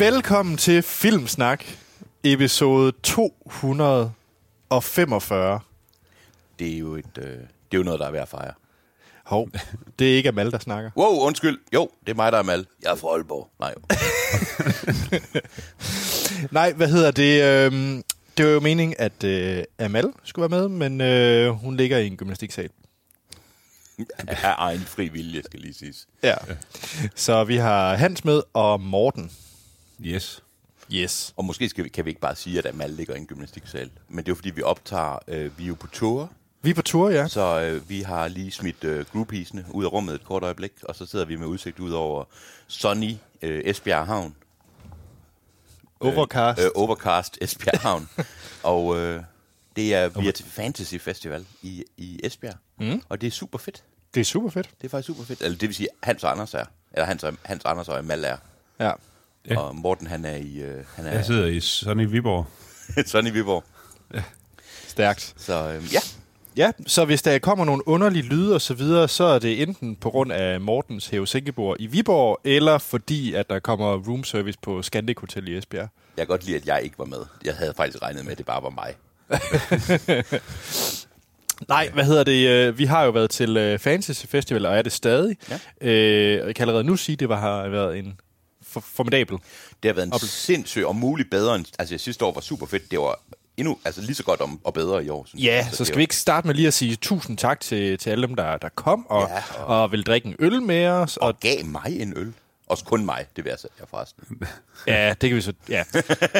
Velkommen til Filmsnak, episode 245. Det er jo, et, øh, det er jo noget, der er værd at fejre. Hov, det er ikke Amal, der snakker. Wow, undskyld. Jo, det er mig, der er mal. Jeg er fra Aalborg. Nej, jo. Nej, hvad hedder det? øhm, Det var jo meningen, at øh, Amal skulle være med, men øh, hun ligger i en gymnastiksal. Af egen fri vilje, skal lige siges. Ja. Så vi har Hans med og Morten. Yes. Yes. Og måske skal vi, kan vi ikke bare sige, at Amal ligger i en gymnastiksal. Men det er jo fordi, vi optager, øh, vi er jo på tour, Vi er på tur, ja. så øh, vi har lige smidt øh, groupiesene ud af rummet et kort øjeblik, og så sidder vi med udsigt ud over Sunny øh, Esbjerg Havn. Overcast. Øh, overcast Esbjerg Havn. og øh, det er, vi er til Fantasy Festival i, i Esbjerg. Mm. Og det er super fedt. Det er super fedt. Det er faktisk super fedt. Eller det vil sige, Hans og Anders er. Eller Hans, og, Hans Anders og Amal er. Ja. Ja. Ja. Og Morten, han er i... Øh, han er Jeg sidder i Sonny Viborg. sådan i Viborg. Stærkt. Så øh, ja, Ja, så hvis der kommer nogle underlige lyde og så videre, så er det enten på grund af Mortens hævesænkebord i Viborg, eller fordi, at der kommer room service på Scandic Hotel i Esbjerg. jeg kan godt lide, at jeg ikke var med. Jeg havde faktisk regnet med, at det bare var mig. Nej, hvad hedder det? øh, Vi har jo været til øh, Fantasy Festival, og er det stadig. Ja. Øh, og jeg kan allerede nu sige, at det var, har været en for, formidabel. Det har været en Op- sindssyg og muligt bedre end... Altså, sidste år var super fedt. Det var endnu altså, lige så godt om, og bedre i år. Synes Ja, jeg. så det skal vi ikke starte med lige at sige tusind tak til, til alle dem, der, der kom og, Ja, og... og vil drikke en øl med os. Og, Og gav mig en øl. Også kun mig, det vil jeg sige forresten. ja, det kan vi så... Ja.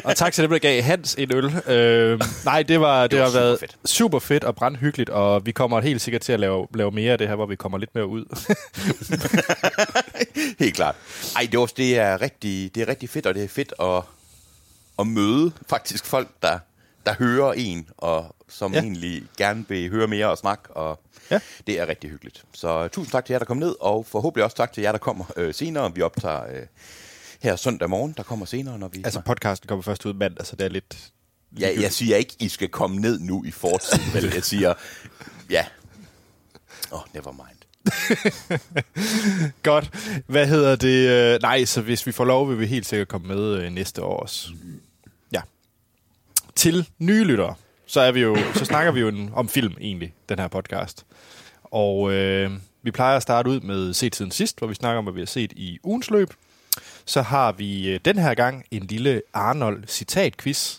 Og tak til dem, der gav Hans en øl. Øh, nej, det, var, det, var har været super fedt. super fedt og brandhyggeligt, og vi kommer helt sikkert til at lave, lave mere af det her, hvor vi kommer lidt mere ud. Helt klart. Ej, det, var, det, er rigtig, det er rigtig fedt, og det er fedt at, at møde faktisk folk, der, der hører en, og som ja. egentlig gerne vil høre mere og snakke, og Ja. det er rigtig hyggeligt. Så tusind tak til jer, der kom ned, og forhåbentlig også tak til jer, der kommer øh, senere. Vi optager øh, her søndag morgen, der kommer senere, når vi... altså, podcasten kommer først ud mandag, så det er lidt... ja, jeg siger ikke, I skal komme ned nu i fortid, vel? Jeg siger, ja. Åh, oh, never mind. Godt. Hvad hedder det? Øh, Nej, så hvis vi får lov, vil vi helt sikkert komme med øh, næste år også. Ja. Til nye lyttere, så, er vi jo, så snakker vi jo en, om film egentlig, den her podcast. Og øh, vi plejer at starte ud med set siden sidst, hvor vi snakker om, hvad vi har set i ugens løb. Så har vi øh, den her gang en lille Arnold citat-quiz.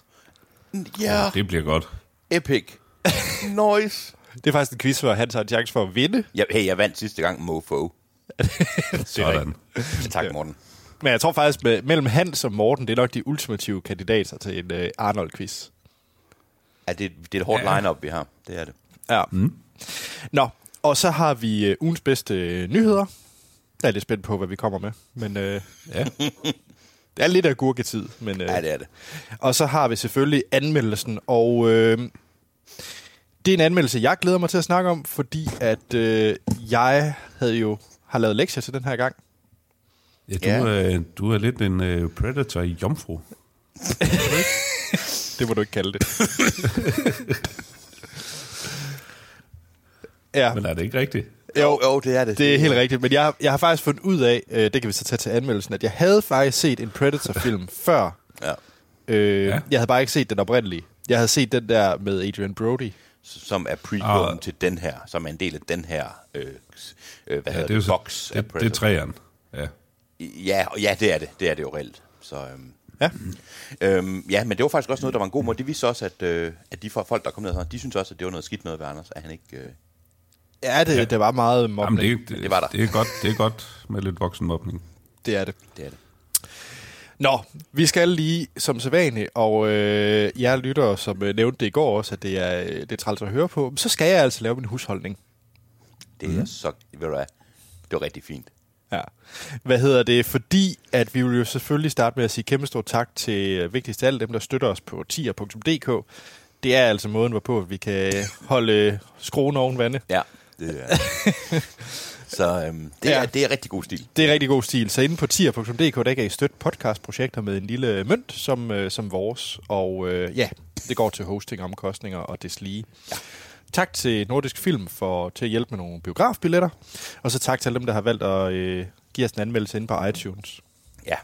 Ja, Det bliver godt. epic. Noise. Det er faktisk en quiz, hvor han har en chance for at vinde. Ja, hey, jeg vandt sidste gang, mofo. Sådan. Tak, Morten. Men jeg tror faktisk, med, mellem Hans og Morten, det er nok de ultimative kandidater til en øh, Arnold-quiz. Ja, det, det er et hårdt ja. line-up, vi har. Det er det. Ja. Mm. Nå, og så har vi øh, ugens bedste øh, nyheder. Jeg er lidt spændt på, hvad vi kommer med. Men øh, Ja. det er lidt af gurketid. Men, øh, Ja, det er det. Og så har vi selvfølgelig anmeldelsen. Og øh, det er en anmeldelse, jeg glæder mig til at snakke om, fordi at øh, jeg havde jo har lavet lektier til den her gang. Ja, du, Ja. Er, du er lidt en uh, predator i jomfru. Det må du ikke kalde det. ja. Men er det ikke rigtigt? Jo, jo, det er det. Det er helt rigtigt, men jeg, jeg har faktisk fundet ud af, øh, det kan vi så tage til anmeldelsen, at jeg havde faktisk set en Predator-film før. Ja. Øh, Ja. Jeg havde bare ikke set den oprindelige. Jeg havde set den der med Adrian Brody. Som er prequel Ah. til den her, som er en del af den her, øh, øh, hvad Ja, hedder det er det, box af det, det er træeren. Ja. Ja, og ja, det er det. Det er det jo reelt. Så, øhm, Ja. øhm, ja, men det var faktisk også noget, der var en god måde. Det viste også, at, øh, at de folk, der kom ned, de synes også, at det var noget skidt noget ved Anders, at han ikke... Øh, Ja, det, ja. det var meget Jamen, mobning. det, det, det var der. Det er, godt, det er godt med lidt voksenmobning. det er det. det er det. Nå, vi skal lige som sædvanligt, og øh, jeg lytter, som øh, nævnte det i går også, at det er, øh, det er træls at høre på, så skal jeg altså lave min husholdning. Det er så... Ved du hvad? Det var rigtig fint. Ja. Hvad hedder det? Fordi at vi vil jo selvfølgelig starte med at sige kæmpe stor tak til øh, vigtigst af alle dem, der støtter os på tier.dk. Det er altså måden, hvorpå vi kan holde øh, skruen oven vande. Ja, det er Så øhm, det, Ja. er, det er rigtig god stil. Det er rigtig god stil. Så inde på tier.dk, der kan I støtte podcastprojekter med en lille mønt som, øh, som vores. Og øh, ja, det går til hostingomkostninger og deslige. Ja. Tak til Nordisk Film for til at hjælpe med nogle biografbilletter. Og så tak til alle dem, der har valgt at øh, give os en anmeldelse inde på iTunes. Ja.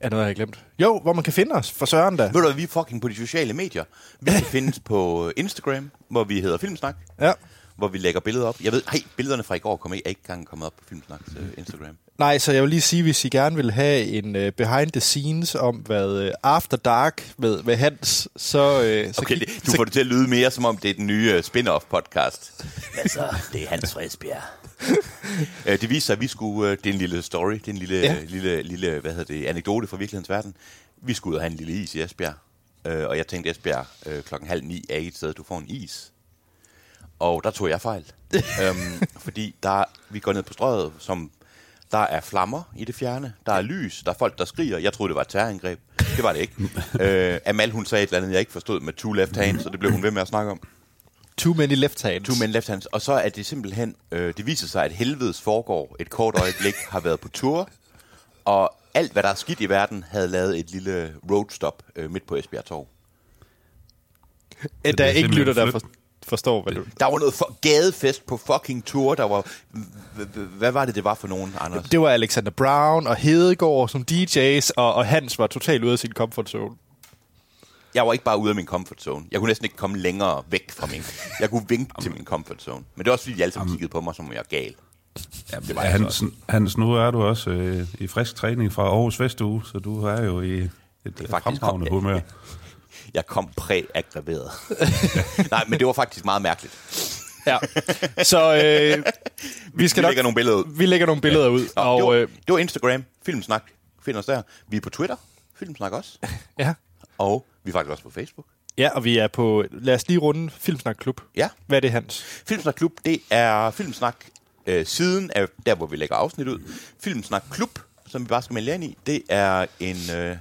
Er noget, jeg har glemt? Jo, hvor man kan finde os, for søren da. Ved du vi er fucking på de sociale medier. Vi kan findes på Instagram, hvor vi hedder Filmsnak. Ja. Hvor vi lægger billeder op. Jeg ved, hey, billederne fra i går kommer ikke engang kommet op på Filmsnaks uh, Instagram. Nej, så jeg vil lige sige, hvis I gerne vil have en uh, behind the scenes om, hvad uh, After Dark med, med Hans, så... Uh, så Okay, kig- det, du så, får det til at lyde mere, som om det er den nye uh, spin-off podcast. altså, det er Hans Fredsbjerg. uh, det viser sig, at vi skulle... Uh, det er en lille story, det er en lille, Ja. lille, lille hvad hedder det, anekdote fra virkelighedens verden. Vi skulle ud og have en lille is i Esbjerg. Uh, og jeg tænkte, Esbjerg uh, klokken halv ni er et sted, du får en is. Og der tog jeg fejl. øhm, fordi der, vi går ned på strøget, som der er flammer i det fjerne, der er lys, der er folk, der skriger. Jeg troede, det var et terrorangreb. Det var det ikke. øh, Amal, hun sagde et eller andet, jeg ikke forstod med two left hands, så det blev hun ved med at snakke om. Too many left hands. Two men left hands. Og så er det simpelthen, øh, det viser sig, at helvedes foregår et kort øjeblik, har været på tur, og alt, hvad der er skidt i verden, havde lavet et lille roadstop øh, midt på Esbjerg Torv. Der er er ikke lytter, der flyt- for, forstår, hvad du... Der var noget for gadefest på fucking tour, der var... Hvad var det, det var for nogen, Anders? Det var Alexander Brown og Hedegaard som DJ's, og, og Hans var totalt ude af sin comfort zone. Jeg var ikke bare ude af min comfort zone. Jeg kunne næsten ikke komme længere væk fra min... Jeg kunne vinke til min comfort zone. Men det var også, fordi de alle sammen kiggede på mig, som om jeg er gal. Ja, det var Hans, Hans, nu er du også øh, i frisk træning fra Aarhus Vestuge, så du er jo i et faktisk- fremragende humør. Jeg kom præ-aggraveret. Nej, men det var faktisk meget mærkeligt. Ja. Så øh, vi skal Vi nok... lægger nogle billeder ud. Vi lægger nogle billeder ud, Nå, og... det, var, Øh, det var Instagram, Filmsnak. Find os der. Vi er på Twitter, Filmsnak også. ja. Og vi er faktisk også på Facebook. ja, og vi er på... Lad os lige runde Filmsnak Klub. Ja. Hvad er det, Hans? Filmsnak Klub, det er Filmsnak øh, siden af der, hvor vi lægger afsnit ud. Filmsnak Klub, som vi bare skal melde ind i, det er en øh,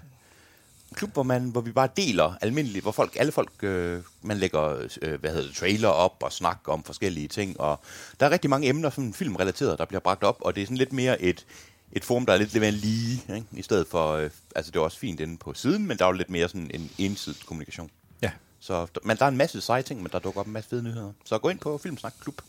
klub, hvor, man, hvor vi bare deler almindeligt, hvor folk, alle folk, øh, man lægger øh, hvad hedder det, trailer op og snakker om forskellige ting. Og der er rigtig mange emner, som filmrelateret, der bliver bragt op, og det er sådan lidt mere et, et forum, der er lidt, lidt mere lige, ikke? i stedet for, øh, altså det er også fint inde på siden, men der er jo lidt mere sådan en ensidig kommunikation. Ja. Så, men der er en masse seje ting, men der dukker op en masse fede nyheder. Så gå ind på Filmsnak Klub.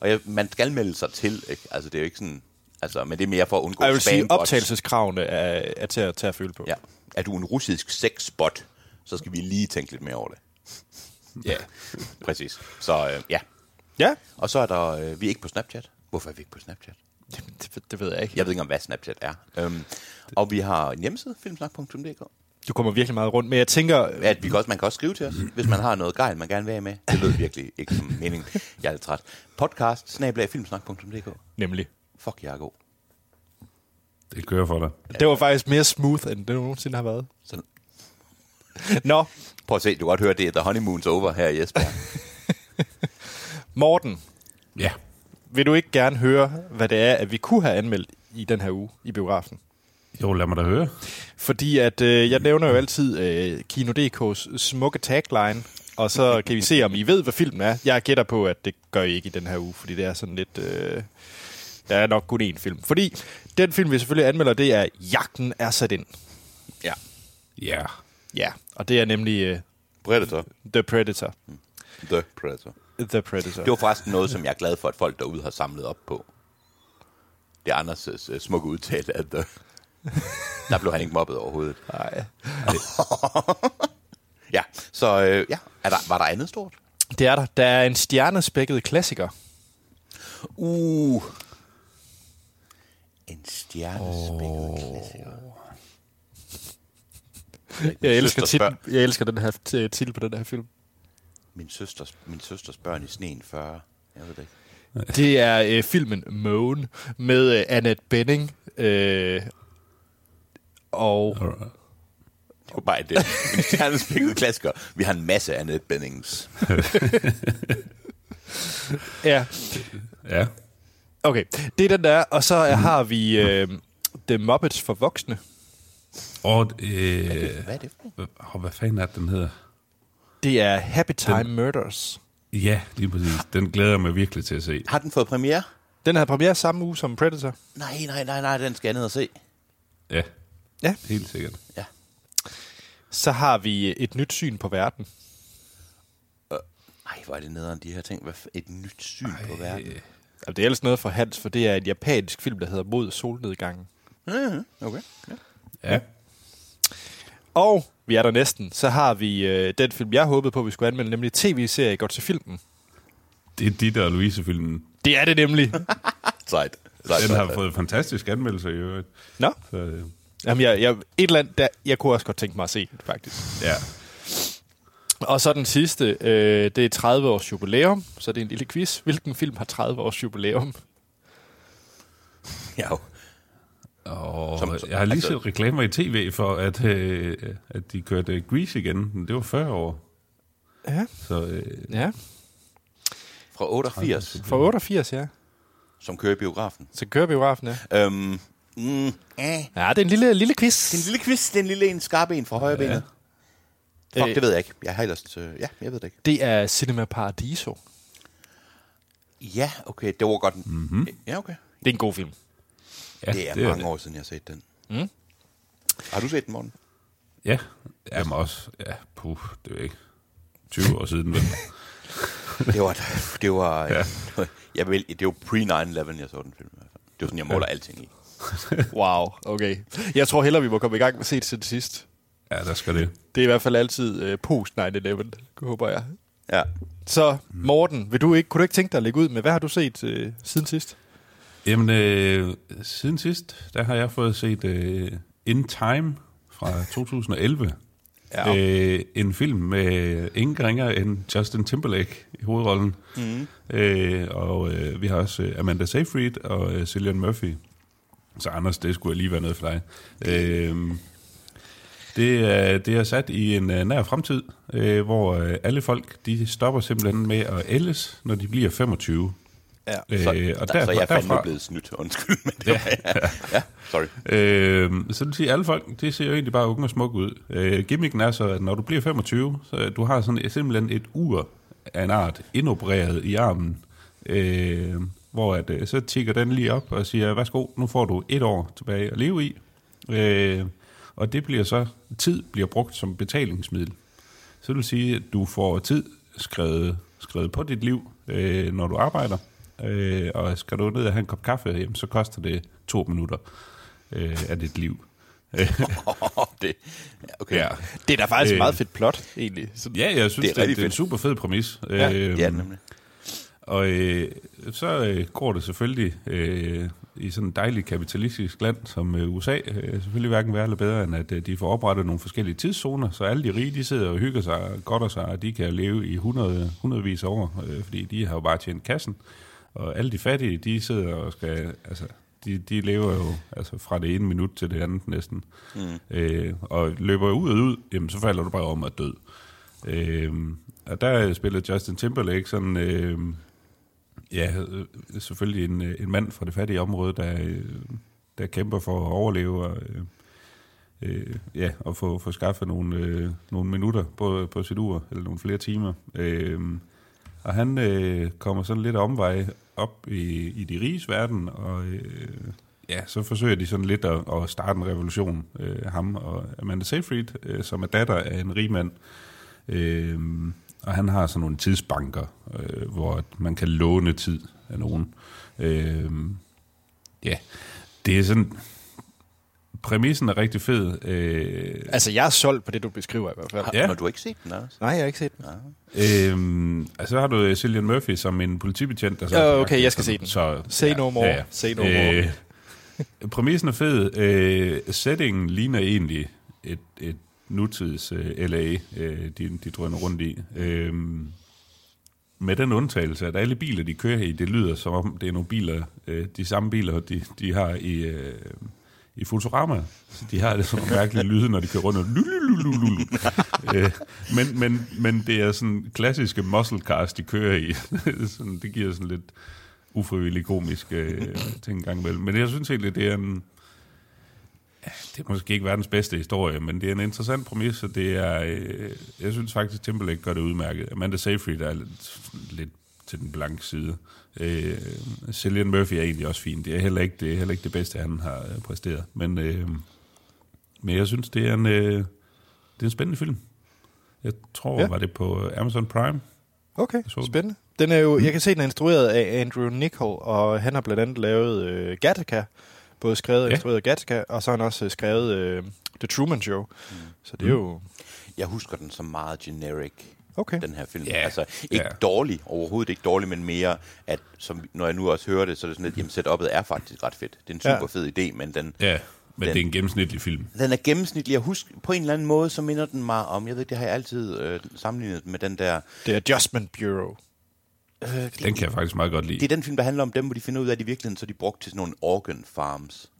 Og jeg, man skal melde sig til, ikke? Altså, det er jo ikke sådan... Altså, men det er mere for at undgå Og jeg vil sige, spambots. optagelseskravene er, er til, at, til at føle på. Ja. Er du en russisk sexbot, så skal vi lige tænke lidt mere over det. ja. Præcis. Så øh, ja. Ja, Og så er der... Øh, vi er ikke på Snapchat. Hvorfor er vi ikke på Snapchat? det, det, det ved jeg ikke. Jeg ved ikke om, hvad Snapchat er. Øhm, og vi har en hjemmeside, filmsnak.dk. Du kommer virkelig meget rundt, men jeg tænker... At vi kan også, man kan også skrive til os, hvis man har noget gejl, man gerne vil have med. Det lød virkelig ikke som mening. Jeg er lidt træt. Podcast, snablag, filmsnak.dk. Nemlig. Fuck, jeg er god. Det kører for dig. Det var faktisk mere smooth, end det nogensinde har været. Så, Nå, prøv at se, du kan godt høre, det er The Honeymoon's Over her i Esbjerg. Morten, Ja. vil du ikke gerne høre, hvad det er, at vi kunne have anmeldt i den her uge i biografen? Jo, lad mig da høre. Fordi at øh, jeg nævner jo altid øh, Kino.dk's smukke tagline, og så kan vi se, om I ved, hvad filmen er. Jeg gætter på, at det gør I ikke i den her uge, fordi det er sådan lidt... Øh, der er nok kun én film. Fordi den film, vi selvfølgelig anmelder, det er Jagten er sat ind. ja. Ja. Ja, og det er nemlig øh, Predator. The Predator. The Predator. The Predator. Det var forresten noget, som jeg er glad for, at folk derude har samlet op på. Det er Anders' uh, smukke udtale af The... Der blev han ikke mobbet overhovedet. Nej. Ja, så øh, ja. Er der, var der andet stort? Det er der. Der er en stjernespækket klassiker. Uh. En stjernespækket oh. klassiker. Jeg elsker, titlen, jeg elsker den her titel på den her film. Min søsters, min søsters børn i sneen 40. Jeg ved det ikke. Det er øh, filmen Moon med øh, Annette Bening. Øh, og Det var bare det. En stjernespækket klassiker. Vi har en masse Annette Bennings. ja, Ja. Okay. Det er den der. Og så øh, har vi øh, The Muppets for voksne. Og, øh, Hvad er det for og hvad fanden er det, den hedder? Det er Happy Time Murders. Ja, lige præcis. Den glæder jeg mig virkelig til at se. Har den fået premiere? Den havde premiere samme uge som Predator. Nej, nej, nej, nej, den skal jeg ned og se. Ja, Ja. helt sikkert. Ja. Så har vi øh, et nyt syn på verden. Ej, hvor er det nederen, de her ting. Hvad f- et nyt syn Ej. på verden. Altså, det er ellers noget for Hans, for det er en japansk film, der hedder Mod solnedgangen. Mm-hmm. Okay. Ja. Ja. Og vi er der næsten. Så har vi øh, den film, jeg håbede på, vi skulle anmelde, nemlig tv-serie Godt til filmen. Det er dit og Louise-filmen. Det er det nemlig. Sejt. Sejt, Den har fået fantastisk anmeldelse i øvrigt. Nå, Så, øh, Jamen, jeg, jeg, et eller andet, der, jeg kunne også godt tænke mig at se faktisk. ja. Og så den sidste, øh, det er 30 års jubilæum, så det er en lille quiz. Hvilken film har 30 års jubilæum? Ja. Og Som- som- jeg har lige altså- set reklamer i tv for, at, øh, at de kørte Grease igen. Det var 40 år. Ja. Så øh, Ja, Fra 88, for 88, ja. som kører biografen. Så kører biografen, ja. Øhm, mm, eh. Ja, det er en lille, lille quiz. Det er en lille quiz, det er en lille en skarp en fra højre benet. Fuck, Øh. det ved jeg ikke. Jeg har ellers... Øh, ja, jeg ved det ikke. Det er Cinema Paradiso. Ja, okay, det var godt. Mm-hmm. Ja, okay. Det er en god film. ja, det er mange år siden, jeg har set den. Mm. Har du set den, Morten? Ja, jamen også. Ja, puh, det er ikke 20 år siden. Vel? Det var... Det var, Ja. ja. jeg vil, det var pre-9-11, jeg så den film. i hvert fald. Det var sådan, jeg måler alting i. Wow, okay. Jeg tror hellere, vi må komme i gang med at se det til det sidst. Ja, der skal det. Det er i hvert fald altid øh, post 9-11, håber jeg. Ja. Så Morten, vil du ikke, kunne du ikke tænke dig at lægge ud med, hvad har du set øh, siden sidst? Jamen, øh, siden sidst, der har jeg fået set øh, In Time fra 2011. Ja. Øh, en film med ingen ringer end Justin Timberlake i hovedrollen. Mm. Øh, og øh, vi har også øh, Amanda Seyfried og øh, Cillian Murphy. Så Anders, det skulle lige være noget for dig. Øh, det, er, det er sat i en øh, nær fremtid, øh, hvor øh, alle folk de stopper simpelthen med at ældes, når de bliver 25. Ja. Øh, Så, og der, derfor, så jeg er fandme derfra, blevet snydt. Undskyld, men det var, ja, ja, sorry. Øh, så det vil sige, at alle folk, det ser jo egentlig bare unge og smukke ud. Øh, gimmicken er så, at når du bliver 25, så du har sådan simpelthen et ur af en art indopereret i armen, øh, hvor at, øh, så tigger den lige op og siger, værsgo, nu får du et år tilbage at leve i. Øh, og det bliver så, tid bliver brugt som betalingsmiddel. Så det vil sige, at du får tid skrevet, skrevet på dit liv, øh, når du arbejder. Øh, og skal du ned og have en kop kaffe, jamen, så koster det to minutter øh, af dit liv. det, okay. Ja. Det er da faktisk øh, Øh. et meget fedt plot, egentlig. Så, Ja, jeg synes, Det er det det er en super fed præmis. Ja, Øhm, Ja, nemlig. Og øh, så øh, går det selvfølgelig øh, i sådan et dejligt kapitalistisk land som øh, USA, øh, selvfølgelig hverken værre eller bedre, end at øh, de får oprettet nogle forskellige tidszoner, så alle de rige, de sidder og hygger sig og godter sig, og de kan leve i hundrede, hundredvis af år, fordi de har jo bare tjent kassen. Og alle de fattige, de sidder og skal, altså, de, de lever jo altså, fra det ene minut til det andet næsten. Mm. Øh, og løber ud og ud, jamen så falder du bare om at død. Øh, og der spiller Justin Timberlake sådan, øh, ja, øh, selvfølgelig en, øh, en mand fra det fattige område, der, øh, der kæmper for at overleve og, øh, ja, og få, få skaffet nogle, øh, nogle minutter på, på sit ur, eller nogle flere timer. Øh, og han øh, kommer sådan lidt omvej op i, i de riges verden, og øh, ja, så forsøger de sådan lidt at, at starte en revolution, øh, ham og Amanda Seyfried, øh, som er datter af en rig mand. Øh, og han har sådan nogle tidsbanker, øh, hvor man kan låne tid af nogen. Øh, ja, det er sådan... Præmissen er rigtig fed. Øh, Altså, jeg er solgt på det, du beskriver i hvert fald. Har, Ja. Når du har ikke set den, Anders? Nej, jeg har ikke set den. Øhm, altså, så har du øh, Cillian Murphy som en politibetjent. Der så Ja, okay, jeg skal se den. Så, Say no more. Say no more. Øh, præmissen er fed. Øh, settingen ligner egentlig et, et nutids øh, LA, øh, de, de drøner rundt i. Øh, med den undtagelse, at alle biler, de kører i, det lyder som om, det er nogle biler, øh, de samme biler, de, de har i, øh, i Futurama. Så de har det sådan nogle mærkelige lyde, når de kører rundt. Og øh, men, men, men det er sådan klassiske muscle cars, de kører i. sådan, det giver sådan lidt ufrivillig komisk øh, ting gang imellem. Men jeg synes egentlig, det er en... Det er måske ikke verdens bedste historie, men det er en interessant præmis, og det er... Øh, jeg synes faktisk, Timberlake gør det udmærket. Amanda Seyfried er lidt, lidt til den blanke side. Øh, Cillian Murphy er egentlig også fin. Det er heller ikke det, er heller ikke det bedste, han har øh, præsteret. Men, øh, men jeg synes, det er en, øh, det er en spændende film. Jeg tror, Ja. var det på Amazon Prime. Okay, spændende. Den er jo, jeg kan se, den er instrueret af Andrew Nichol, og han har blandt andet lavet øh, Gattaca Både skrevet og Ja. instrueret Gattaca, og så har han også øh, skrevet øh, The Truman Show. Mm. Så det er jo... Jeg husker den som meget generic, Okay. den her film. Ja. Altså, ikke Ja. dårlig, overhovedet ikke dårlig, men mere, at som, når jeg nu også hører det, så er det sådan lidt, jamen setup'et er faktisk ret fedt. Det er en Ja. super fed idé, men den, Ja, men Den- det er en gennemsnitlig film. den er gennemsnitlig. Jeg husker, på en eller anden måde, så minder den mig om, jeg ved, det har jeg altid øh, sammenlignet med den der, er Adjustment Bureau. Øh, det, Den kan jeg faktisk meget godt lide. det er den film, der handler om dem, hvor de finder ud af, at i virkeligheden, så er de brugt til sådan nogle organ farms.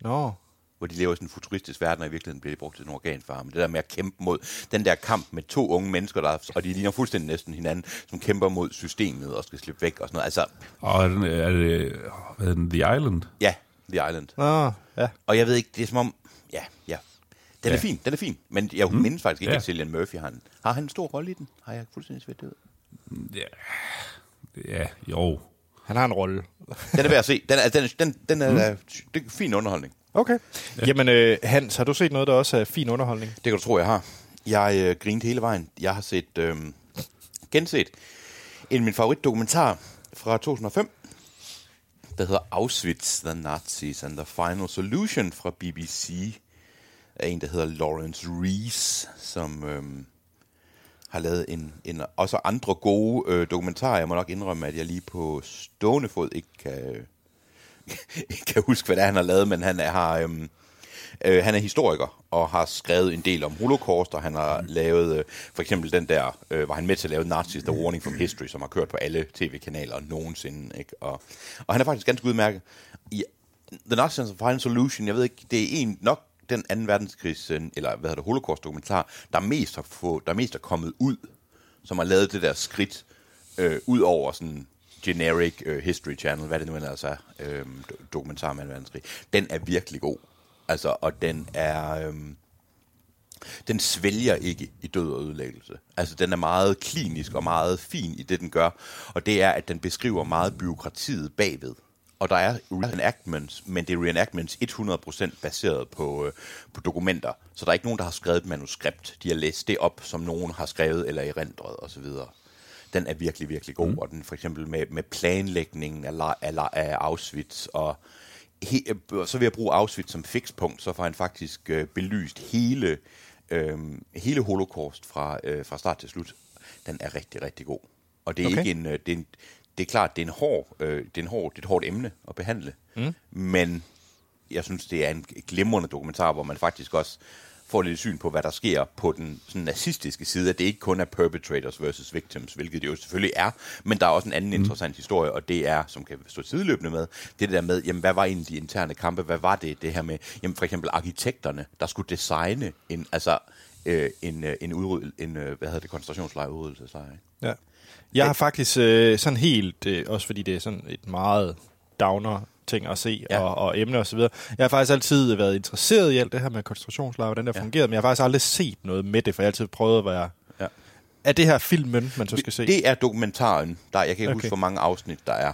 Nå. hvor de lever i sådan en futuristisk verden, og i virkeligheden bliver de brugt til en organfarm. Det der med at kæmpe mod den der kamp med to unge mennesker, der, og de ligner fuldstændig næsten hinanden, som kæmper mod systemet og skal slippe væk og sådan noget. Altså, Og er det, er det hvad hedder den, The Island? ja, The Island. Nå, ja. Og jeg ved ikke, det er som om, ja, ja. Den er Ja. fin, den er fin. Men jeg mm. mindes faktisk ikke, Ja. at Cillian Murphy har en, har han en stor rolle i den. Har jeg fuldstændig svært det ud? Ja, ja jo. Han har en rolle. Den er værd at se. Den er, den, den, den er, mm. det er fin underholdning. Okay. Ja. Jamen, øh, Hans, har du set noget, der også er fin underholdning? Det kan du tro, jeg har. Jeg øh, grinede hele vejen. Jeg har set, øh, genset en af mine favoritdokumentar fra 2005, der hedder Auschwitz, The Nazis and the Final Solution fra BBC, af en, der hedder Lawrence Rees, som øh, har lavet en, en, også andre gode øh, dokumentarer. Jeg må nok indrømme, at jeg lige på stående fod ikke kan, ikke kan huske, hvad det er, han har lavet, men han er, har... Øh, Øh, han er historiker og har skrevet en del om holocaust, og han har mm. lavet øh, for eksempel den der, øh, var han med til at lave Nazis, The Warning from History, som har kørt på alle tv-kanaler nogensinde. Ikke? Og, og han er faktisk ganske udmærket. I, The Nazis and the Final Solution, jeg ved ikke, det er en nok den anden verdenskrigs, øh, eller hvad hedder det, holocaust-dokumentar, der mest har få, der mest er kommet ud, som har lavet det der skridt øh, ud over sådan generic øh, History Channel, hvad det nu ellers er, øh, dokumentar om 2. verdenskrig. Den er virkelig god. Altså, og den er... Øh, den svælger ikke i død og ødelæggelse. Altså, den er meget klinisk og meget fin i det, den gør. Og det er, at den beskriver meget byråkratiet bagved. Og der er reenactments, men det er reenactments 100% baseret på, øh, på dokumenter. Så der er ikke nogen, der har skrevet et manuskript. De har læst det op, som nogen har skrevet eller erindret osv. Den er virkelig, virkelig god. Mm. Og den for eksempel med, med planlægningen af, af, la- af Auschwitz og he, øh, så vil jeg bruge Auschwitz som fikspunkt, så får han faktisk øh, belyst hele, øh, hele holocaust fra, øh, fra start til slut. Den er rigtig, rigtig god. Og det er Okay. ikke en, øh, det er en, det er klart, det er en hård, øh, det er en hård, det er et hårdt emne at behandle. Mm. Men jeg synes, det er en glimrende dokumentar, hvor man faktisk også får lidt syn på, hvad der sker på den sådan nazistiske side, at det ikke kun er perpetrators versus victims, hvilket det jo selvfølgelig er, men der er også en anden mm. interessant historie, og det er, som kan stå sideløbende med, det der med, jamen, hvad var egentlig de interne kampe, hvad var det, det her med, jamen, for eksempel arkitekterne, der skulle designe en, altså, øh, en, øh, en, udryd, en øh, hvad hedder det, koncentrationslejr, udryddelseslejr, ikke? Ja. Jeg har faktisk øh, sådan helt, øh, også fordi det er sådan et meget downer ting at se, Ja. og, og emne og så videre. Jeg har faktisk altid været interesseret i alt det her med koncentrationslejre, hvordan det Ja. fungerer, men jeg har faktisk aldrig set noget med det, for jeg har altid prøvet at være... Ja. Er det her filmen, man så skal se? Det er dokumentaren. Der, jeg kan ikke. Okay. huske, hvor mange afsnit der er.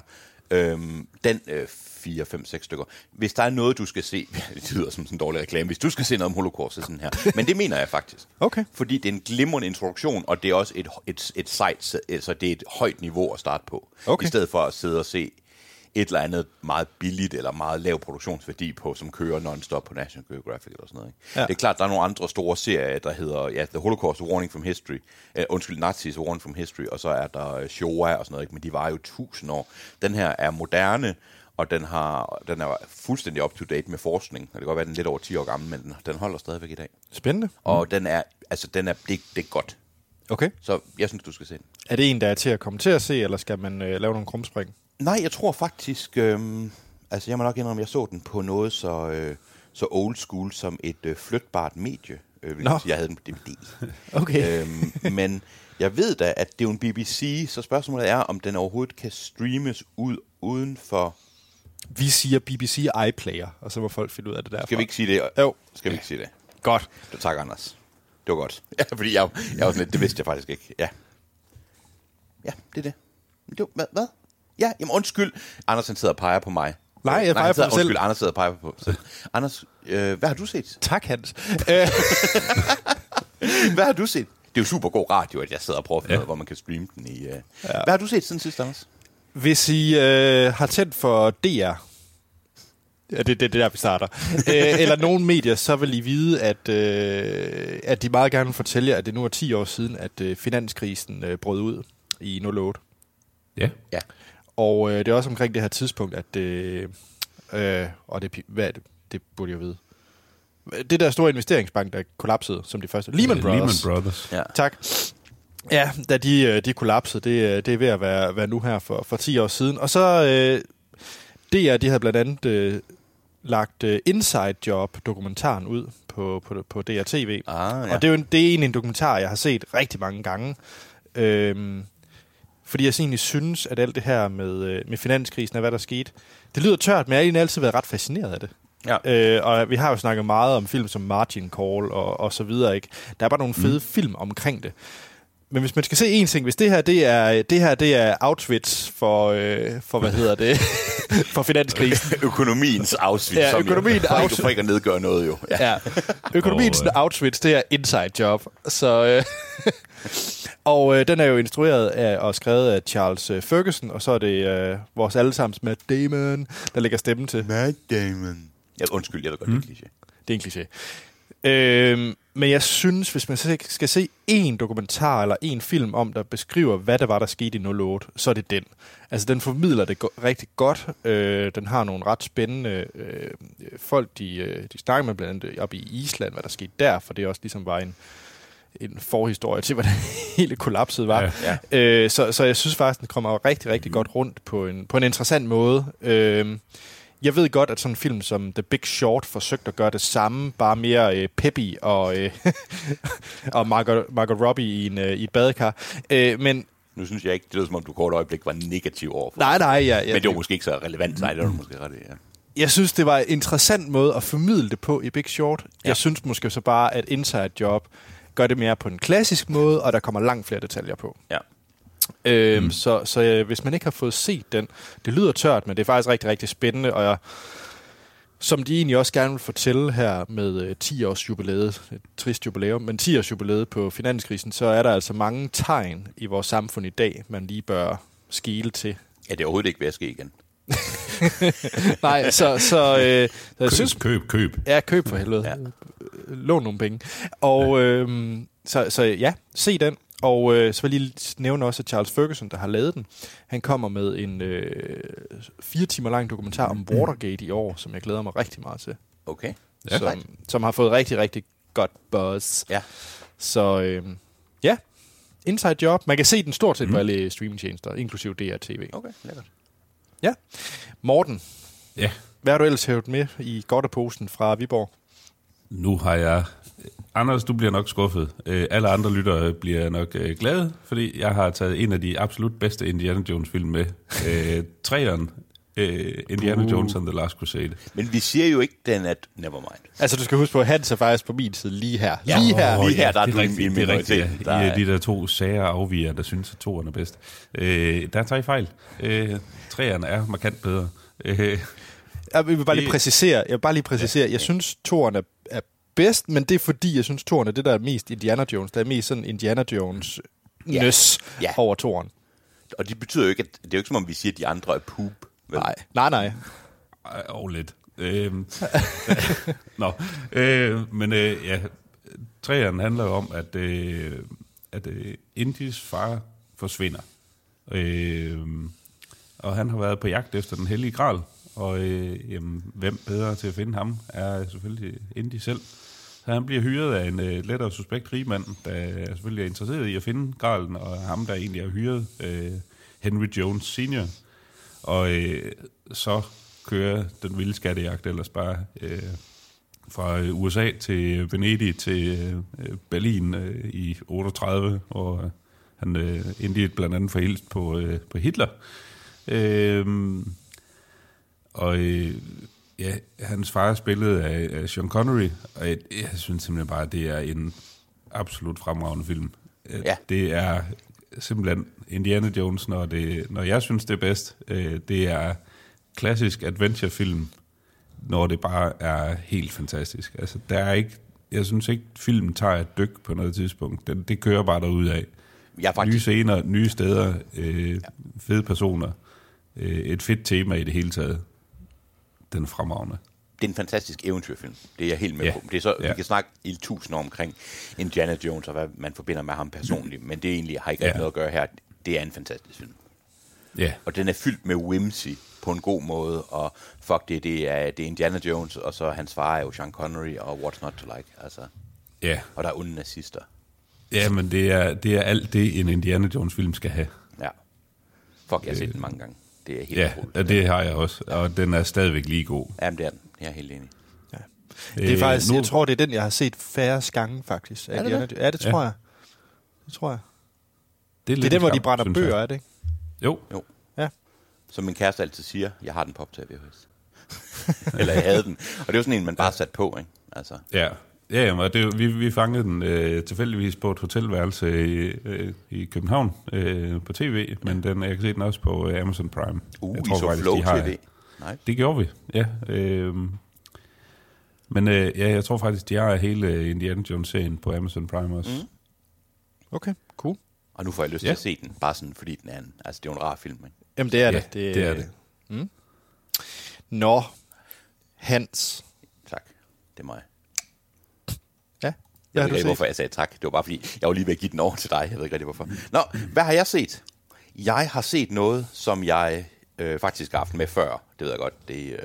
Øhm, den øh, 4, 5, 6 stykker. Hvis der er noget, du skal se... Det lyder som sådan en dårlig reklame. Hvis du skal se noget om holocaust, så sådan her. Men det mener jeg faktisk. Okay. Fordi det er en glimrende introduktion, og det er også et, et, et site, altså det er et højt niveau at starte på. Okay. I stedet for at sidde og se et eller andet meget billigt eller meget lav produktionsværdi på, som kører non-stop på National Geographic eller sådan noget. Ikke? Ja. Det er klart, der er nogle andre store serier, der hedder ja, The Holocaust Warning from History, uh, undskyld, Nazis Warning from History, og så er der Shoah og sådan noget, ikke? men de var jo tusind år. Den her er moderne, og den, har, den er fuldstændig up-to-date med forskning. Og det kan godt være, den er lidt over 10 år gammel, men den, den holder stadigvæk i dag. Spændende. Og den er, altså, den er, det, det er godt. Okay. Så jeg synes, du skal se den. Er det en, der er til at komme til at se, eller skal man øh, lave nogle krumspring? Nej, jeg tror faktisk... Øhm, altså, jeg må nok indrømme, jeg så den på noget så, øh, så old school som et øh, flytbart medie. Øh, sige, jeg havde den på DVD. Okay. øhm, men jeg ved da, at det er en BBC, så spørgsmålet er, om den overhovedet kan streames ud uden for... Vi siger BBC iPlayer, og så må folk finde ud af det der. Skal vi ikke sige det? Jo. Skal vi ikke sige det? Godt. Tak, Anders. Det var godt. Ja, fordi jeg, jeg var sådan lidt, det vidste jeg faktisk ikke. Ja. Ja, det er det. var, hvad, hvad? Ja, jamen undskyld. Anders han sidder og peger på mig. Nej, jeg peger på sidder, mig selv. Undskyld, Anders sidder og peger på sig. Anders, øh, hvad har du set? Tak, Hans. Øh, Hvad har du set? Det er jo super god radio, at jeg sidder og prøver at finde Ja. ja. ud af, hvor man kan streame den i. Uh... Ja. Hvad har du set siden sidst, Anders? Hvis I øh, har tændt for DR, Ja, det, det, det er der, vi starter. øh, eller nogle medier, så vil I vide, at, øh, at de meget gerne vil fortælle jer, at det nu er 10 år siden, at øh, finanskrisen øh, brød ud i 08. Ja. Ja. Og øh, det er også omkring det her tidspunkt, at øh, øh, og det, hvad er det? Det burde jeg vide. Det der store investeringsbank, der kollapsede som de første. Lehman Brothers. Lehman Brothers. Ja. Tak. Ja, da de, øh, de kollapsede, det, øh, det er ved at være, være nu her for, for 10 år siden. Og så, øh, DR, de havde blandt andet øh, lagt øh, Inside Job-dokumentaren ud på, på, på DRTV. Ah, Ja. Og det er jo en, det er egentlig en dokumentar, jeg har set rigtig mange gange. Øhm, fordi jeg egentlig synes, at alt det her med, øh, med finanskrisen og hvad der skete, det lyder tørt, men jeg har egentlig altid været ret fascineret af det. Ja. Øh, og vi har jo snakket meget om film som Margin Call og, og så videre. Ikke? Der er bare nogle fede mm. film omkring det. Men hvis man skal se en ting, hvis det her det er det her det er Auschwitz for øh, for hvad hedder det for finanskrisen. Økonomiens Auschwitz. Ja, økonomien jo, Auschwitz. for ikke at nedgøre noget jo. Ja. Ja. Økonomien Og, til øh, Auschwitz, det er inside job. Så, øh, og øh, den er jo instrueret af, og skrevet af Charles øh, Ferguson, og så er det øh, vores allesammens Matt Damon, der lægger stemmen til. Matt Damon. Ja, undskyld, jeg ved godt, mm. det er kliché. Det er en kliché. Øhm, men jeg synes, hvis man skal se en dokumentar eller en film om, der beskriver, hvad der var, der skete i 08, så er det den. Altså, den formidler det go- rigtig godt. Øh, den har nogle ret spændende øh, folk, de, øh, de snakker med blandt andet op i Island, hvad der skete der, for det også ligesom var en, en forhistorie til, hvordan hele kollapset var. Ja. Ja. Øh, så, så jeg synes faktisk, den kommer rigtig, rigtig godt rundt på en, på en interessant måde. Øh, jeg ved godt, at sådan en film som The Big Short forsøgte at gøre det samme, bare mere øh, peppy og, øh, og Margot, Margot Robbie i, en, øh, i et badekar. Øh, men Nu synes jeg ikke, det lyder som om du kort øjeblik var negativ over for nej, nej, ja, ja, Men det var måske ikke så relevant. Nej, det var måske ret ja. jeg synes, det var en interessant måde at formidle det på i Big Short. Ja. Jeg synes måske så bare, at Inside Job gør det mere på en klassisk måde, og der kommer langt flere detaljer på. ja. Øhm, mm. Så, så øh, hvis man ikke har fået set den, det lyder tørt, men det er faktisk rigtig, rigtig spændende, og jeg, som de egentlig også gerne vil fortælle her med øh, 10 års jubilæet, et trist jubilæum, men 10 års jubilæet på finanskrisen, så er der altså mange tegn i vores samfund i dag, man lige bør skile til. Ja, det er overhovedet ikke ved at ske igen. Nej, så, så, øh, så jeg Køb, synes, køb, køb. Ja, køb for helvede. Ja. Ja. Lån nogle penge. Og øhm, så, så ja, se den. Og øh, så vil jeg lige nævne også, at Charles Ferguson, der har lavet den, han kommer med en øh, fire timer lang dokumentar om Watergate i år, som jeg glæder mig rigtig meget til. Okay. Ja. som, som har fået rigtig, rigtig godt buzz. Ja. Så øh, ja, Inside Job. Man kan se den stort set mm. på alle streamingtjenester, inklusive DRTV. Okay, lækkert. Ja. Morten, Ja, hvad har du ellers hævet med i godteposen fra Viborg? nu har jeg... Anders, du bliver nok skuffet. Øh, alle andre lyttere bliver nok øh, glade, fordi jeg har taget en af de absolut bedste Indiana Jones-film med. Øh, træeren, øh, Indiana Uh. Jones and the Last Crusade. Men vi siger jo ikke den, at nevermind. Altså, du skal huske på, at Hans er faktisk på min side lige her. Lige her. Åh, lige her, der er det du i rigtigt, det er rigtigt, ja. Der I er- er de der to sager afviger, der synes, at toeren er bedst. Øh, der tager I fejl. Øh, træerne er markant bedre. Øh, Jeg vil bare lige præcisere. Jeg vil bare lige præcisere. Jeg synes, toren er, er bedst, men det er fordi, jeg synes, toren er det, der er mest Indiana Jones. Der er mest sådan Indiana Jones Ja. nøs Ja. over toren. Og det betyder jo ikke, at det er jo ikke som om, vi siger, at de andre er poop. Vel? Nej, nej, nej. Ej, Og lidt. Øhm, Nå, øh, men øh, ja, træerne handler jo om, at, øh, at øh, Indis far forsvinder. Øh, og han har været på jagt efter den hellige gral, og øh, jamen, hvem bedre til at finde ham, er selvfølgelig Indy selv. Så han bliver hyret af en øh, lettere suspekt rigmand, der selvfølgelig er interesseret i at finde Garlen, og ham, der egentlig har hyret øh, Henry Jones Senior. Og øh, så kører den vilde skattejagt ellers bare øh, fra øh, USA til Venedig til øh, Berlin øh, i 38, hvor øh, han øh, endelig blandt andet forhilst på, øh, på Hitler. Øh, og øh, ja, hans far er spillet af, af Sean Connery, og jeg, jeg synes simpelthen bare, at det er en absolut fremragende film. Øh, Ja. Det er simpelthen Indiana Jones, når, det, når jeg synes, det er bedst. Øh, det er klassisk adventurefilm, når det bare er helt fantastisk. Altså, der er ikke, jeg synes ikke, filmen tager et dyk på noget tidspunkt. Den, det kører bare derud af. Jeg er Nye faktisk... scener, nye steder, øh, fede personer, øh, et fedt tema i det hele taget. Den er fremragende. Det er en fantastisk eventyrfilm. Det er jeg helt med Ja. på. Det er så, Ja. Vi kan snakke i tusind år omkring Indiana Jones og hvad man forbinder med ham personligt, men det er egentlig har ikke Ja. noget at gøre her. Det er en fantastisk film. Ja, Og den er fyldt med whimsy på en god måde, og fuck det, det er, det er Indiana Jones, og så hans far er jo Sean Connery, og What's Not to Like, altså. ja. Og der er onde nazister. ja men det er, det er alt det, en Indiana Jones-film skal have. Ja. Fuck, jeg har set den mange gange. Det er helt Ja, utroligt. og det har jeg også. Og den er stadigvæk lige god. Jamen, det er den. Jeg er helt enig. Ja. Det er Øh, faktisk, nu- jeg tror, det er den, jeg har set færrest gange, faktisk. Er det det? Ja, det tror Ja. jeg. Det tror jeg. Det er, Det er den, en hvor de brænder bøger, jeg. er det ikke? Jo, Jo. Ja. Som min kæreste altid siger, jeg har den på optag VHS. Eller jeg havde den. Og det er jo sådan en, man bare satte på, ikke? Altså, ja. Ja, jamen, og det, vi, vi fangede den øh, tilfældigvis på et hotelværelse i, øh, i København øh, på tv, men den, jeg kan se den også på øh, Amazon Prime. uh, jeg I så Flow de har, TV. Nej. Det gjorde vi, ja. Øh, men øh, ja, jeg tror faktisk, de har hele Indiana Jones-serien på Amazon Prime også. Mm. Okay, cool. Og nu får jeg lyst Ja. til at se den, bare sådan, fordi den er en, altså, det er jo en rar film, ikke? Jamen, det er Ja, det. det. det er det. Nå, Hans. Tak. Det er mig. Ja, Jeg har ved ikke, hvorfor jeg sagde tak. Det var bare fordi, jeg var lige ved at give den over til dig. Jeg ved ikke rigtig, hvorfor. Nå, hvad har jeg set? Jeg har set noget, som jeg øh, faktisk har haft med før. Det ved jeg godt, det øh,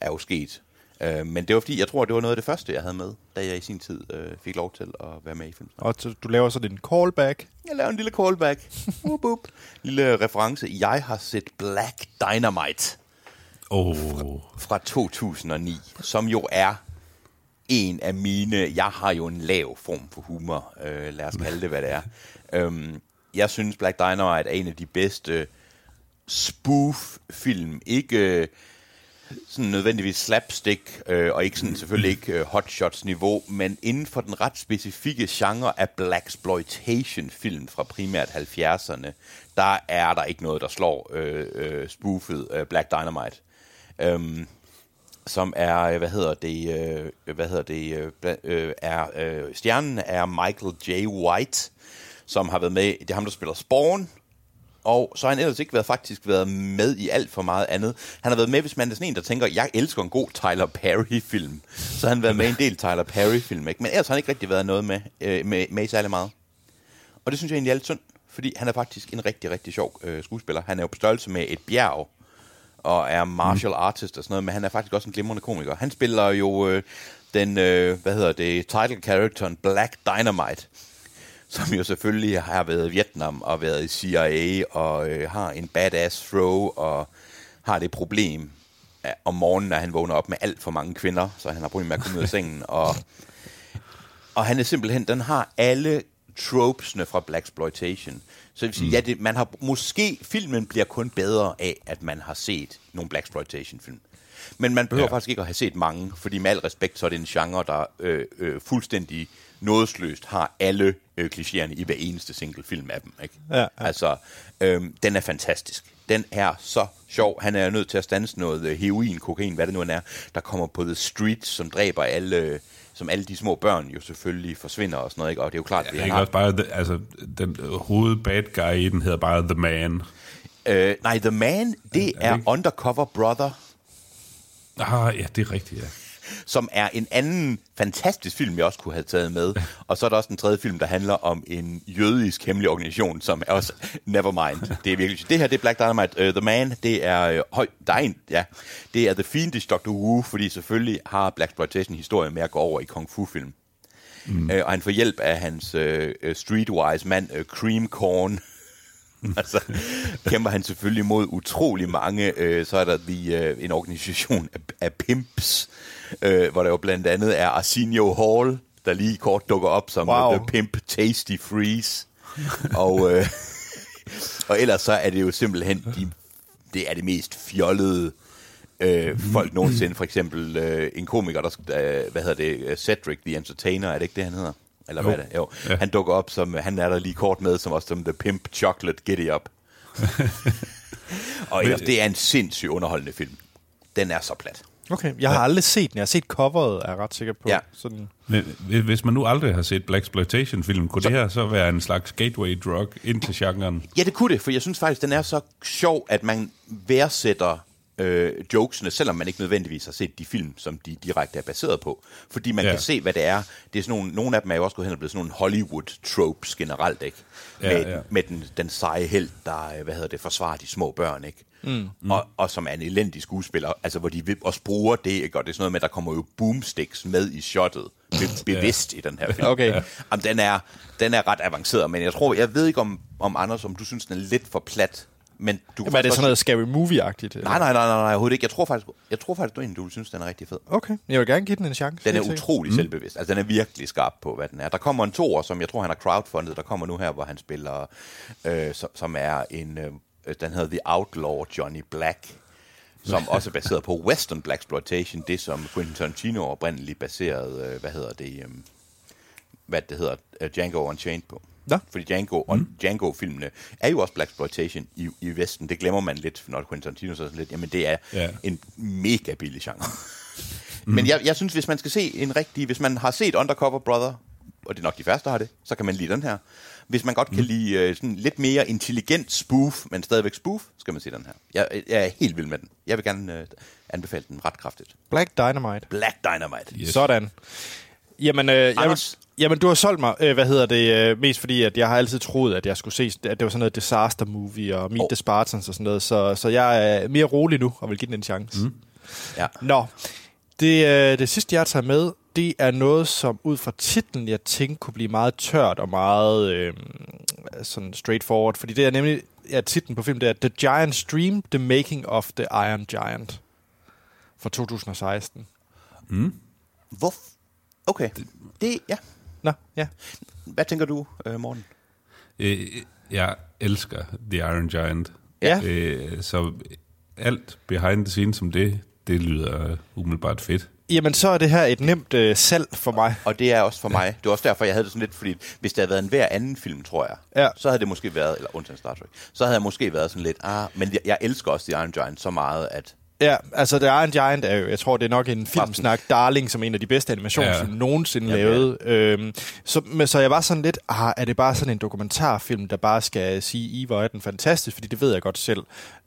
er jo sket. Øh, men det var fordi, jeg tror, det var noget af det første, jeg havde med, da jeg i sin tid øh, fik lov til at være med i filmen. Og så du laver sådan en callback. Jeg laver en lille callback. Whoop, whoop. Lille reference. Jeg har set Black Dynamite Oh, fra 2009, som jo er en af mine... Jeg har jo en lav form for humor, øh, lad os kalde det, hvad det er. øhm, jeg synes, Black Dynamite er en af de bedste øh, spoof-film. Ikke øh, sådan nødvendigvis slapstick, øh, og ikke sådan, selvfølgelig ikke øh, hotshots-niveau, men inden for den ret specifikke genre af black exploitation film fra primært 70'erne, der er der ikke noget, der slår øh, øh, spoofet øh, Black Dynamite. Øhm, som er, øh, hvad hedder det, øh, hvad hedder det, øh, øh, er, øh, stjernen er Michael J. White, som har været med, det er ham, der spiller Spawn, og så har han ellers ikke været, faktisk været med i alt for meget andet. Han har været med, hvis man er sådan en, der tænker, jeg elsker en god Tyler Perry-film. Så har han været med i en del Tyler Perry-film, ikke? Men ellers har han ikke rigtig været noget med, øh, med, med i særlig meget. Og det synes jeg egentlig er lidt synd, fordi han er faktisk en rigtig, rigtig sjov øh, skuespiller. Han er jo på størrelse med et bjerg, og er martial artist og sådan noget, men han er faktisk også en glimrende komiker. Han spiller jo øh, den, øh, hvad hedder det, title characteren Black Dynamite, som jo selvfølgelig har været i Vietnam og været i CIA og øh, har en badass throw og har det problem at om morgenen, at han vågner op med alt for mange kvinder, så han har problemer med at komme ud af sengen. Og, og han er simpelthen, den har alle tropesne fra Black Exploitation. Så det vil sige, mm. ja, det, man har måske, filmen bliver kun bedre af, at man har set nogle Black Exploitation film. Men man behøver ja. Faktisk ikke at have set mange, fordi med al respekt, så er det en genre, der øh, øh, fuldstændig nådesløst har alle øh, klichéerne i hver eneste single film af dem. Ikke? Ja, ja. Altså, øh, den er fantastisk. Den er så sjov. Han er nødt til at stanse noget øh, heroin, kokain, hvad det nu end er, der kommer på The Street, som dræber alle, som alle de små børn jo selvfølgelig forsvinder og sådan noget. Ikke? Og det er jo klart, det det er har. også bare, altså, den hoved bad guy i den hedder bare The Man. Øh, nej, The Man, det Er det er ikke? Undercover Brother, Ah, ja, det er rigtigt, ja. Som er en anden fantastisk film, jeg også kunne have taget med. Og så er der også en tredje film, der handler om en jødisk hemmelig organisation, som er også Nevermind. Det er virkelig Det her, det er Black Dynamite. Uh, The Man, det er uh, høj, der er en, ja, det er The Fiendish Dr. Wu, fordi selvfølgelig har Black Exploitation historie med at gå over i kung fu film. Mm. Uh, og han får hjælp af hans uh, streetwise mand, uh, Cream Corn, altså, kæmper han selvfølgelig mod utrolig mange. Øh, så er der the, øh, en organisation af, af pimps, øh, hvor der jo blandt andet er Arsenio Hall, der lige kort dukker op som Wow. The Pimp Tasty Freeze. og, øh, og ellers så er det jo simpelthen, de, det er det mest fjollede øh, folk nogensinde. For eksempel øh, en komiker, der, øh, hvad hedder det, Cedric the Entertainer, er det ikke det, han hedder? Eller hvad Jo. er det? Jo. Ja. Han dukker op som, han er der lige kort med, som også som The Pimp Chocolate Giddy Up. og ellers, det er en sindssygt underholdende film. Den er så plat. Okay, jeg har aldrig set den. Jeg har set coveret, er jeg ret sikker på. Ja. Sådan. Men hvis- man nu aldrig har set Black Exploitation-film, kunne så... det her så være en slags gateway-drug ind til genren? Ja, det kunne det, for jeg synes faktisk, den er så sjov, at man værdsætter øh, jokesene, selvom man ikke nødvendigvis har set de film, som de direkte er baseret på. Fordi man Ja. ja. kan se, hvad det er. Det er sådan nogle, nogle af dem er jo også gået hen og blevet sådan nogle Hollywood-tropes generelt, ikke? Ja, med, ja. med den, den seje held, der øh, hvad hedder det, forsvarer de små børn, ikke? Mm. Og, og som er en elendig skuespiller, altså hvor de også bruger det, ikke? Og det er sådan noget med, at der kommer jo boomsticks med i shottet, be, bevidst i den her film. Okay. Ja. Jamen, den er, den er ret avanceret, men jeg tror, jeg ved ikke om, om Anders, om du synes, den er lidt for plat, men du Hvad er det sådan noget scary movie-agtigt? eller? Nej, nej, nej, nej, nej, overhovedet ikke. Jeg tror faktisk, jeg tror faktisk, du, egentlig, du vil synes, den er rigtig fed. Okay, jeg vil gerne give den en chance. Den er utrolig mm. selvbevidst. Altså, den er virkelig skarp på, hvad den er. Der kommer en toer, som jeg tror, han har crowdfundet. Der kommer nu her, hvor han spiller, øh, som, som er en, øh, den hedder The Outlaw Johnny Black, som også er baseret på Western Black Exploitation, det som Quentin Tarantino oprindeligt baseret, øh, hvad hedder det, øh, hvad det hedder, øh, Django Unchained på. Nå. Fordi Django, mm. Django-filmene er jo også Black Exploitation i, i Vesten. Det glemmer man lidt, når Quentin Tarantino så sådan lidt, jamen det er Ja. ja. en mega billig genre. Men jeg, jeg synes, hvis man skal se en rigtig... Hvis man har set Undercover Brother, og det er nok de første, der har det, så kan man lide den her. Hvis man godt kan lide øh, sådan lidt mere intelligent spoof, men stadigvæk spoof, skal man se den her. Jeg, jeg er helt vild med den. Jeg vil gerne øh, anbefale den ret kraftigt. Black Dynamite. Black Dynamite. Yes. Sådan. Jamen, øh, Anders? jamen, du har solgt mig, øh, hvad hedder det, øh, mest fordi, at jeg har altid troet, at jeg skulle se, at det var sådan noget disaster movie og Meet oh. the Spartans og sådan noget, så, så jeg er mere rolig nu og vil give den en chance. Mm. Ja. Nå, det, øh, det sidste, jeg tager med, det er noget, som ud fra titlen, jeg tænkte kunne blive meget tørt og meget øh, sådan straightforward, fordi det er nemlig, ja, titlen på filmen, det er The Giant Dream, The Making of the Iron Giant fra 2016. Hvor? Okay. Det, ja. Nå, ja. Hvad tænker du, øh, Morten? Øh, jeg elsker The Iron Giant. Ja. Øh, så alt behind the scenes som det, det lyder umiddelbart fedt. Jamen, så er det her et nemt øh, salg for mig. Og det er også for mig. Det var også derfor, jeg havde det sådan lidt, fordi hvis det havde været en hver anden film, tror jeg, Ja. så havde det måske været, eller undtagen Star Trek, så havde jeg måske været sådan lidt, ah, men jeg, jeg elsker også The Iron Giant så meget, at Ja, altså The Iron Giant er jo, jeg tror, det er nok en filmsnak darling, som en af de bedste animationsfilm Ja. nogensinde Ja, er lavet. Øhm, så, men, så jeg var sådan lidt, ah, er det bare sådan en dokumentarfilm, der bare skal sige, I hvor er den fantastisk, fordi det ved jeg godt selv.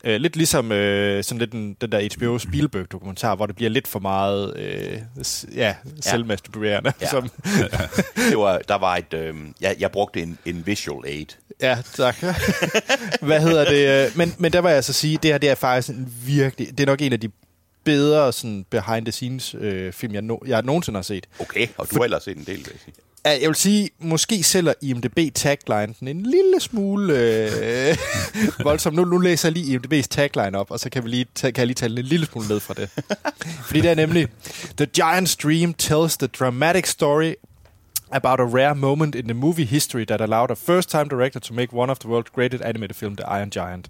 Øh, lidt ligesom øh, sådan lidt den, den der HBO Spielberg-dokumentar, hvor det bliver lidt for meget øh, ja, selvmasturberende. Ja. Som, det var, der var et, øh, jeg, jeg brugte en, en visual aid. Ja, tak. Hvad hedder det? øh, Men, men der var jeg altså sige, det her det er faktisk en virkelig... Det er nok en af de bedre sådan, behind-the-scenes øh, film, jeg, no, jeg nogensinde har set. Okay, og du har ellers set en del, vil jeg sige. Jeg vil sige, måske sælger IMDb tagline den en lille smule øh, voldsom. Nu, nu læser jeg lige IMDb's tagline op, og så kan, vi lige kan jeg lige tage en lille smule ned fra det. Fordi det er nemlig, The Giant's Dream tells the dramatic story about a rare moment in the movie history that allowed a first-time director to make one of the world's greatest animated film, The Iron Giant.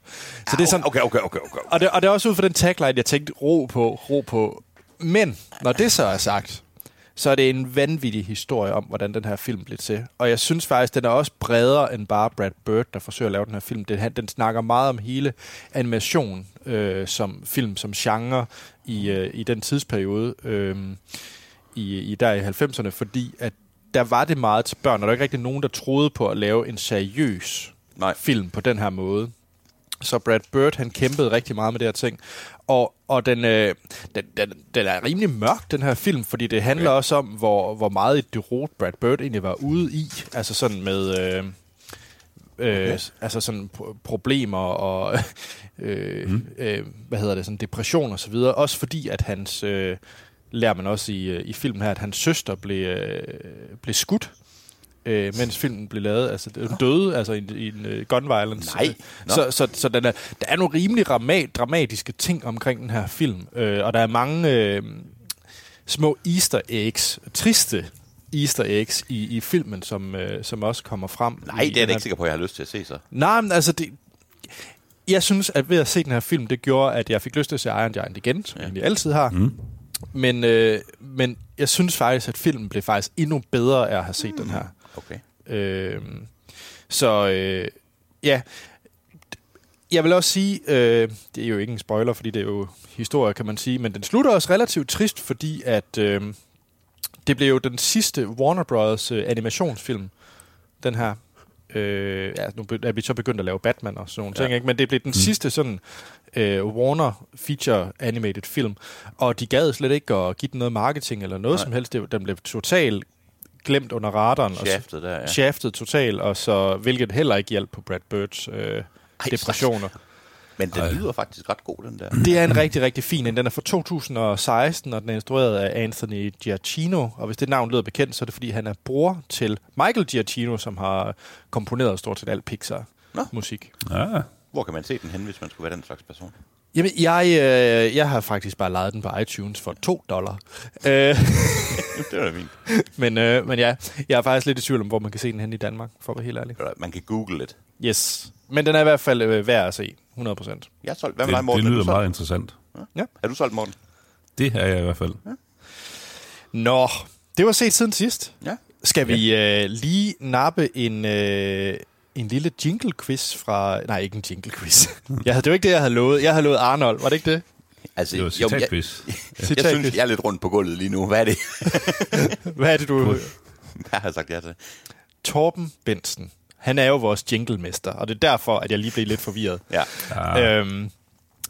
Så det er sådan, Okay, okay, okay, okay. og det, og det er også ud fra den tagline, jeg tænkte, ro på, ro på. Men, når det så er sagt, så er det en vanvittig historie om, hvordan den her film blev til. Og jeg synes faktisk, den er også bredere end bare Brad Bird, der forsøger at lave den her film. Den, den snakker meget om hele animation øh, som film, som genre i, øh, i den tidsperiode, øh, i, i der i 90'erne, fordi at der var det meget til børn, og der var ikke rigtig nogen, der troede på at lave en seriøs Nej. film på den her måde. Så Brad Bird, han kæmpede rigtig meget med det her ting. Og, og den, øh, den, den, den er rimelig mørk, den her film, fordi det handler okay. også om, hvor, hvor meget et derot Brad Bird egentlig var ude i. Altså sådan med... Øh, øh, Okay. altså sådan pro- problemer og øh, mm. øh, hvad hedder det sådan depression og så videre også fordi at hans øh, lærer man også i, øh, i filmen her at hans søster blev øh, blev skudt øh, mens filmen blev lavet altså hun døde altså i, en- i en uh, gun violence Nej. Nå. så, så, så den er, der er nogle rimelig drama- dramatiske ting omkring den her film øh, og der er mange øh, små easter eggs triste easter eggs i, i filmen som, øh, som også kommer frem Nej, det er jeg ikke sikker på, at jeg har lyst til at se så. Nej, men altså, det, jeg synes, at ved at se den her film, det gjorde, at jeg fik lyst til at se Iron Giant igen, som ja. jeg egentlig altid har. Mm. Men, øh, men jeg synes faktisk, at filmen blev faktisk endnu bedre af at have set mm. den her. Okay. Øh, så øh, ja, jeg vil også sige, øh, det er jo ikke en spoiler, fordi det er jo historie, kan man sige, men den slutter også relativt trist, fordi at øh, det blev jo den sidste Warner Brothers øh, animationsfilm, den her. Øh, ja, nu er vi så begyndt at lave Batman og sådan nogle Ja. ting, ikke? men det blev den mm. sidste sådan øh, Warner feature animated film, og de gad slet ikke at give den noget marketing eller noget Nej. som helst. Det, den blev totalt glemt under radaren. og Shaftet der, ja. shaftet totalt, og så, hvilket heller ikke hjalp på Brad Birds øh, depressioner. Men den Ej. lyder faktisk ret god, den der. Det er en rigtig, rigtig fin en. Den er fra 2016, og den er instrueret af Anthony Giacchino. Og hvis det navn lyder bekendt, så er det fordi, han er bror til Michael Giacchino, som har komponeret stort set alt. Pixar-musik. Ja, Hvor kan man se den hen, hvis man skulle være den slags person? Jamen, jeg, øh, jeg har faktisk bare lejet den på iTunes for 2 dollar. Øh, det var da fint. men, øh, men ja, jeg er faktisk lidt i tvivl om, hvor man kan se den hen i Danmark, for at være helt ærlig. Man kan google lidt. Yes. Men den er i hvert fald øh, værd at se, 100 procent. Jeg er solgt. Hvad med dig, det, Morten? det Er lyder meget interessant. Ja. Er du solgt, Morten? Det er jeg i hvert fald. Nå, det var set siden sidst. Ja. Skal vi øh, lige nappe en, øh, en lille jingle-quiz fra... Nej, ikke en jingle-quiz. jeg havde, det var ikke det, jeg havde lovet. Jeg havde lovet Arnold. Var det ikke det? Altså, Det var jo, jeg, citatquiz. jeg, Citatquiz. synes, jeg er lidt rundt på gulvet lige nu. Hvad er det? Hvad er det, du... Hvad har jeg sagt ja til? Torben Bensen. Han er jo vores jinglemester, og det er derfor, at jeg lige blev lidt forvirret. Ja. Ah, Øhm,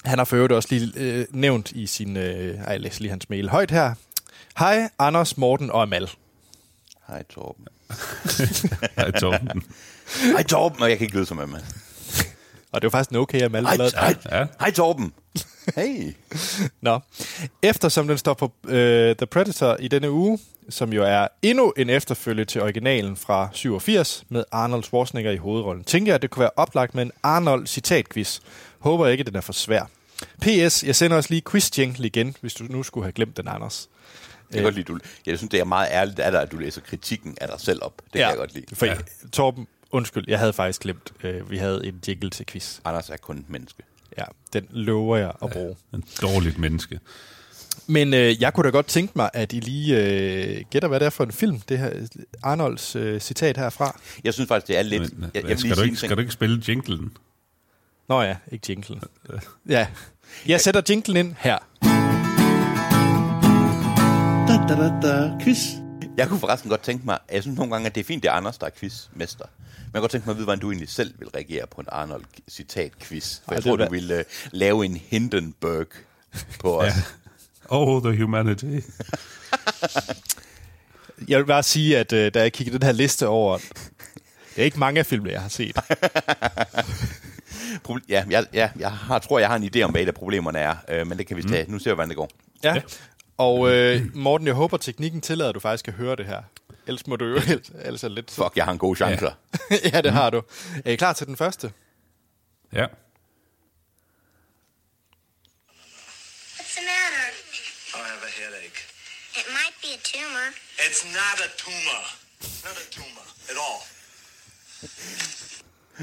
han har for øvrigt også lige øh, nævnt i sin... Øh, ej, jeg læser lige hans mail højt her. Hej, Anders, Morten og Amal. Hej, Torben. Hej, Torben. Hej, Torben. Og jeg kan ikke lyde som Emma. Og det var faktisk en okay Amal, der Hej, lavede. hej, Ja. hej, Torben. Hey. Nå. Eftersom den står på øh, The Predator i denne uge, som jo er endnu en efterfølge til originalen fra 87 med Arnold Schwarzenegger i hovedrollen, tænker jeg, at det kunne være oplagt med en Arnold citatquiz. Håber ikke, at den er for svær. P.S. Jeg sender også lige quiz igen, hvis du nu skulle have glemt den, Anders. Jeg kan godt lide, du, jeg synes, det er meget ærligt af dig, at du læser kritikken af dig selv op. Det kan jeg godt lide. For ja. Torben, undskyld, jeg havde faktisk glemt, øh, vi havde en jingle til quiz. Anders er kun et menneske. Ja, den lover jeg at bruge. En dårligt menneske. Men øh, jeg kunne da godt tænke mig, at I lige øh, gætter, hvad det er for en film, det her Arnolds øh, citat herfra. Jeg synes faktisk, det er lidt... Men, jeg, jeg vil skal, du ikke, skal du ikke spille jinglen? Nå ja, ikke jinglen. Ja. Jeg sætter jinglen ind her. Da, da, da, da. Quiz. Jeg kunne forresten godt tænke mig, jeg synes nogle gange, at det er fint, det er Anders, der er quizmester. Men jeg kunne godt tænke mig at vide, hvordan du egentlig selv vil reagere på en Arnold-citat-quiz. For Ej, jeg tror, vil du ville uh, lave en Hindenburg på os. Oh, the humanity. Jeg vil bare sige, at øh, da jeg kiggede den her liste over, det er ikke mange af filmene, jeg har set. Proble- ja, jeg, ja, jeg har, tror, jeg har en idé om, hvad et af problemerne er, øh, men det kan vi tage. Nu ser vi, hvordan det går. Ja. Og øh, Morten, jeg håber, teknikken tillader, at du faktisk kan høre det her. Ellers må du jo ellers er lidt... Fuck, jeg har en god chance. Ja. ja, det har du. Er I klar til den første? Ja. What's the matter? I have a headache. It might be a tumor. It's not a tumor. Not a tumor at all.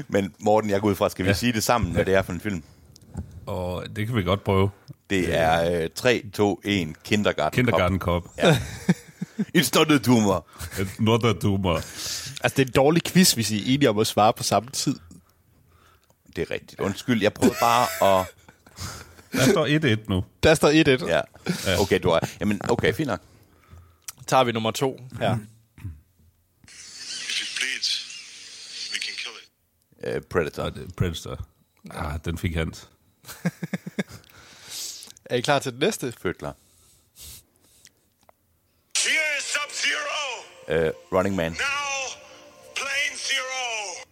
Men Morten, jeg går ud fra, skal vi Ja. sige det sammen, hvad det er for en film? Og det kan vi godt prøve. Det er øh, 3, 2, 1, Kindergarten. Kindergarten Cop. Ja. It's not a tumor. Not a tumor. Altså, det er en dårlig quiz, hvis I er enige om at svare på samme tid. Det er rigtigt. Undskyld, jeg prøvede bare at... Der står 1-1 nu. Der står 1-1. Ja. Okay, du er... Jamen, okay, fint nok. Tager vi nummer to her. If it bleeds, we can kill it. Uh, Predator. Det- Predator. Ah, den fik Hans. Er I klar til den næste? Født klar. Sub-Zero. Uh, Running Man. Now, Plane Zero.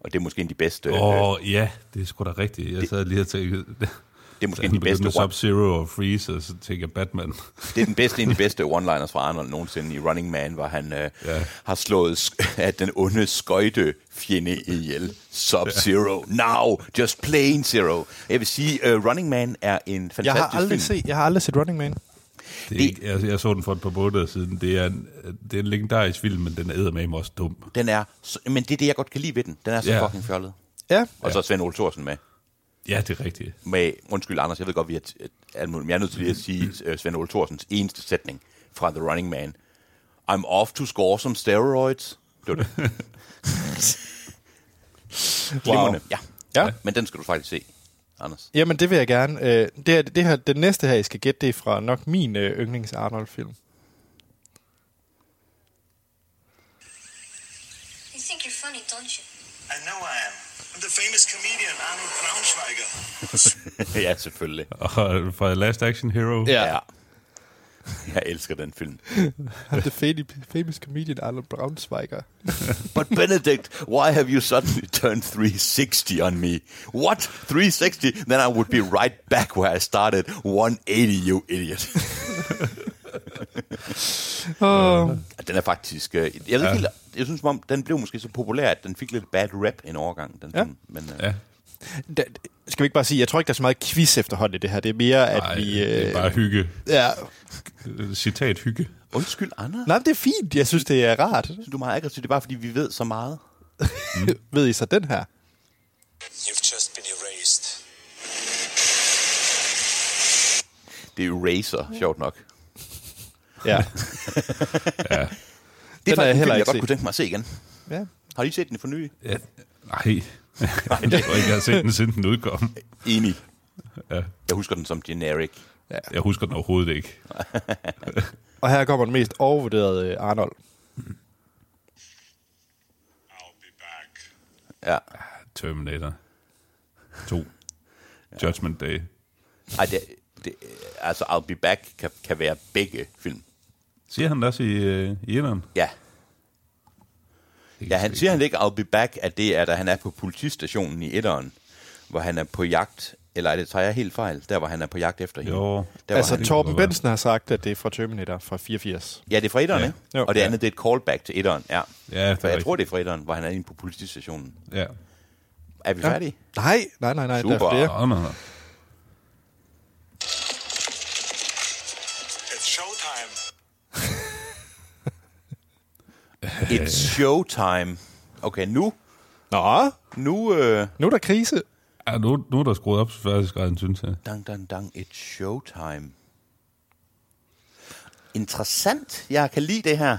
Og det er måske en af de bedste... Åh, øh, oh, ja, det er sgu da rigtigt. Jeg sad lige og tænkte... det er måske Da en af han de bedste... Sub-Zero og Freeze, og så tænker jeg Batman. det er den bedste, en af de bedste one-liners fra Arnold nogensinde i Running Man, hvor han uh, Ja. har slået at den onde skøjte fjende ihjel. Sub-Zero. Now, just plain zero. Jeg vil sige, uh, Running Man er en fantastisk Jeg har aldrig film. set, jeg har aldrig set Running Man. Det er ikke, jeg, jeg så den for et par måneder siden. Det er en, det er en legendarisk film, men den er med også dum. Den er... Men det er det, jeg godt kan lide ved den. Den er så Ja. fucking fjollet. Ja. Og så er Svend Ole Thorsen med. Ja, det er rigtigt. med, undskyld Anders, jeg ved godt, vi er, t- alt muligt, men jeg er nødt til lige at sige uh, Svend Ole Thorsens eneste sætning fra The Running Man. I'm off to score some steroids. Det var det. Glimrende. Ja. Ja. Men den skal du faktisk se, Anders. Jamen, det vil jeg gerne. Øh, det, her, det her, den næste her, I skal gætte, det er fra nok min øh, yndlings Arnold-film. You think you're funny, don't I'm the famous comedian Arnold Braunschweiger. ja, selvfølgelig. Og fra Last Action Hero. Ja. Ja. Jeg elsker den film. The famous, famous comedian Arnold Braunschweiger. But Benedict, why have you suddenly turned 360 on me? What? 360? Then I would be right back where I started. 180, you idiot. Den er faktisk... øh, Jeg, ved ikke helt, jeg synes, om den blev måske så populær, at den fik lidt bad rap en overgang. Den Ja. Men, øh, Ja. Da, skal vi ikke bare sige, jeg tror ikke, der er så meget quiz efterhånden i det her. Det er mere, at Ej, vi... det er bare hygge. ja. Øh, Citat hygge. Undskyld, Anna. Nej, men det er fint. Jeg synes, det er rart. Synes du er meget aggressiv? Det er bare, fordi vi ved så meget. Ved I så den her? You've just been erased. Det er Eraser, sjovt nok. Ja. Det er Den faktisk jeg en film, heller jeg ikke godt set. kunne tænke mig at se igen. ja. Har I set den for nylig? Ja. Nej. jeg tror ikke, jeg har set den, siden den udkom. Enig. Ja. Jeg husker den som generic. Jeg husker den overhovedet ikke. Og her kommer den mest overvurderede øh, Arnold. I'll be back. Ja. Terminator 2. Judgment Day. Ej, det, det, altså, I'll Be Back kan, kan være begge film. Siger han det også i, øh, i etteren? Ja. Ja, han siger han ikke, I'll be back, at det er, da han er på politistationen i etteren, hvor han er på jagt, eller er det, tager jeg helt fejl, der hvor han er på jagt efter hende. Jo. Der, Altså, han, Torben. Bensen har sagt, at det er fra Terminator fra 84. ja, det er fra etteren, Ja. ikke? Og det Ja. andet, det er et callback til etteren, ja. Ja, det For jeg tror, det er fra etteren, hvor han er inde på politistationen. Ja. Er vi færdige? Nej, nej, nej, nej. Der Super. er flere. Nå, nå, nå. It's showtime. Okay, nu, Nå, nu, øh, nu er der krise. Ja, nu, nu er der skruet op til færdighedsgraden, synes jeg. dang, dang, dang, it's showtime. Interessant. Jeg kan lide det her.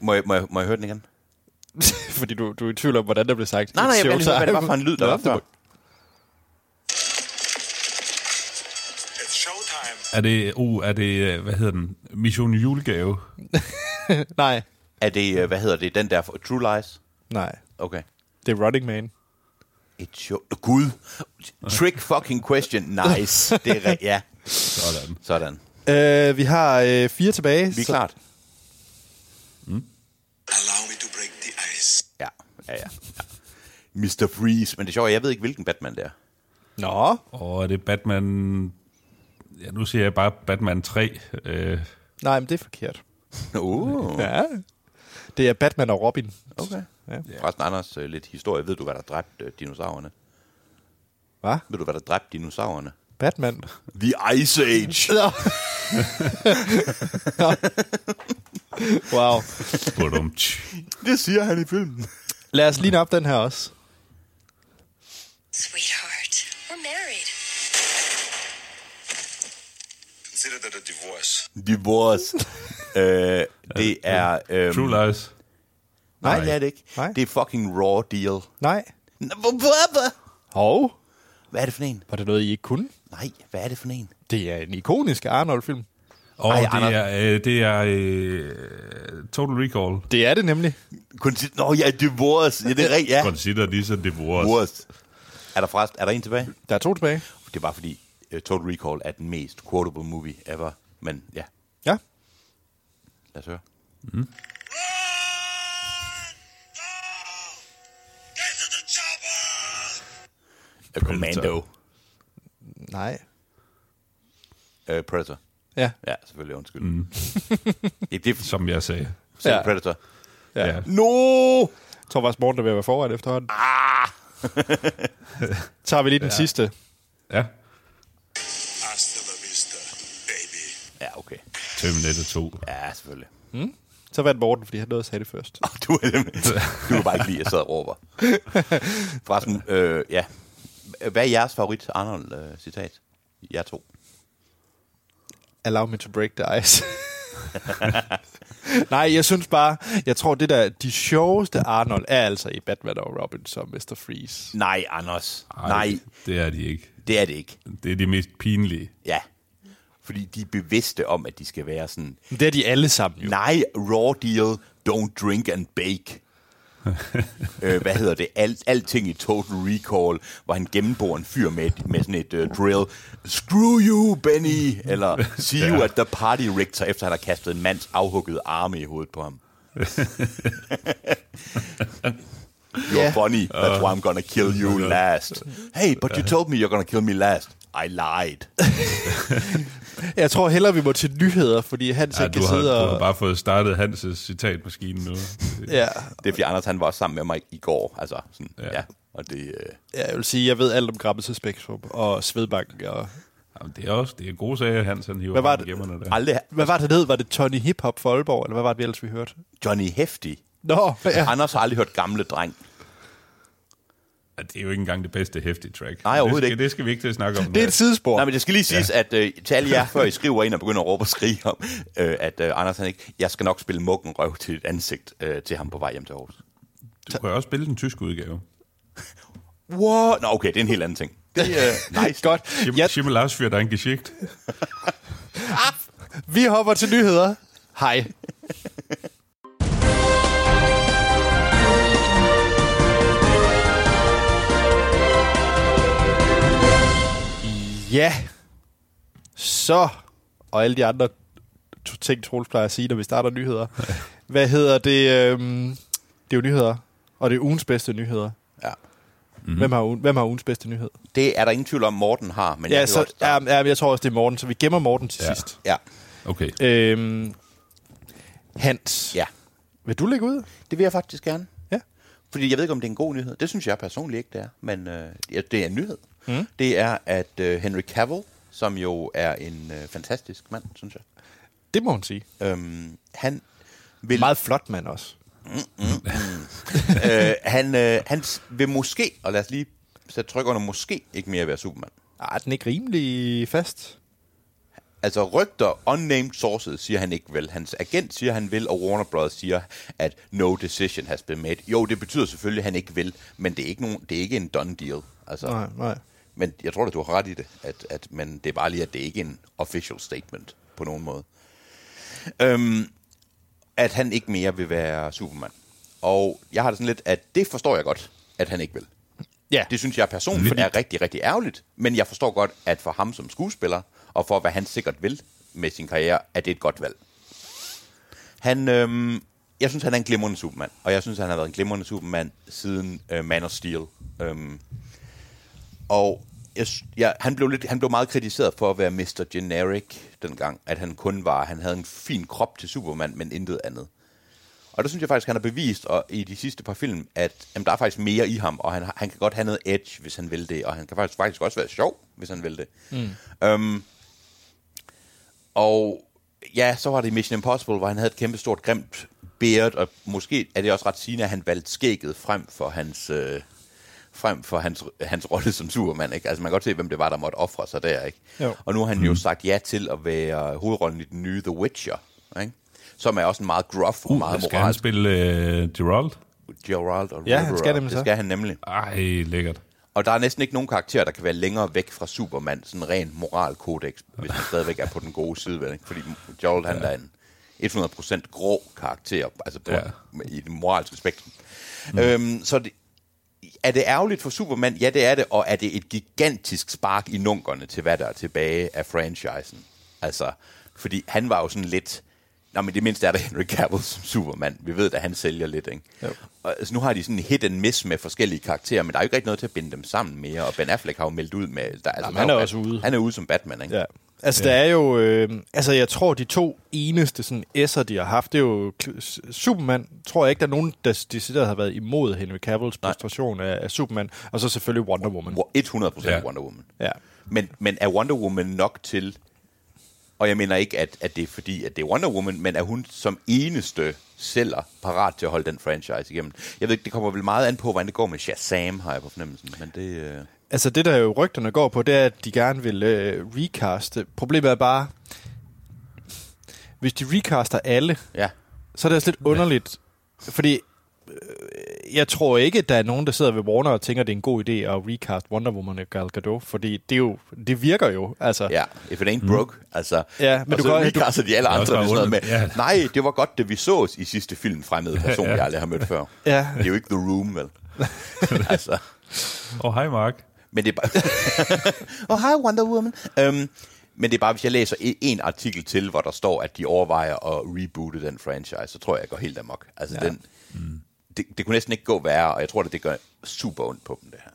Må jeg, må jeg, må jeg høre den igen? Fordi du, du er i tvivl om, hvordan der blev sagt. Nej, nej, jeg vil høre, hvad det var for en lyd, der var før. må- It's showtime. Er det, uh, er det, øh, hvad hedder den, Mission Julegave? Nej, Er det, øh, hvad hedder det, den der for True Lies? nej. Okay. Det er Running Man. Et show. Gud. Trick fucking question. Nice. Det er re- ja. Sådan. Sådan. Uh, vi har uh, fire tilbage. Vi er klart. Allow me to break the ice. Ja. Ja, ja. ja. Mr. Freeze. Men det er sjovt, jeg ved ikke, hvilken Batman det er. Nå, Og er det Batman... Ja, nu siger jeg bare Batman 3. Øh, nej, men det er forkert. Uh. Ja. Det er Batman og Robin. Okay. Ja. Forresten, Anders, øh, lidt historie. Ved du, hvad der dræbte øh, dinosaurerne? Hvad? Ved du, hvad der dræbte dinosaurerne? Batman. The Ice Age. Nå. wow. Det siger han i filmen. Lad os lige op den her også. Sweetheart, we're married. Consider that a divorce. Divorce. øh, det er... Øhm, True Lies. Nej, Nej. det er det ikke. Nej. Det er fucking raw deal. Nej. Hov. Hvad er det for en? Var det noget, I ikke kunne? Nej, hvad er det for en? Det er en ikonisk Arnold-film. Og Ej, det Anders. er, øh, det er øh, Total Recall. Det er det nemlig. Consi- Nå, ja, divorce. Ja, det er rigtigt, ja. Consider this a divorce. Divorce. Er der forresten, er der en tilbage? Der er to tilbage. Det er bare fordi Total Recall er den mest quotable movie ever. Men ja, Ja. lad os høre. Chopper! A Commando. Nej. Uh, Predator. Ja. Ja, selvfølgelig, undskyld. Mm. ja, det er Som jeg sagde. selv Ja. Predator. Ja. Ja. No! Faktisk, Morten er ved at være foran efterhånden. Ah! Tager vi lige den ja. sidste. Ja. Ja, okay. Terminator 2. Ja, selvfølgelig. Så vandt Morten, fordi han nåede at sige det først. Du, er du kan bare ikke lide, at jeg sidder og råber. Forresten, øh, ja. Hvad er jeres favorit Arnold-citat? Jeg to. Allow me to break the ice. Nej, jeg synes bare, jeg tror, det der, de sjoveste Arnold er altså i Batman og Robin som Mr. Freeze. Nej, Anders. Ej, Nej, Det er de ikke. det er det ikke. Det er de mest pinlige. Ja. Fordi de er bevidste om, at de skal være sådan, Men Det er de alle sammen jo. nej, raw deal, don't drink and bake. øh, hvad hedder det? Alt, alting i Total Recall, hvor han gennemborer en fyr med, et- med sådan et uh, drill. Screw you, Benny! Eller see you at the party, Richter, efter han har kastet en mands afhuggede arme i hovedet på ham. You're Ja. funny, that's why I'm gonna kill you last. Hey, but you told me you're gonna kill me last. I lied. Jeg tror hellere, vi må til nyheder, fordi han så Ja, kan du, har, sidde du har og... bare fået startet Hans' citatmaskine nu. Ja, Det er fordi Anders han var også sammen med mig i går. Altså, sådan, ja. Ja. Og det, øh, ja, jeg vil sige, jeg ved alt om Grammelse Spektrum og Svedbank. Og... Jamen, det er også det er gode sager, Hans han hiver Hvad var det? der. aldrig... Hvad var det, det hed? Var det Tony Hip Hop for Aalborg, eller hvad var det, vi ellers vi hørte? Johnny Hefti. Nå, ja. Anders har aldrig hørt gamle dreng. Ja, det er jo ikke engang det bedste hæftige track. Nej, overhovedet det skal, ikke. Det skal vi ikke til at snakke om. Det er et sidespor. Nej, men det skal lige siges, ja. at øh, til alle jer, før I skriver ind og begynder at råbe og skrige om, øh, at øh, Anders han ikke, jeg skal nok spille mukken røv til et ansigt øh, til ham på vej hjem til Aarhus. Du kan jo også spille den tyske udgave. What? Nå, okay, det er en helt anden ting. Det er øh, nice. Godt. Schim- Ja, für dein Geschicht. vi hopper til nyheder. Hej. Ja. Så. Og alle de andre to- ting, Troels plejer at sige, når vi starter nyheder. Hvad hedder det? Øhm, det er jo nyheder. Og det er ugens bedste nyheder. Ja. Mm-hmm. Hvem, har, ugen- hvem har ugens bedste nyhed? Det er der ingen tvivl om, Morten har, men jeg Ja, kan så, godt ja, starte. ja, jeg tror også, det er Morten, så vi gemmer Morten til Ja. sidst. Ja. Okay. Øhm, Hans, ja, vil du lægge ud? det vil jeg faktisk gerne. Ja. Fordi jeg ved ikke, om det er en god nyhed. Det synes jeg personligt ikke, det er. Men øh, ja, det er en nyhed. Mm. Det er, at øh, Henry Cavill, som jo er en øh, fantastisk mand, synes jeg, Det må hun sige. øhm, han vil... Meget flot mand også. øh, han, øh, han vil måske, og lad os lige sætte tryk under, måske ikke mere være Superman. Er den ikke rimelig fast? Altså rygter, unnamed sources, siger han ikke vel. Hans agent siger, han vil, og Warner Bros. siger, at no decision has been made. Jo, det betyder selvfølgelig, at han ikke vil, men det er ikke, nogen, det er ikke en done deal. Altså, Nej, nej. Men jeg tror, at du har ret i det, at, at, men det er bare lige, at det ikke er en official statement på nogen måde. Øhm, at han ikke mere vil være Superman. Og jeg har det sådan lidt, at det forstår jeg godt, at han ikke vil. Ja, Det synes jeg personligt er rigtig, rigtig ærgerligt. Men jeg forstår godt, at for ham som skuespiller, og for hvad han sikkert vil med sin karriere, at det er et godt valg. Han, øhm, jeg synes, han er en glimrende Superman. Og jeg synes, han har været en glimrende Superman siden øh, Man of Steel. Øhm, og jeg, jeg, han, blev lidt, han blev meget kritiseret for at være Mr. Generic dengang. At han kun var, han havde en fin krop til Superman, men intet andet. Og der synes jeg faktisk, han har bevist og i de sidste par film, at jamen, der er faktisk mere i ham, og han, han kan godt have noget edge, hvis han vil det, og han kan faktisk, faktisk også være sjov, hvis han vil det. Mm. Øhm, og ja, så var det Mission Impossible, hvor han havde et kæmpe stort grimt beard, og måske er det også ret sigende, at han valgte skægget frem for hans... Øh, frem for hans, hans rolle som Superman, ikke? Altså man kan godt se, hvem det var, der måtte ofre sig der, ikke? Jo. Og nu har han jo sagt ja til at være hovedrollen i den nye The Witcher, ikke? Som er også en meget gruff og Uh, meget skal han moralsk spille uh, Gerald? Gerald og Ja, han skal nemlig Det så. skal han nemlig. Ej, lækkert. Og der er næsten ikke nogen karakter, der kan være længere væk fra Superman, sådan ren moralkodex, hvis han stadigvæk er på den gode side. Vel? ikke? Fordi Gerald, han er en 100% grå karakter, altså på, Ja. ja. i det moralske spektrum. Mm. Øhm, så det, er det ærgerligt for Superman? Ja, det er det. Og er det et gigantisk spark i nunkerne til, hvad der er tilbage af franchisen? Altså, fordi han var jo sådan lidt... Nå, men det mindste er der Henry Cavill som Superman. Vi ved, at han sælger lidt, ikke? Jo. Og, altså, nu har de sådan en hit and miss med forskellige karakterer, men der er jo ikke rigtig noget til at binde dem sammen mere. Og Ben Affleck har jo meldt ud med... Der, altså, Jamen, han jo er Bat- også ude. Han er ude som Batman, ikke? Ja. Altså, ja. der er jo... Øh, altså, jeg tror, de to eneste sådan, S'er, de har haft, det er jo... Superman, tror jeg ikke, der er nogen, der decideret har været imod Henry Cavills præstation af, af Superman. Og så selvfølgelig Wonder Woman. Wo- 100% Ja. Wonder Woman. Ja. Men, men er Wonder Woman nok til... Og jeg mener ikke, at, at det er fordi, at det er Wonder Woman, men er hun som eneste sælger parat til at holde den franchise igennem? Jeg ved ikke, det kommer vel meget an på, hvordan det går med Shazam, har jeg på fornemmelsen. Men det... Øh... Altså, det der jo rygterne går på, det er, at de gerne vil øh, recaste. Problemet er bare, hvis de recaster alle, Ja. så er det også lidt underligt, fordi øh, jeg tror ikke, at der er nogen, der sidder ved Warner og tænker, at det er en god idé at recast Wonder Woman og Gal Gadot, fordi det, er jo, det virker jo. Altså, Ja, if it ain't broke. Mm. Altså, Ja, men og du så kan- recaster de alle Det er andre sådan noget med. Ja. nej, det var godt, det vi så i sidste film, fremmede person, jeg aldrig har mødt før. Ja. Det er jo ikke The Room, vel? altså, Åh, oh, hej Mark. Men det er bare... oh, hi Wonder Woman. Um, men det er bare, hvis jeg læser e- en artikel til, hvor der står, at de overvejer at reboote den franchise, så tror jeg, jeg går helt amok. Altså, ja. den, Mm. det, det kunne næsten ikke gå værre, og jeg tror, at det gør super ondt på dem, det her.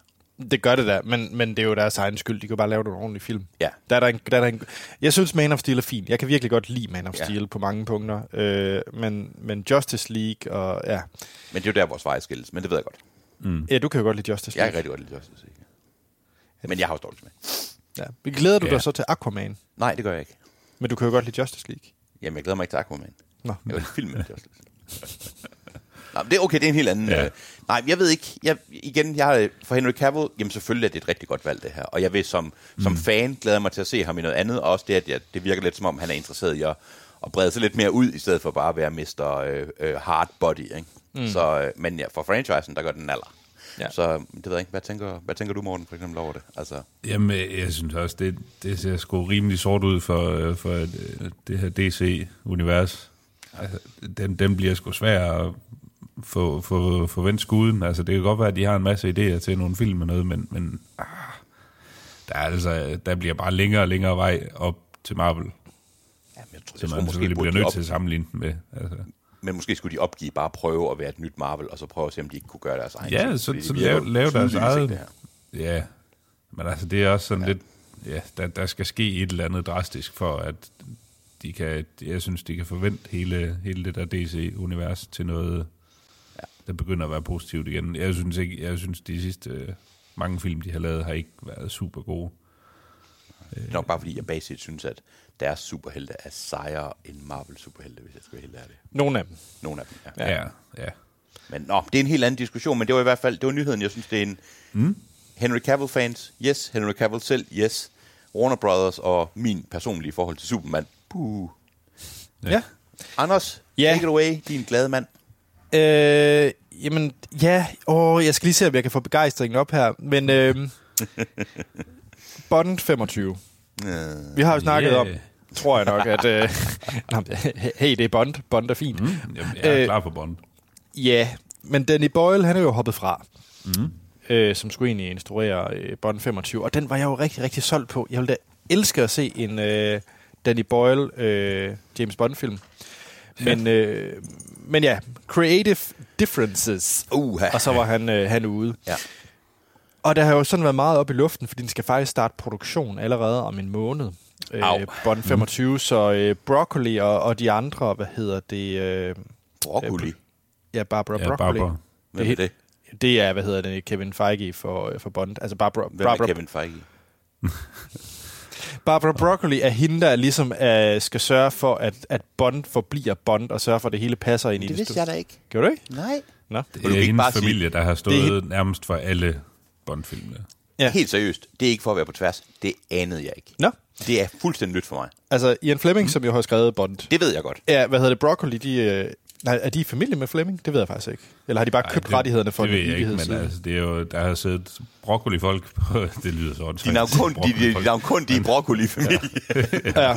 Det gør det da, men, men det er jo deres egen skyld. De kan bare lave nogle ordentlige film. Ja. Der er der en, der er der en, jeg synes, Man of Steel er fin. Jeg kan virkelig godt lide Man of Ja. Steel på mange punkter. Øh, men, men Justice League og... Ja. Men det er jo der, vores veje skilles, men det ved jeg godt. ja, du kan jo godt lide Justice Jeg League. kan rigtig godt lide Justice League. Men jeg har også dårligt med. Ja. Glæder du Ja. dig så til Aquaman? Nej, det gør jeg ikke. Men du kan jo godt lide Justice League. Jamen, jeg glæder mig ikke til Aquaman. Nå. Jeg vil filme med Justice Nej, men det er okay, det er en helt anden... Ja. Ja. Øh, nej, jeg ved ikke... Jeg, igen, jeg har for Henry Cavill, jamen selvfølgelig er det et rigtig godt valg, det her. Og jeg vil som, mm. som fan glæder mig til at se ham i noget andet. Og også det, at jeg, det virker lidt som om, han er interesseret i at, at brede sig lidt mere ud, i stedet for bare at være Mr. Øh, øh, Hard Body. Ikke? Mm. Så, øh, men ja, for franchisen, der gør den alder. Ja. Så det ved jeg ikke. Hvad tænker, hvad tænker du, Morten, for eksempel over det? Altså, Jamen, jeg synes også, det, det ser sgu rimelig sort ud for, øh, for øh, det her DC-univers. Altså, den, den bliver sgu svær at få, få, få vendt skuden. Altså, det kan godt være, at de har en masse idéer til nogle film og noget, men, men ah, der, er altså, der bliver bare længere og længere vej op til Marvel, jamen, jeg tror, som jeg tror måske selvfølgelig bliver nødt op, til at sammenligne den med. Altså. Men måske skulle de opgive bare at prøve at være et nyt Marvel, og så prøve at se, om de ikke kunne gøre deres egen Ja, ting, så, så lave, lave deres eget... her. Ja, men altså, det er også sådan ja. lidt... Ja, der, der skal ske et eller andet drastisk for, at de kan... Jeg synes, de kan forvente hele, hele det der DC-univers til noget, ja. der begynder at være positivt igen. Jeg synes ikke... Jeg synes, de sidste øh, mange film, de har lavet, har ikke været super gode. Det er nok bare fordi, jeg basisk synes, at deres superhelte er sejere end Marvel superhelte, hvis jeg skal være helt ærlig. Nogle af dem. Nogle af dem, ja. Ja, ja. ja. Men nå, det er en helt anden diskussion, men det var i hvert fald, det var nyheden, jeg synes, det er en... Mm. Henry Cavill-fans, yes. Henry Cavill selv, yes. Warner Brothers og min personlige forhold til Superman. Puh. Ja. ja. Anders, Ja. take it away, din glade mand. Øh, jamen, ja. Åh, jeg skal lige se, om jeg kan få begejstringen op her. Men øh, Bond 25. Vi har jo snakket Yeah. om, tror jeg nok, at... Øh, hey, det er Bond. Bond er fint. Mm. Jamen, jeg er Øh, klar for Bond. Ja, men Danny Boyle, han er jo hoppet fra. Mm. Øh, som skulle egentlig instruere øh, Bond 25. Og den var jeg jo rigtig, rigtig solgt på. Jeg ville da elske at se en øh, Danny Boyle øh, James Bond-film. Men, øh, men ja, Creative Differences. Uha. Og så var han, øh, han ude. Ja. Og der har jo sådan været meget op i luften, fordi den skal faktisk starte produktion allerede om en måned. Au. Øh, Bond 25, mm. så øh, Broccoli og, og de andre, hvad hedder det? Øh, Broccoli. ja, Barbara Ja, Broccoli. Barbara. Hvem er det? Det er, hvad hedder det, Kevin Feige for, øh, for Bond. Altså Barbara, Hvem er Barbara, Kevin Feige? Barbara Broccoli er hende, der ligesom uh, skal sørge for, at, at Bond forbliver Bond, og sørge for, at det hele passer ind i Det det. vidste jeg da ikke. Gjorde du ikke? Nej. Nå. Det er ikke hendes bare sige- familie, der har Det stået nærmest for alle Bond-filmene. Ja. Helt seriøst, det er ikke for at være på tværs. Det anede jeg ikke. Nå, Det er fuldstændig nyt for mig. altså Ian Fleming, mm. som jo har skrevet Bond. Det ved jeg godt. Ja, hvad hedder det, Broccoli, de, øh, nej, er de i familie med Fleming? Det ved jeg faktisk ikke. Eller har de bare Ej, købt det, rettighederne for det ved en jeg ikke, men altså, det er jo, der har siddet broccoli-folk på, det lyder så kun, de, de, navn kun de broccoli-familie. Ja,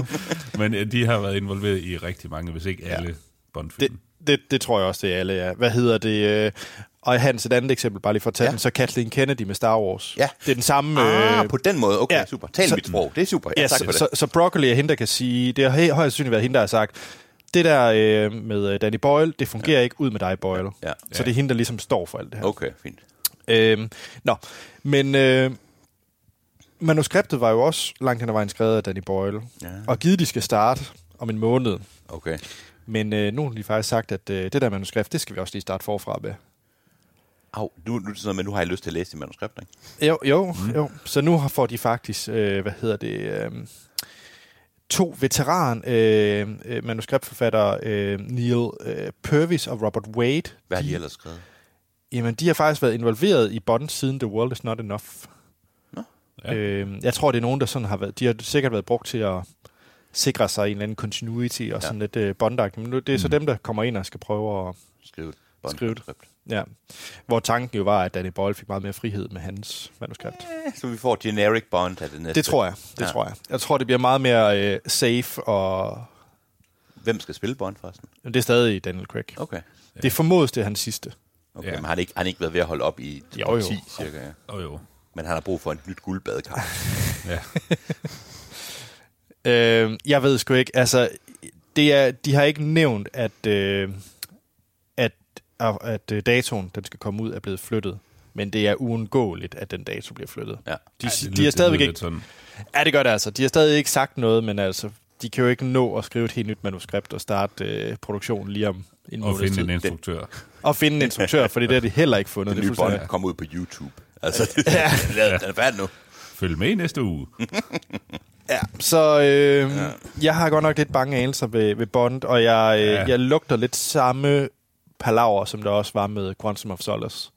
Men øh, de har været involveret i rigtig mange, hvis ikke alle det, Bond-film. det, det tror jeg også, det er alle, ja. Hvad hedder det? Øh, og Hans, et andet eksempel, bare lige for at tage Ja. ja. den, så Kathleen Kennedy med Star Wars. Ja. Det er den samme... Ah, øh, på den måde. Okay, ja. super. Tal Så- mit sprog. Det er super. Ja, Ja, tak så, for det. så, så Broccoli er hende, der kan sige, det har højst sandsynligt været hende, der har sagt, det der øh, med øh, Danny Boyle, det fungerer ja. ikke ud med dig, Boyle. Ja. Så det er hende, der ligesom står for alt det her. Okay, fint. Øhm, nå, men øh, manuskriptet var jo også langt hen ad vejen skrevet af Danny Boyle. Ja. Og givet, de skal starte om en måned. Okay. Men øh, nu har de faktisk sagt, at øh, det der manuskript, det skal vi også lige starte forfra med. Au, nu, nu, sådan men nu har jeg lyst til at læse det manuskript, ikke? Jo, jo, mm. jo. Så nu har- får de faktisk, øh, hvad hedder det, øh, to veteran øh, øh, manuskriptforfattere, øh, Neil øh, Purvis og Robert Wade. Hvad har de ellers skrevet? Jamen, de har faktisk været involveret i Bond siden The World Is Not Enough. Nå. Ja. Øh, jeg tror, det er nogen, der sådan har været... De har sikkert været brugt til at sikre sig en eller anden continuity og sådan lidt øh, bondagt. Men nu, det er så dem, der kommer ind og skal prøve at Skriv det. skrevet. Bond-manuskript. Ja. Hvor tanken jo var, at Danny Boyle fik meget mere frihed med hans manuskript. Så vi får generic Bond af det næste. Det tror jeg. Det Ja. ja. tror jeg. Jeg tror, det bliver meget mere øh, safe, og Hvem skal spille Bond forresten? det er stadig Daniel Craig. Okay. Det formodes, det er hans sidste. okay. Ja. Men har han, ikke, han ikke været ved at holde op i Jo, jo. 10 cirka, ja. Og jo. Men han har brug for et nyt guldbadekar. Ja. Øh, jeg ved sgu ikke, altså, det er, de har ikke nævnt, at, øh, at, at øh, datoen, den skal komme ud, er blevet flyttet. Men det er uundgåeligt, at den dato bliver flyttet. Ja. De, Ej, de, det de har stadigvæk det ikke... Sådan. Ja, det gør det altså. De har stadig ikke sagt noget, men altså, de kan jo ikke nå at skrive et helt nyt manuskript og starte øh, produktionen lige om en Og måneds finde tid. en instruktør. Og finde en instruktør, for det er det, de heller ikke fundet. Den Det nye fuldstændig- kommer ud på YouTube. Altså, ja. den er færdig nu. Følg med i næste uge. Ja, så øh, ja. jeg har godt nok lidt bange anelser ved, ved Bond, og jeg, øh, Ja. ja. jeg lugter lidt samme palaver, som der også var med Quantum of Solace.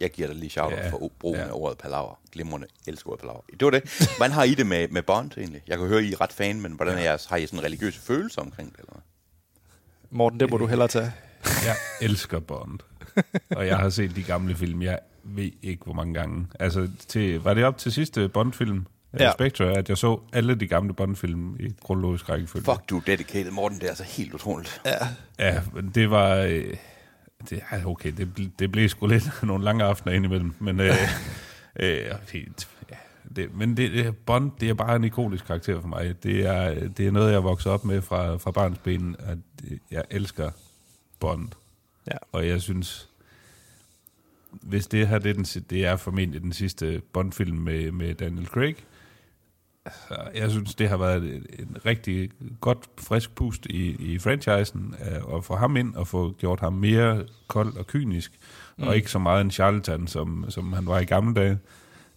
Jeg giver dig lige shout Ja. ja. for brugen Ja. af ordet palaver. Glimrende elsker ordet palaver. Det var det. Hvordan har I det med, med Bond egentlig? Jeg kan høre, I er ret fan, men hvordan er jeres, har I sådan religiøse følelser omkring det? Eller? hvad? Morten, det må du hellere tage. Jeg elsker Bond. Og jeg har set de gamle film, jeg ved ikke hvor mange gange. Altså, til, var det op til sidste Bond-film? Ja. Spectre, at jeg så alle de gamle Bond-film i kronologisk rækkefølge. Fuck, du er dedicated, Morten. Det er altså helt utroligt. Ja. Ja, men det var... Øh, det, okay, det, det blev sgu lidt nogle lange aftener indimellem, men... Øh, øh, helt, ja, det, men det, det, Bond, det er bare en ikonisk karakter for mig. Det er, det er noget, jeg vokset op med fra, fra barns ben, at jeg elsker Bond. Ja. Og jeg synes, hvis det her det er, den, det er formentlig den sidste Bond-film med, med Daniel Craig, så jeg synes, det har været en, rigtig godt, frisk pust i, i franchisen, øh, at få ham ind og få gjort ham mere kold og kynisk, mm. og ikke så meget en charlatan, som, som han var i gamle dage.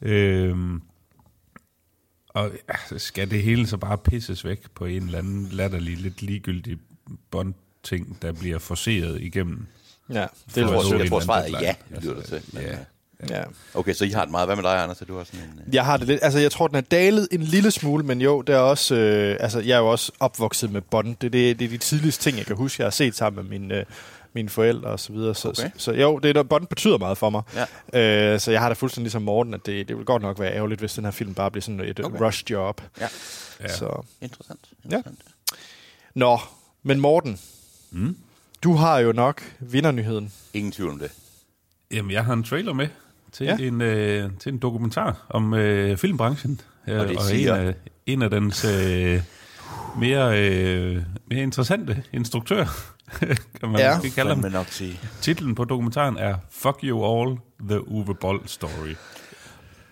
Øhm, og altså, skal det hele så bare pisses væk på en eller anden latterlig, lidt ligegyldig Bond-ting, der bliver forceret igennem? Ja, det For er Jeg tror, jeg en tror svaret er ja, lyder det til. Men, ja. Ja. Okay, så I har det meget. Hvad med dig, Anders? Er du også sådan en... øh, Jeg har det lidt, altså jeg tror, den er dalet en lille smule, men jo, det er også, øh, altså jeg er jo også opvokset med Bond. Det, det, det er de tidligste ting, jeg kan huske, jeg har set sammen med mine, øh, mine forældre og så videre. Så, Okay. så, så jo, det er, der- Bond betyder meget for mig. Ja. Øh, så jeg har da fuldstændig ligesom Morten, at det, det vil godt nok være ærgerligt, hvis den her film bare bliver sådan et Okay. rush job. Ja, Ja. Så. interessant. interessant. Nå, men Morten, Mm. du har jo nok vindernyheden. Ingen tvivl om det. Jamen, jeg har en trailer med til, Ja. en, øh, til en dokumentar om øh, filmbranchen. Øh, Og det og en af, en af dens øh, mere, øh, mere interessante instruktører, kan man Ja. måske kalde ham. nok sige. Titlen på dokumentaren er Fuck You All, The Uwe Boll Story.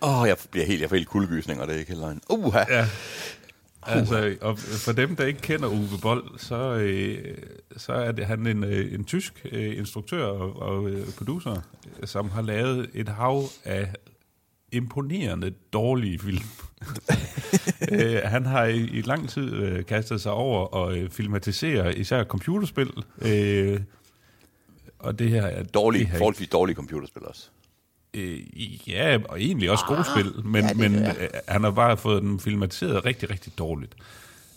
Åh, oh, jeg bliver helt, jeg får helt kuldegysninger, det er ikke helt løgn. Uha. Ja. Altså, og for dem, der ikke kender Uwe Boll, så, øh, så er det han en, øh, en tysk øh, instruktør og, og øh, producer, som har lavet et hav af imponerende dårlige film. øh, han har i, i lang tid øh, kastet sig over og øh, filmatisere især computerspil. Øh, og det her er Dårlige, forholdsvis dårlige computerspil også. Øh, ja, og egentlig også gode spil, men, ja, men øh, han har bare fået den filmatiseret rigtig, rigtig dårligt.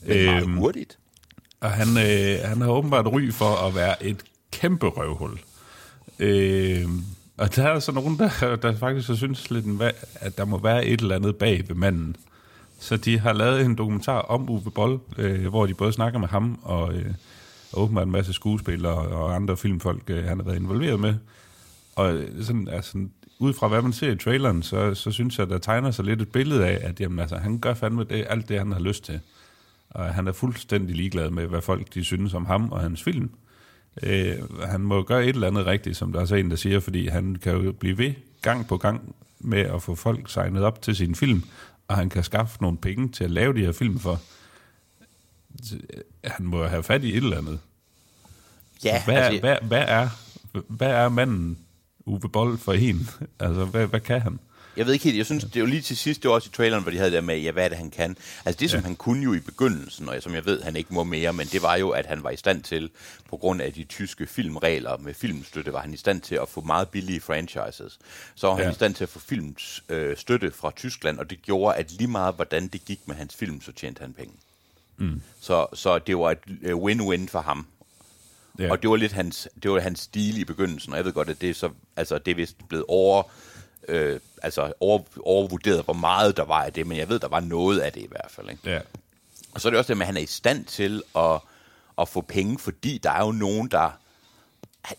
Men meget Øhm, hurtigt. og han, øh, han har åbenbart ry for at være et kæmpe røvhul. Øh, og der er så nogen, der, der faktisk så synes lidt, at der må være et eller andet bag ved manden. Så de har lavet en dokumentar om Uwe Boll, øh, hvor de både snakker med ham og, øh, og åbenbart en masse skuespillere og andre filmfolk, øh, han har været involveret med. Og sådan, altså, ud fra hvad man ser i traileren, så, så synes jeg, der tegner sig lidt et billede af, at jamen, altså, han gør fandme det, alt det, han har lyst til. Og han er fuldstændig ligeglad med, hvad folk de synes om ham og hans film. Øh, han må gøre et eller andet rigtigt, som der er så en, der siger, fordi han kan jo blive ved gang på gang med at få folk signet op til sin film, og han kan skaffe nogle penge til at lave de her film for. Øh, Han må have fat i et eller andet. Ja, Hvad, altså, hvad, hvad, er, hvad er manden Uwe Boll for en? Altså, hvad, hvad kan han? Jeg ved ikke helt, jeg synes, det er jo lige til sidst, det var også i traileren, hvor de havde det der med, ja, hvad er det, han kan? Altså det, som Ja. han kunne jo i begyndelsen, og som jeg ved, han ikke må mere, men det var jo, at han var i stand til, på grund af de tyske filmregler med filmstøtte, var han i stand til at få meget billige franchises. Så var han Ja. i stand til at få films øh, fra Tyskland, og det gjorde, at lige meget, hvordan det gik med hans film, så tjente han penge. Mm. Så, så det var et øh, win-win for ham. Ja. Og det var lidt hans, det var hans stil i begyndelsen, og jeg ved godt, at det er, så, altså, det er vist blevet over, øh, altså over, overvurderet, hvor meget der var af det, men jeg ved, der var noget af det i hvert fald. Ikke? Ja. Og så er det også det med, at han er i stand til at, at få penge, fordi der er jo nogen, der...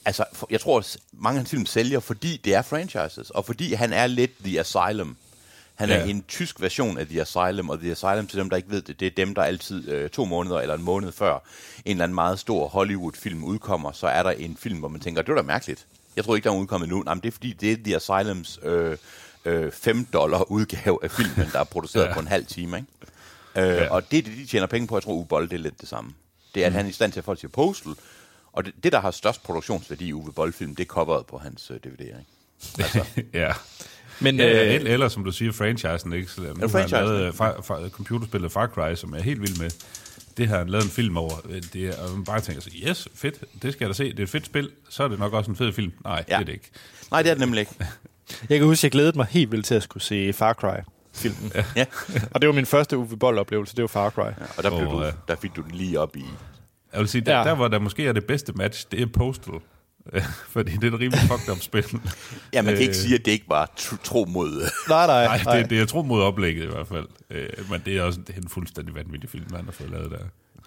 Altså, jeg tror, at mange af hans film sælger, fordi det er franchises, og fordi han er lidt The Asylum. Han er Ja. en tysk version af The Asylum, og The Asylum, til dem, der ikke ved det, det er dem, der altid øh, to måneder eller en måned før en eller anden meget stor Hollywood-film udkommer, så er der en film, hvor man tænker, det var da mærkeligt. Jeg tror ikke, der er udkommet nu. Nej, men det er fordi, det er The Asylums øh, øh, 5 dollar udgave af filmen, der er produceret ja. På en halv time. Ikke? Øh, ja. Og det, er det, de tjener penge på, jeg tror, Uwe Boll, det er lidt det samme. Det er, at han er i stand til at folk siger Postal, og det, det, der har størst produktionsværdi i Uwe Boll-film, det er coveret på hans øh, DVD. Ikke? Altså, ja. Men Ja, øh, eller, eller som du siger, franchisen, ikke? Så, nu har han franchisen, lavet øh, far, far, computerspillet Far Cry, som jeg er helt vild med. Det har han lavet en film over. Øh, Det er, og man bare tænker sig, yes, fedt, det skal jeg da se. Det er et fedt spil, så er det nok også en fed film. Nej, ja. det er det ikke. nej, det er det nemlig ikke. jeg kan huske, at jeg glædede mig helt vildt til at skulle se Far Cry-filmen. Ja. Og det var min første Uwe Boll-oplevelse, det var Far Cry. Og der, blev Og, du, øh, der fik du den lige op i... Jeg vil sige, der, Ja. ja. der hvor der måske er det bedste match, det er Postal. Fordi det er et rimelig fucked up spil. Ja, man kan ikke Øh, sige, at det ikke var tro, tro mod... Nej, nej, Nej, det, det er tro mod oplægget i hvert fald. Øh, men det er også det er en fuldstændig vanvittig film, han har fået lavet der.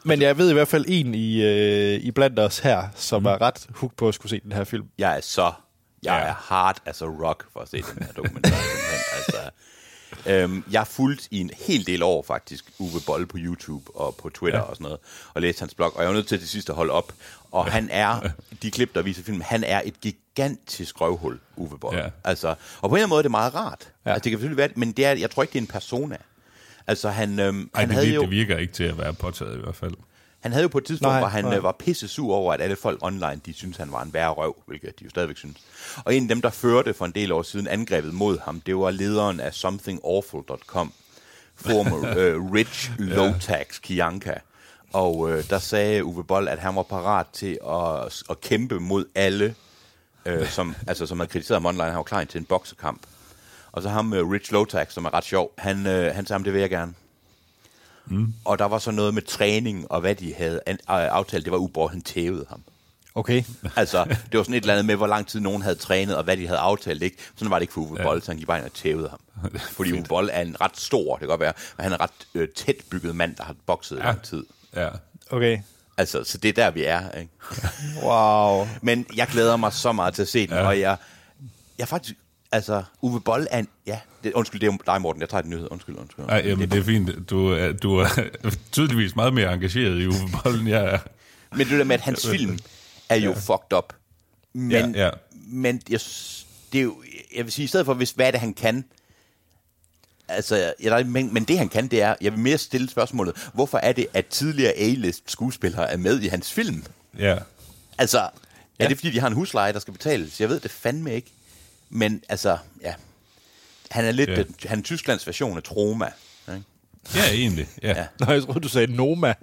Men jeg ved i hvert fald en i, øh, i blandt os her, som mm. er ret hooked på at skulle se den her film. Jeg er så... Jeg Ja. er hard as a rock for at se den her dokumentar. altså, øhm, jeg har fulgt i en hel del år faktisk Uwe Boll på YouTube og på Twitter ja. og sådan noget, og læst hans blog, og jeg var nødt til til sidst at holde op. Og han er, de klip, der viser filmen, han er et gigantisk røvhul, Uwe Boll. Ja. Altså, og på en eller anden måde er det meget rart. Ja. Altså, det kan selvfølgelig være, men det er, jeg tror ikke, det er en persona. Altså, han, øhm, Ej, han det, havde jo... det virker ikke til at være påtaget i hvert fald. Han havde jo på et tidspunkt, Nej, hvor han nej. nej. var pisse sur over, at alle folk online, de synes han var en værre røv, hvilket de jo stadigvæk synes. Og en af dem, der førte for en del år siden angrebet mod ham, det var lederen af somethingawful.com, former uh, Rich Lotax Kianka. Og uh, der sagde Uwe Boll, at han var parat til at, at kæmpe mod alle, uh, som, altså, som havde kritiseret ham online. Han var klar til en boksekamp. Og så ham uh, Rich Lotax, som er ret sjov, han, uh, han sagde, "Jamen, det vil jeg gerne. Og der var så noget med træning, og hvad de havde an- øh, aftalt, det var Uber, han tævede ham. Okay. Altså, det var sådan et eller andet med, hvor lang tid nogen havde trænet, og hvad de havde aftalt, ikke? Sådan var det ikke for Uwe Boll, så han gik bare ind og tævede ham. Fordi Uwe Boll er en ret stor, det kan godt være, men han er en ret øh, tæt bygget mand, der har bokset i Ja. lang tid. Ja. Okay. Altså, så det er der, vi er, ikke? Wow. Men jeg glæder mig så meget til at se den, ja. og jeg, jeg faktisk, altså, Uwe Boll er en, ja, det, undskyld, det er dig, Morten, jeg tager den nyhed, undskyld, undskyld. Ej, jamen, det er fint. Du, er- du er tydeligvis meget mere engageret i Uwe Boll, end jeg er. Men det der med, at hans film er jo ja. fucked up. Men, Ja, ja. men jeg, det er jo, jeg vil sige, i stedet for, hvis, hvad er det, han kan? Altså, ja, der er- men, men det han kan, det er, jeg vil mere stille spørgsmålet, hvorfor er det, at tidligere A-list skuespillere er med i hans film? Ja. Altså, er ja. det fordi, de har en husleje, der skal betales? Jeg ved det fandme ikke. Men altså, ja. Han er lidt, Ja. ja. han er Tysklands version af Troma. Ikke? Ja, egentlig. Ja. Ja. Nå, jeg troede, du sagde Noma.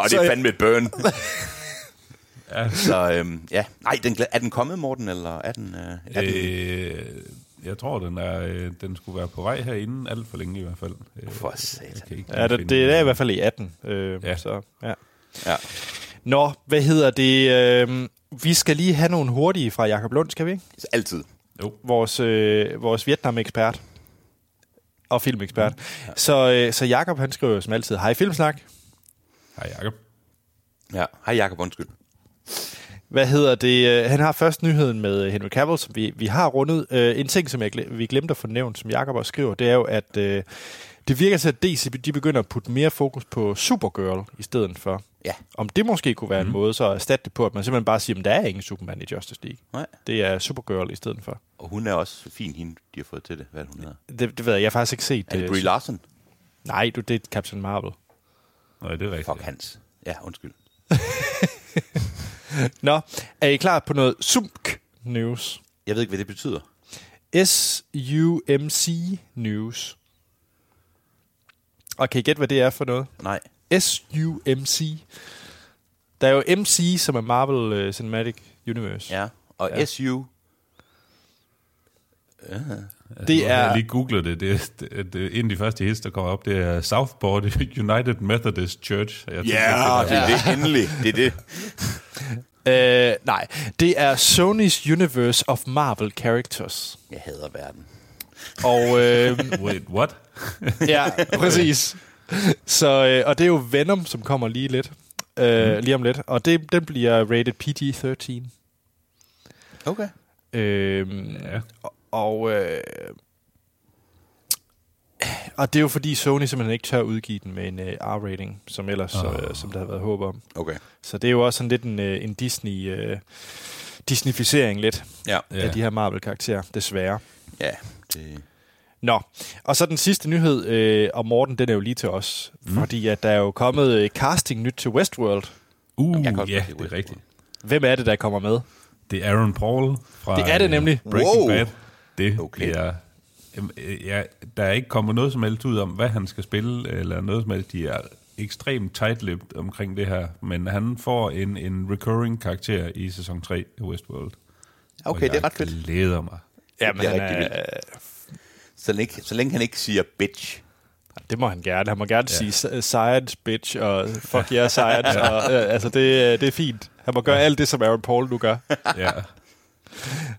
Og det er Så- fandme et burn. ja. Så øhm, ja, nej, den, er den kommet, Morten, eller er den... Øh, er den Øh, jeg tror, den, er, øh, den skulle være på vej herinde alt for længe i hvert fald. Øh, For satan. Ja, det, det er i hvert fald i 18. Øh, ja. Så, ja. ja. Nå, hvad hedder det? Øh, vi skal lige have nogle hurtige fra Jakob Lund, skal vi ikke? Altid. Jo. Vores, øh, vores Vietnam-ekspert og filmekspert. Ja. Så, øh, så Jakob han skriver som altid, hej Filmsnak. Hej, Jacob. Ja. Hej Jakob, undskyld. Hvad hedder det? Øh, Han har først nyheden med Henry Cavill, som vi, vi har rundet. Øh, En ting, som jeg, vi glemte at få nævnt, som Jakob også skriver, det er jo, at øh, det virker til, at DC de begynder at putte mere fokus på Supergirl i stedet for. Ja. Om det måske kunne være mm. en måde så at erstatte det på, at man simpelthen bare siger, at der er ingen Superman i Justice League. Nej. Det er Supergirl i stedet for. Og hun er også fin, hende, de har fået til det. Hvad hun hedder? Det, det ved jeg, jeg har faktisk ikke set Er det øh, Brie Larson? Nej, du, det er Captain Marvel. Nej, det er rigtigt. Fuck Hans. Ja, undskyld. Nå, er I klar på noget SUMK news? Jeg ved ikke, hvad det betyder. S-U-M-C news. Og kan I gætte, hvad det er for noget? Nej. S-U-M-C. Der er jo MC, som er Marvel uh, Cinematic Universe. Ja. Og Ja. ja. SU... Det Jeg har er, lige googlet det. det, det, det en af de første hits, der kommer op, det er Southport United Methodist Church. Jeg Ja, det det er det endelig. Det er det. øh, nej, det er Sony's Universe of Marvel Characters. Jeg hader verden. Og øh, Wait, what? ja, præcis. Så, øh, og det er jo Venom, som kommer lige lidt. Øh, lige om lidt. Og det, den bliver rated PG-13. Okay. Øh, Ja. Og, øh, og det er jo fordi Sony simpelthen ikke tør udgive den med en øh, R-rating, som ellers oh. øh, som der har været håb om. Okay. Så det er jo også sådan lidt en, øh, en Disney, øh, Disneyficering lidt Ja. ja. af de her Marvel-karakterer, desværre. Ja. Det... Nå, og så den sidste nyhed øh, om Morten, den er jo lige til os. Mm. Fordi at der er jo kommet øh, casting nyt til Westworld. Uh, Jeg ja, det er rigtigt. Hvem er det, der kommer med? Det er Aaron Paul fra Det er det nemlig. Breaking Wow. Bad. Det Okay. okay. Øh, Ja, der er ikke kommet noget som helst ud om, hvad han skal spille, eller noget som helst. De er ekstremt tight-lipped omkring det her, men han får en, en recurring karakter i sæson 3 af Westworld. Okay, det er ret fedt. Jeg glæder mig. Jamen, Det er han rigtig er, Så længe, så længe han ikke siger bitch. det må han gerne. Han må gerne ja. sige "S- science, bitch, og fuck yeah, science. og, øh, altså, det, det er fint. Han må gøre alt det, som Aaron Paul nu gør. Ja.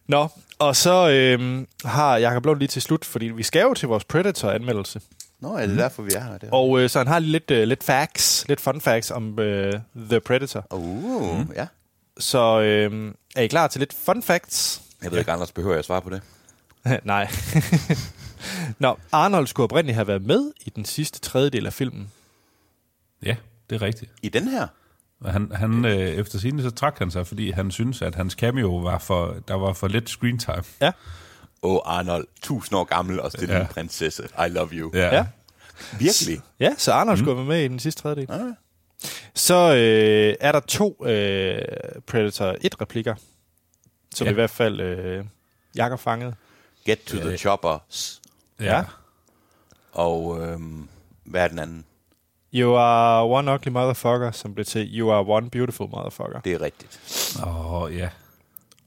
Nå, og så øhm, har Jacob Lund lige til slut, fordi vi skal jo til vores Predator-anmeldelse. Nå, er det derfor, vi er her? Der? Og øh, så han har lidt, øh, lidt facts, lidt fun facts om øh, The Predator. Uh, mm. ja. Så øh, er I klar til lidt fun facts? Jeg ved ikke, Anders behøver jeg at svare på det. Nej. Nå, Arnold skulle oprindeligt have været med i den sidste tredjedel af filmen. ja, det er rigtigt. I den her? Han, han, øh, efter sine så trak han sig, fordi han synes, at hans cameo var for, der var for lidt screen time. Ja. Åh, oh, Arnold, tusind år gammel og stille Ja. en prinsesse. I love you. Ja. Ja. Virkelig? Ja, så Arnold mm. skulle være med i den sidste tredjedel. Ah. Så øh, er der to øh, Predator 1-replikker, som ja. Ja. i hvert fald øh, Jakob fangede. Get to the choppers. Ja. Og øhm, hvad er den anden? You are one ugly motherfucker, som blev til You are one beautiful motherfucker. Det er rigtigt. Åh, oh, ja.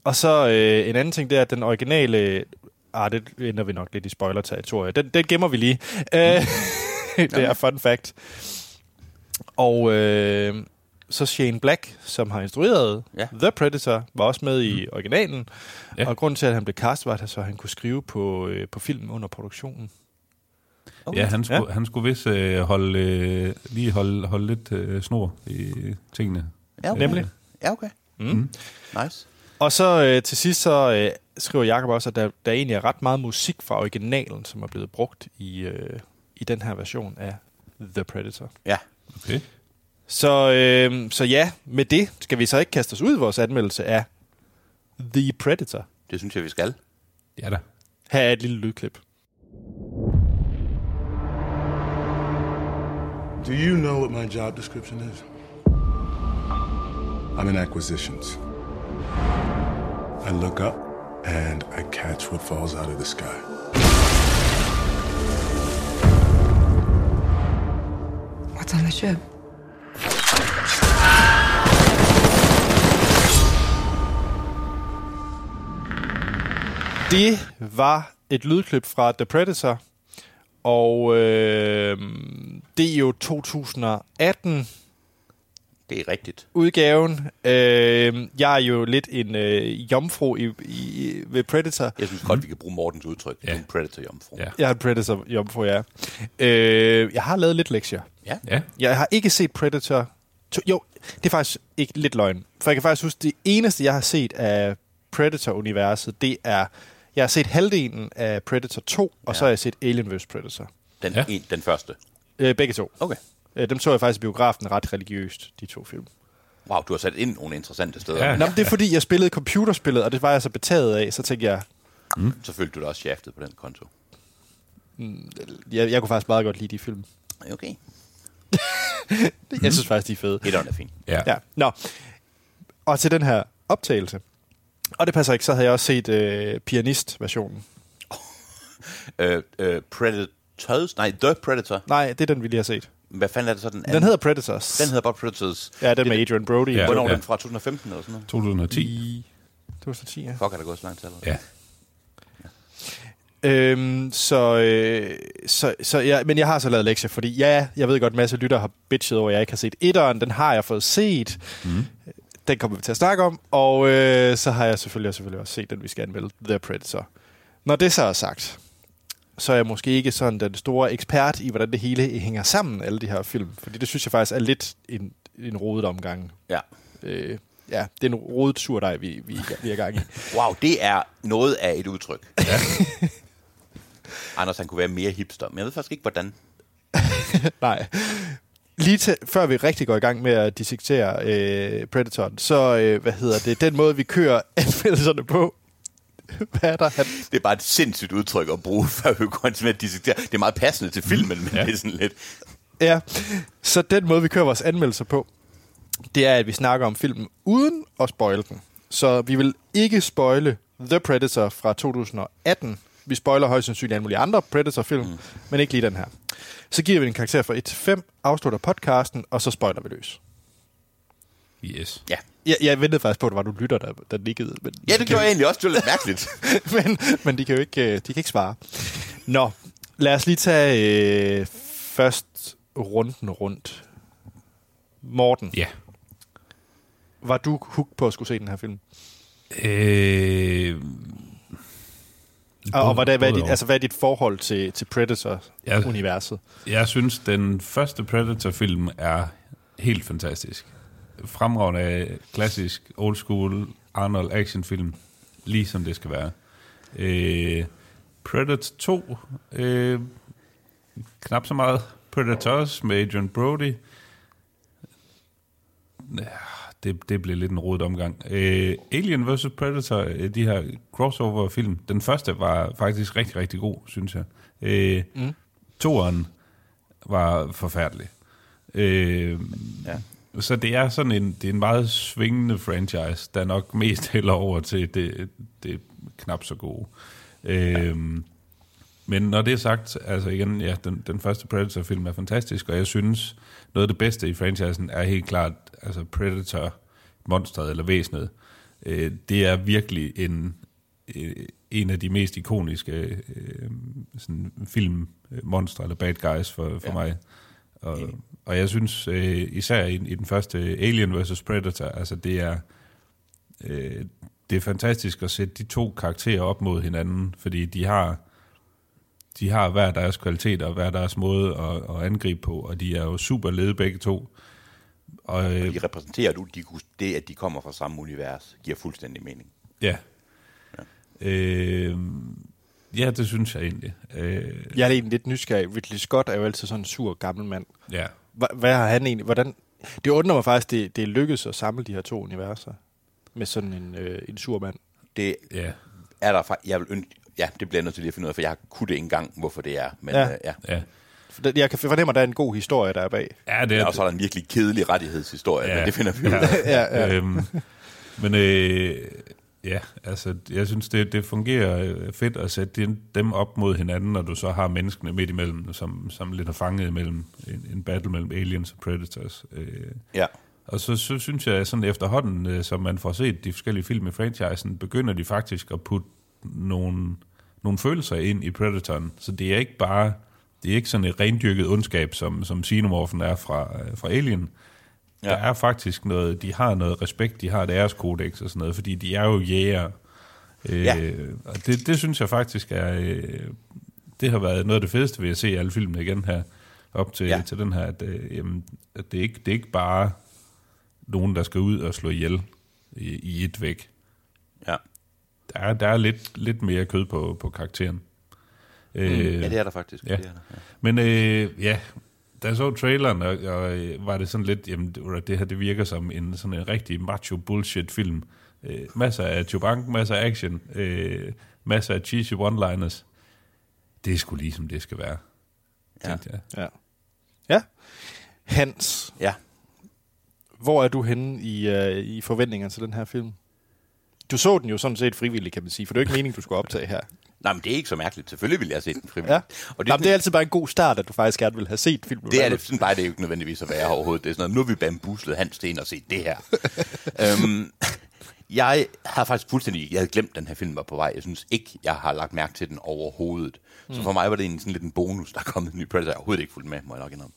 Og så øh, en anden ting, det er, at den originale... Ah, det ender vi nok lidt i spoiler-territoriet. Den, den gemmer vi lige. Øh, det er fun fact. Og øh, så Shane Black, som har instrueret Ja. The Predator, var også med i originalen. Ja. Ja. Og grunden til, at han blev cast, var, at så han kunne skrive på, øh, på film under produktionen. Okay. Ja, han skulle, ja. han skulle vist øh, holde, øh, lige holde, holde lidt øh, snor i tingene. Ja, okay. Nemlig. Ja, okay. Mm. Nice. Og så øh, til sidst så øh, skriver Jacob også, at der, der egentlig er ret meget musik fra originalen, som er blevet brugt i, øh, i den her version af The Predator. Ja. Okay. Så, øh, så ja, med det skal vi så ikke kaste os ud i vores anmeldelse af The Predator. Det synes jeg, vi skal. Ja da. Her er et lille lydklip. Do you know what my job description is? I'm in acquisitions. I look up and I catch what falls out of the sky. What's on the ship? Det var et lydklip fra The Predator, og øh, det er jo 2018 Det er rigtigt. udgaven. Øh, jeg er jo lidt en øh, jomfru i, i, ved Predator. Jeg synes godt, vi kan bruge Mortens udtryk. Ja. En predator-jomfru. Ja. Jeg er en Predator jomfru, ja. Øh, jeg har lavet lidt lektier. ja. Ja. Jeg har ikke set Predator. To, jo, det er faktisk ikke lidt løgn. For jeg kan faktisk huske, det eneste, jeg har set af Predator-universet, det er... Jeg har set halvdelen af Predator 2, og Ja. så har jeg set Alien vs. Predator. Den, Ja. En, den første. Øh, begge to. Okay. Øh, dem så jeg faktisk i biografen ret religiøst, de to film. Wow, du har sat ind nogle interessante steder. Ja. Nå, men det er fordi, jeg spillede computerspillet, og det var jeg så betaget af, så tænkte jeg, Så følte du dig også shaftet på den konto. jeg, jeg kunne faktisk meget godt lide de film. Okay. Jeg synes faktisk, de er fede. Etteren er fint. Ja. Ja, nå. Og til den her optagelse, og det passer ikke, så havde jeg også set øh, pianist-versionen. Øh, øh, Predators? Nej, The Predator. Nej, det er den, vi lige har set. Hvad fanden er det så den anden? Den hedder Predators. Den hedder bare Predators. Ja, den Det- med Adrian Brody. Ja. Hvornår er den fra 2015 eller sådan noget? 2010. I 2010, ja. Fuck, er der gået så lang tid. Ja. Øhm, så, øh, så, så ja, men jeg har så lavet lektier, fordi ja, jeg ved godt, en masse lytter har bitchet over, at jeg ikke har set etteren. Den har jeg fået set. Mm. Den kommer vi til at snakke om. Og øh, så har jeg selvfølgelig, selvfølgelig også set den, vi skal anmelde, The Predator. Når det så er sagt, så er jeg måske ikke sådan den store ekspert i, hvordan det hele hænger sammen, alle de her film. Fordi det synes jeg faktisk er lidt en, en rodet omgang. Ja. Øh, ja, det er en rodet surdej, vi, vi, vi er i gang i. Wow, det er noget af et udtryk. Ja. Anders, han kunne være mere hipster, men jeg ved faktisk ikke, hvordan. Nej. Lige til, før vi rigtig går i gang med at dissektere øh, Predatoren, så øh, hvad hedder det, den måde, vi kører anmeldelserne på, hvad er der? Han, Det er bare et sindssygt udtryk at bruge, før vi går til at dissektere. Det er meget passende til filmen, men ja. det er sådan lidt... ja, så den måde, vi kører vores anmeldelser på, det er, at vi snakker om filmen uden at spoile den. Så vi vil ikke spoile The Predator fra 2018. Vi spoiler højst sandsynligt alle mulige andre Predator-film, mm. men ikke lige den her. Så giver vi en karakter fra 1 til 5, afslutter podcasten, og så spoiler vi løs. Yes. Ja. Jeg, jeg ventede faktisk på, at det var du lytter, der, der nikkede. Men, Ja, det gjorde jeg egentlig også. Det var lidt mærkeligt. men, men de kan jo ikke, øh, de kan ikke svare. Nå, lad os lige tage øh, først runden rundt. Morten, Ja. var du hooked på at skulle se den her film? Øh, Og, og hvad, er, hvad, er dit, altså, hvad er dit forhold til, til Predator-universet? Jeg synes, den første Predator-film er helt fantastisk. Fremragende klassisk, old school Arnold actionfilm, lige som det skal være. Øh, Predator 2, øh, knap så meget. Predators med Adrian Brody. Ja, det, det blev lidt en rodet omgang. Øh, Alien vs. Predator, øh, de her crossover-film, den første var faktisk rigtig, rigtig god, synes jeg. Øh, mm. Toeren var forfærdelig. Øh, Ja. Så det er sådan en, det er en meget svingende franchise, der nok mest hælder over til det, det knap så gode. Øhm, men når det er sagt, altså igen, ja, den, den første Predator-film er fantastisk, og jeg synes, noget af det bedste i franchisen er helt klart, altså Predator, monstret eller væsenet. Øh, det er virkelig en, øh, en af de mest ikoniske øh, sådan film, øh, eller bad guys for, for ja. mig. Og, og jeg synes øh, især i, i den første Alien vs. Predator, altså det er øh, det er fantastisk at sætte de to karakterer op mod hinanden, fordi de har de har hver deres kvaliteter og hver deres måde at, at angribe på, og de er jo super lede begge to. Og, øh, De repræsenterer du, de, det, at de kommer fra samme univers, giver fuldstændig mening. ja. Øh, ja, det synes jeg egentlig. Øh, Jeg er egentlig lidt nysgerrig. Ridley Scott er jo altid sådan en sur gammel mand. ja. Hva, hvad har han egentlig... Hvordan, det undrer mig faktisk, det, det er lykkedes at samle de her to universer med sådan en, øh, en sur mand. Det Ja, er der fa- jeg vil ønske, ja, det bliver jeg nødt til lige at finde ud af, for jeg kunne det ikke engang, hvorfor det er. Men Ja. ja. Øh, ja. ja. Jeg kan fornemme, at der er en god historie, der er bag. Ja, det Ja, er, og så er der en virkelig kedelig rettighedshistorie, ja. men det finder vi ud af. Ja, ja. Øhm, men øh, ja, altså, jeg synes, det, det fungerer øh, fedt at sætte dem- op mod hinanden, når du så har menneskene midt imellem, som, som lidt er fanget imellem en, en battle mellem aliens og predators. Øh, Ja. og så, så synes jeg, sådan efterhånden, øh, som man får set de forskellige film i franchisen, begynder de faktisk at putte nogle, nogle følelser ind i Predatoren. Så det er ikke bare, det er ikke sådan et rendyrket ondskab, som, som Xenomorphen er fra, øh, fra Alien. Ja. Der er faktisk noget, de har noget respekt, de har et æreskodex og sådan noget, fordi de er jo jæger. Øh, Ja. Og det, det synes jeg faktisk er, øh, det har været noget af det fedeste ved at se alle filmene igen her, op til, ja. Til den her, at, øh, jamen, at det, er ikke, det er ikke bare nogen, der skal ud og slå ihjel i, i et væk. Ja. Der er, der er lidt, lidt mere kød på, på karakteren. Øh, ja, det er der faktisk. Ja. Det er der, ja. Men øh, ja, da jeg så traileren, og, og øh, var det sådan lidt, jamen det, det her det virker som en sådan en rigtig macho bullshit film. Øh, masser af chubank, masser af action, øh, masser af cheesy one-liners. Det er sgu lige som det skal være, Ja. jeg. Ja. Ja. Hans, ja. hvor er du henne i, øh, i forventningerne til den her film? Du så den jo sådan set frivilligt, kan man sige, for det er jo ikke meningen, du skulle optage her. Nej, men det er ikke så mærkeligt. Selvfølgelig vil jeg se den frivilligt. Ja. Og det, Jamen, det er altid bare en god start, at du faktisk gerne vil have set filmen. det er det, sådan bare det er jo ikke nødvendigvis at være overhovedet. Det er sådan noget, nu har vi bambuslet Hans ind og set det her. øhm, Jeg havde faktisk fuldstændig, jeg havde glemt, den her film var på vej. Jeg synes ikke, jeg har lagt mærke til den overhovedet. Så for mig var det egentlig sådan lidt en bonus, der er kommet en ny Predator. Jeg har overhovedet ikke fulgt med, må jeg nok indrømme.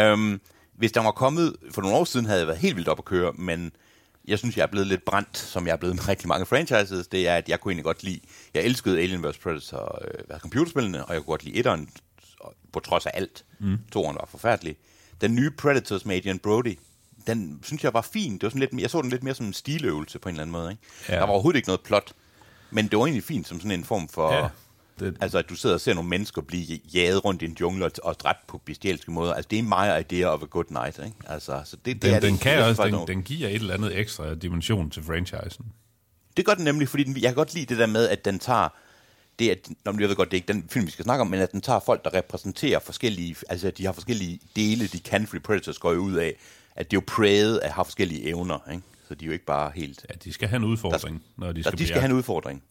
Øhm, hvis der var kommet for nogle år siden, havde jeg været helt vildt op at køre, men jeg synes, jeg er blevet lidt brændt, som jeg er blevet med rigtig mange franchises. Det er, at jeg kunne egentlig godt lide, jeg elskede Alien vs. Predator, øh, computerspillene, og jeg kunne godt lide etteren, på trods af alt. Mm. Toren var forfærdelig. Den nye Predators med Adrian Brody, den synes jeg var fin. Det var sådan lidt, mere- jeg så den lidt mere som en stiløvelse på en eller anden måde. Ikke? Ja. Der var overhovedet ikke noget plot, men det var egentlig fint som sådan en form for... Ja. Det- Altså, at du sidder og ser nogle mennesker blive jaget rundt i en jungle og, dræbt på bestialske måder. Altså, det er my idea of a good night, ikke? Altså, så det, det Den, er det, den kan det er også, den, den giver et eller andet ekstra dimension til franchisen. Det gør den nemlig, fordi den, jeg kan godt lide det der med, at den tager det, at, nå, men jeg ved godt, det er ikke den film, vi skal snakke om, men at den tager folk, der repræsenterer forskellige, altså at de har forskellige dele, de kan, fordi Predators går ud af, at det er jo præget at have forskellige evner, ikke? Så de er jo ikke bare helt... Ja, de skal have en udfordring, når de Der, skal, de skal have en udfordring.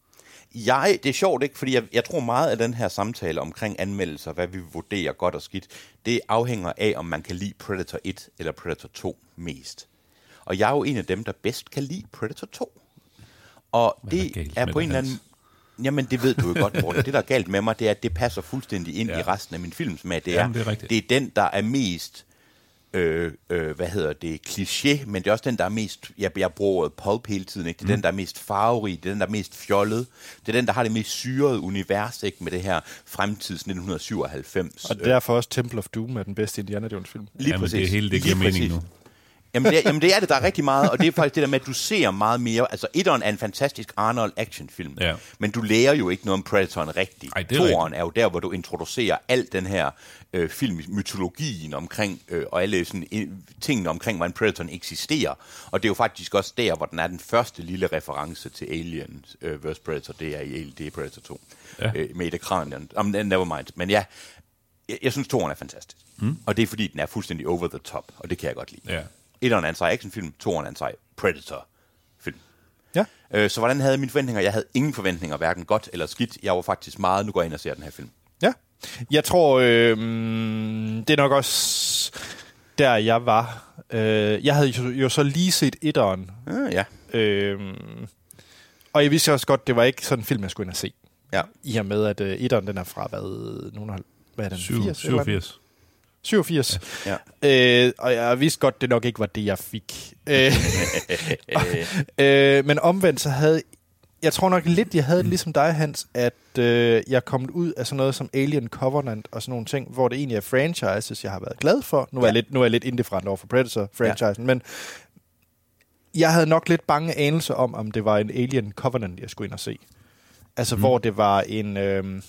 Jeg, det er sjovt, ikke? Fordi jeg, jeg tror meget af den her samtale omkring anmeldelser, hvad vi vurderer godt og skidt, det afhænger af, om man kan lide Predator 1 eller Predator 2 mest. Og jeg er jo en af dem, der bedst kan lide Predator 2. Og Hvad er det er med på en eller anden... Jamen, det ved du jo godt, Morten. Det, der er galt med mig, det er, at det passer fuldstændig ind Ja. ja. i resten af min filmsmag. Det er, Jamen, det er rigtigt. det er den, der er mest øh, øh, hvad hedder det, kliché, men det er også den, der er mest, jeg, jeg bruger ordet pulp hele tiden, ikke? det er mm. den, der er mest farverig, det er den, der er mest fjollet, det er den, der har det mest syrede univers, ikke? med det her fremtids 1997. Og derfor også Temple of Doom er den bedste Indiana Jones film. Lige Jamen, præcis. det hele, det giver mening nu. Jamen det, er, jamen det er det, der er rigtig meget, og det er faktisk det der med, at du ser meget mere, altså etteren er en fantastisk Arnold actionfilm, Ja. men du lærer jo ikke noget om Predatoren rigtigt. Ej, det er Toren er jo der, hvor du introducerer al den her øh, film, mytologien omkring, øh, og alle sådan, øh, tingene omkring, hvordan Predatoren eksisterer, og det er jo faktisk også der, hvor den er den første lille reference til Alien øh, vs. Predator, det er i det er Predator 2, Ja. ja. øh, med et kranion. Um, never mind, men ja, jeg, jeg synes, toren er fantastisk. Mm. Og det er fordi, den er fuldstændig over the top, og det kan jeg godt lide. Ja. Etteren er en sej actionfilm, toeren er en sej Predator-film. Ja. Øh, så hvordan havde jeg mine forventninger? Jeg havde ingen forventninger, hverken godt eller skidt. Jeg var faktisk meget, nu går jeg ind og ser den her film. Ja. Jeg tror, øh, det er nok også der, jeg var. Øh, jeg havde jo, jo så lige set etteren. Øh, ja. Øh, og jeg vidste også godt, det var ikke sådan en film, jeg skulle ind og se. ja. I og med, at øh, etteren, den er fra, hvad, nogen hvad er den? Syv- 80, eller andet? 87. 87. Ja. Øh, og jeg vidste godt, det nok ikke var det, jeg fik. Øh, øh, men omvendt så havde... Jeg tror nok lidt, jeg havde det ligesom dig, Hans, at øh, jeg er kommet ud af sådan noget som Alien Covenant og sådan nogle ting, hvor det egentlig er franchises, jeg har været glad for. Nu er, Ja. jeg, lidt, nu er jeg lidt indifferent over for Predator-franchisen, ja. men jeg havde nok lidt bange anelse om, om det var en Alien Covenant, jeg skulle ind og se. Altså, mm. hvor det var en... Øh,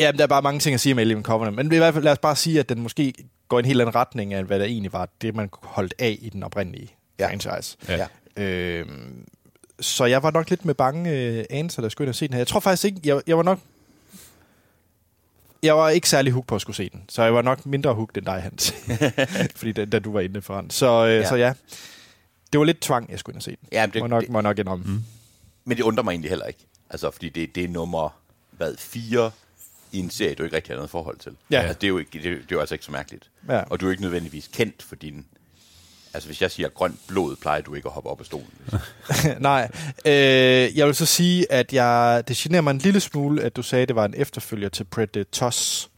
Ja, der er bare mange ting at sige om Alien Covenant, men i hvert fald lad os bare sige, at den måske går i en helt anden retning af, hvad der egentlig var det, man holdt af i den oprindelige ja. Ja. franchise. Ja. Øhm, så jeg var nok lidt med bange øh, anelser, der skulle ind og se den her. Jeg tror faktisk ikke, jeg, jeg var nok... Jeg var ikke særlig hook på at skulle se den, så jeg var nok mindre hooked end dig, Hans. Fordi da, da du var inde foran. Så, øh, ja. Så ja, det var lidt tvang, jeg skulle ind og se den. Ja, men det- må, nok, det- må nok indrømme. Mm. Men det undrer mig egentlig heller ikke. Altså, fordi det, det er nummer, hvad, fire i en serie, du ikke rigtig har noget forhold til. Ja. Altså, det, er jo ikke, det, det er jo altså ikke så mærkeligt. Ja. Og du er ikke nødvendigvis kendt for din... Altså, hvis jeg siger grønt blod, plejer du ikke at hoppe op af stolen. Nej, øh, jeg vil så sige, at jeg, det generer mig en lille smule, at du sagde, at det var en efterfølger til Predators.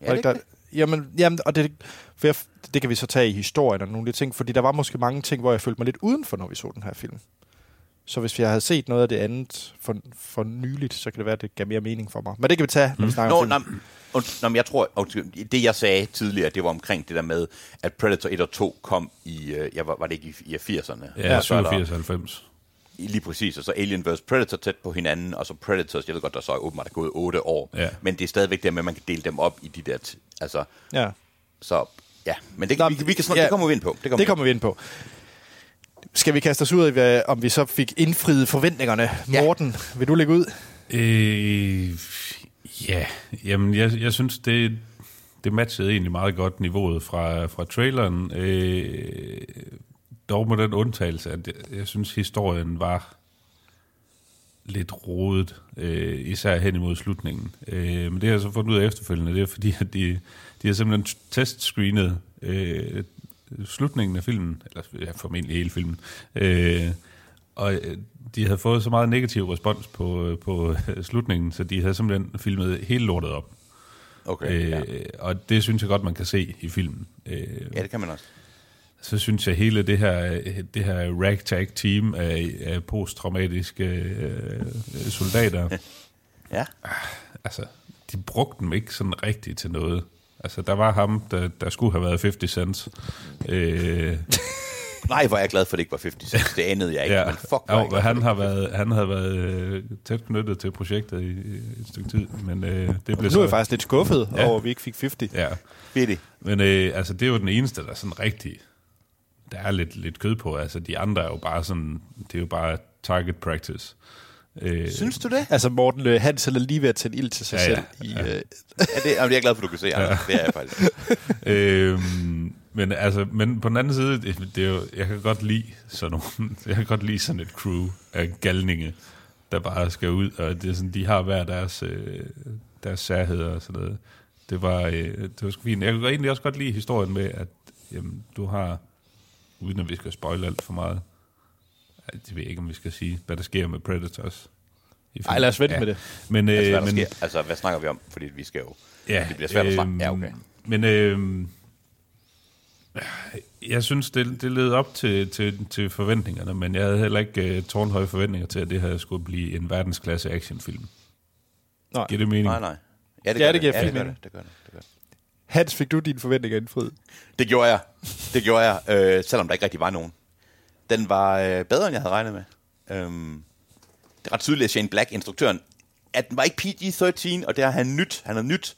Ja, Var det ikke der, jamen, jamen, og det, for jeg, det kan vi så tage i historien og nogle af de ting, fordi der var måske mange ting, hvor jeg følte mig lidt udenfor, når vi så den her film. Så hvis jeg havde set noget af det andet for, for nyligt, så kan det være, at det gav mere mening for mig. Men det kan vi tage, når vi snakker Nå, om nej, film. und, nå, men jeg tror, undskyld, det jeg sagde tidligere, det var omkring det der med, at Predator 1 og 2 kom i, øh, jeg var, var det ikke i, i 80'erne? Ja, Og så er der- 87 90. Lige præcis, og så Alien vs. Predator tæt på hinanden, og så Predators, jeg ved godt, der så er åbenbart er gået 8 år, Ja. men det er stadigvæk der med, at man kan dele dem op i de der, t- altså, Ja. så, ja, men det, Nå, vi, vi kan snart, ja. det kommer vi ind på. Det kommer, Det kommer vi ind på. Skal vi kaste os ud i, om vi så fik indfriet forventningerne? Ja. Morten, vil du lægge ud? Øh, ja, jamen jeg, jeg synes, det, det matchede egentlig meget godt niveauet fra, fra traileren. Øh, dog med den undtagelse, at jeg, jeg synes, historien var lidt rodet, øh, især hen imod slutningen. Øh, men det har jeg så fundet ud af efterfølgende, det er fordi, at de, de har simpelthen testscreenet øh, slutningen af filmen, eller ja, formentlig hele filmen, øh, og øh, de havde fået så meget negativ respons på, øh, på øh, slutningen, så de havde simpelthen filmet hele lortet op. Okay, Øh, ja. Og det synes jeg godt, man kan se i filmen. Øh, ja, det kan man også. så synes jeg hele det her, det her ragtag team af, af posttraumatiske øh, soldater, Ja. altså, de brugte dem ikke sådan rigtigt til noget. Altså, der var ham, der, der skulle have været 50 cents. Øh, Nej, hvor er jeg glad for, at det ikke var 50 cents. Det anede jeg ikke, ja, men fuck, jo, for, han, har ikke været, han havde været øh, tæt knyttet til projektet i, i et stykke tid, men øh, det blev Nu er så... jeg faktisk lidt skuffet Ja. over, at vi ikke fik 50. Ja, Fedt. men øh, altså, det er jo den eneste, der er sådan rigtig... Der er lidt, lidt kød på. Altså, de andre er jo bare sådan... Det er jo bare target practice. Øh, Synes du det? Altså Morten øh, Hansen er lige ved at tænde ild til sig Ja, ja, ja. selv. I, Ja. øh, Ja, det, jamen, jeg er glad for, at du kan se, Anders. Det er jeg faktisk. øhm, men altså, men på den anden side, det, det er jo, jeg kan godt lide sådan nogle, jeg kan godt lide sådan et crew af galninge, der bare skal ud, og det er sådan, de har hver deres, øh, deres særheder og sådan noget. Det var, øh, det var sgu fint. Jeg kan egentlig også godt lide historien med, at jamen, du har, uden at vi skal spoile alt for meget, det ved jeg ikke, om vi skal sige, hvad der sker med Predators. i filmen. Ej, lad os vente med det. Men, øh, Altså, hvad der men, sker. Altså, hvad snakker vi om? Fordi vi skal jo... Ja, Det bliver svært at snakke. øhm, Ja, okay. Men øh, jeg synes, det, det led op til, til, til forventningerne, men jeg havde heller ikke uh, tårnhøje forventninger til, at det her skulle blive en verdensklasse actionfilm. nej. Giver det mening? Nej, nej. Ja, det, Ja, gør det giver ja, det gør det. Det gør det. det, gør det. Hans, fik du dine forventninger indfriet? Det gjorde jeg. Det gjorde jeg, øh, selvom der ikke rigtig var nogen. Den var øh, bedre, end jeg havde regnet med. Øhm, det er ret tydeligt, at Shane Black, instruktøren, at den var ikke PG-13, og det har han nyt. Han har nyt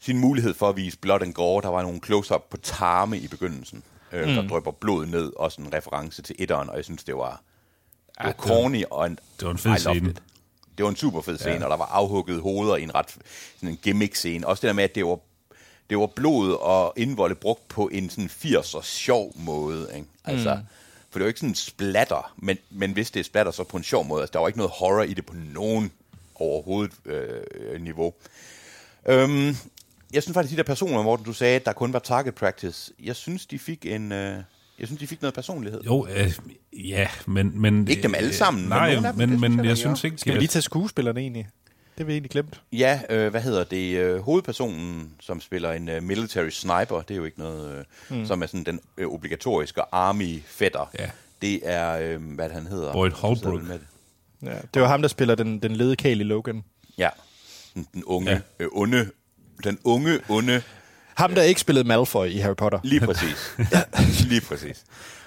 sin mulighed for at vise blood and gore. Der var nogle close-up på tarme i begyndelsen, øh, mm. der drøber blod ned, også en reference til etteren, og jeg synes, det var, det var corny, og en, det var en fed scene. it. Det var en super fed scene, ja. og der var afhugget hoveder i en ret sådan en gimmick-scene. Også det der med, at det var, det var blod og indvolde brugt på en sådan 80'er sjov måde. Ikke? Altså, mm. For det var ikke sådan en splatter, men, men hvis det er splatter, så på en sjov måde. Altså, der var ikke noget horror i det på nogen overhovedet øh, niveau. Øhm, jeg synes faktisk, de der personer, Morten, du sagde, der kun var target practice, jeg synes, de fik en... Øh, jeg synes, de fik noget personlighed. Jo, øh, ja, men... men Ikke dem alle sammen, men Nej, dem, men, det men, jeg, men der jeg gør. synes ikke... Skal vi at- lige tage skuespillerne egentlig? Det vi egentlig glemt. Ja, øh, hvad hedder det? Øh, hovedpersonen, som spiller en øh, military sniper, det er jo ikke noget, øh, mm. som er sådan den øh, obligatoriske army-fætter. Ja. Det er, øh, hvad han hedder. Boyd Holbrook. med det. Ja, det var ham, der spiller den, den lede kæl i Logan. Ja, den, den unge, Ja. øh, onde, den unge, onde, Ham, der ikke spillede Malfoy i Harry Potter. lige præcis. ja, lige præcis.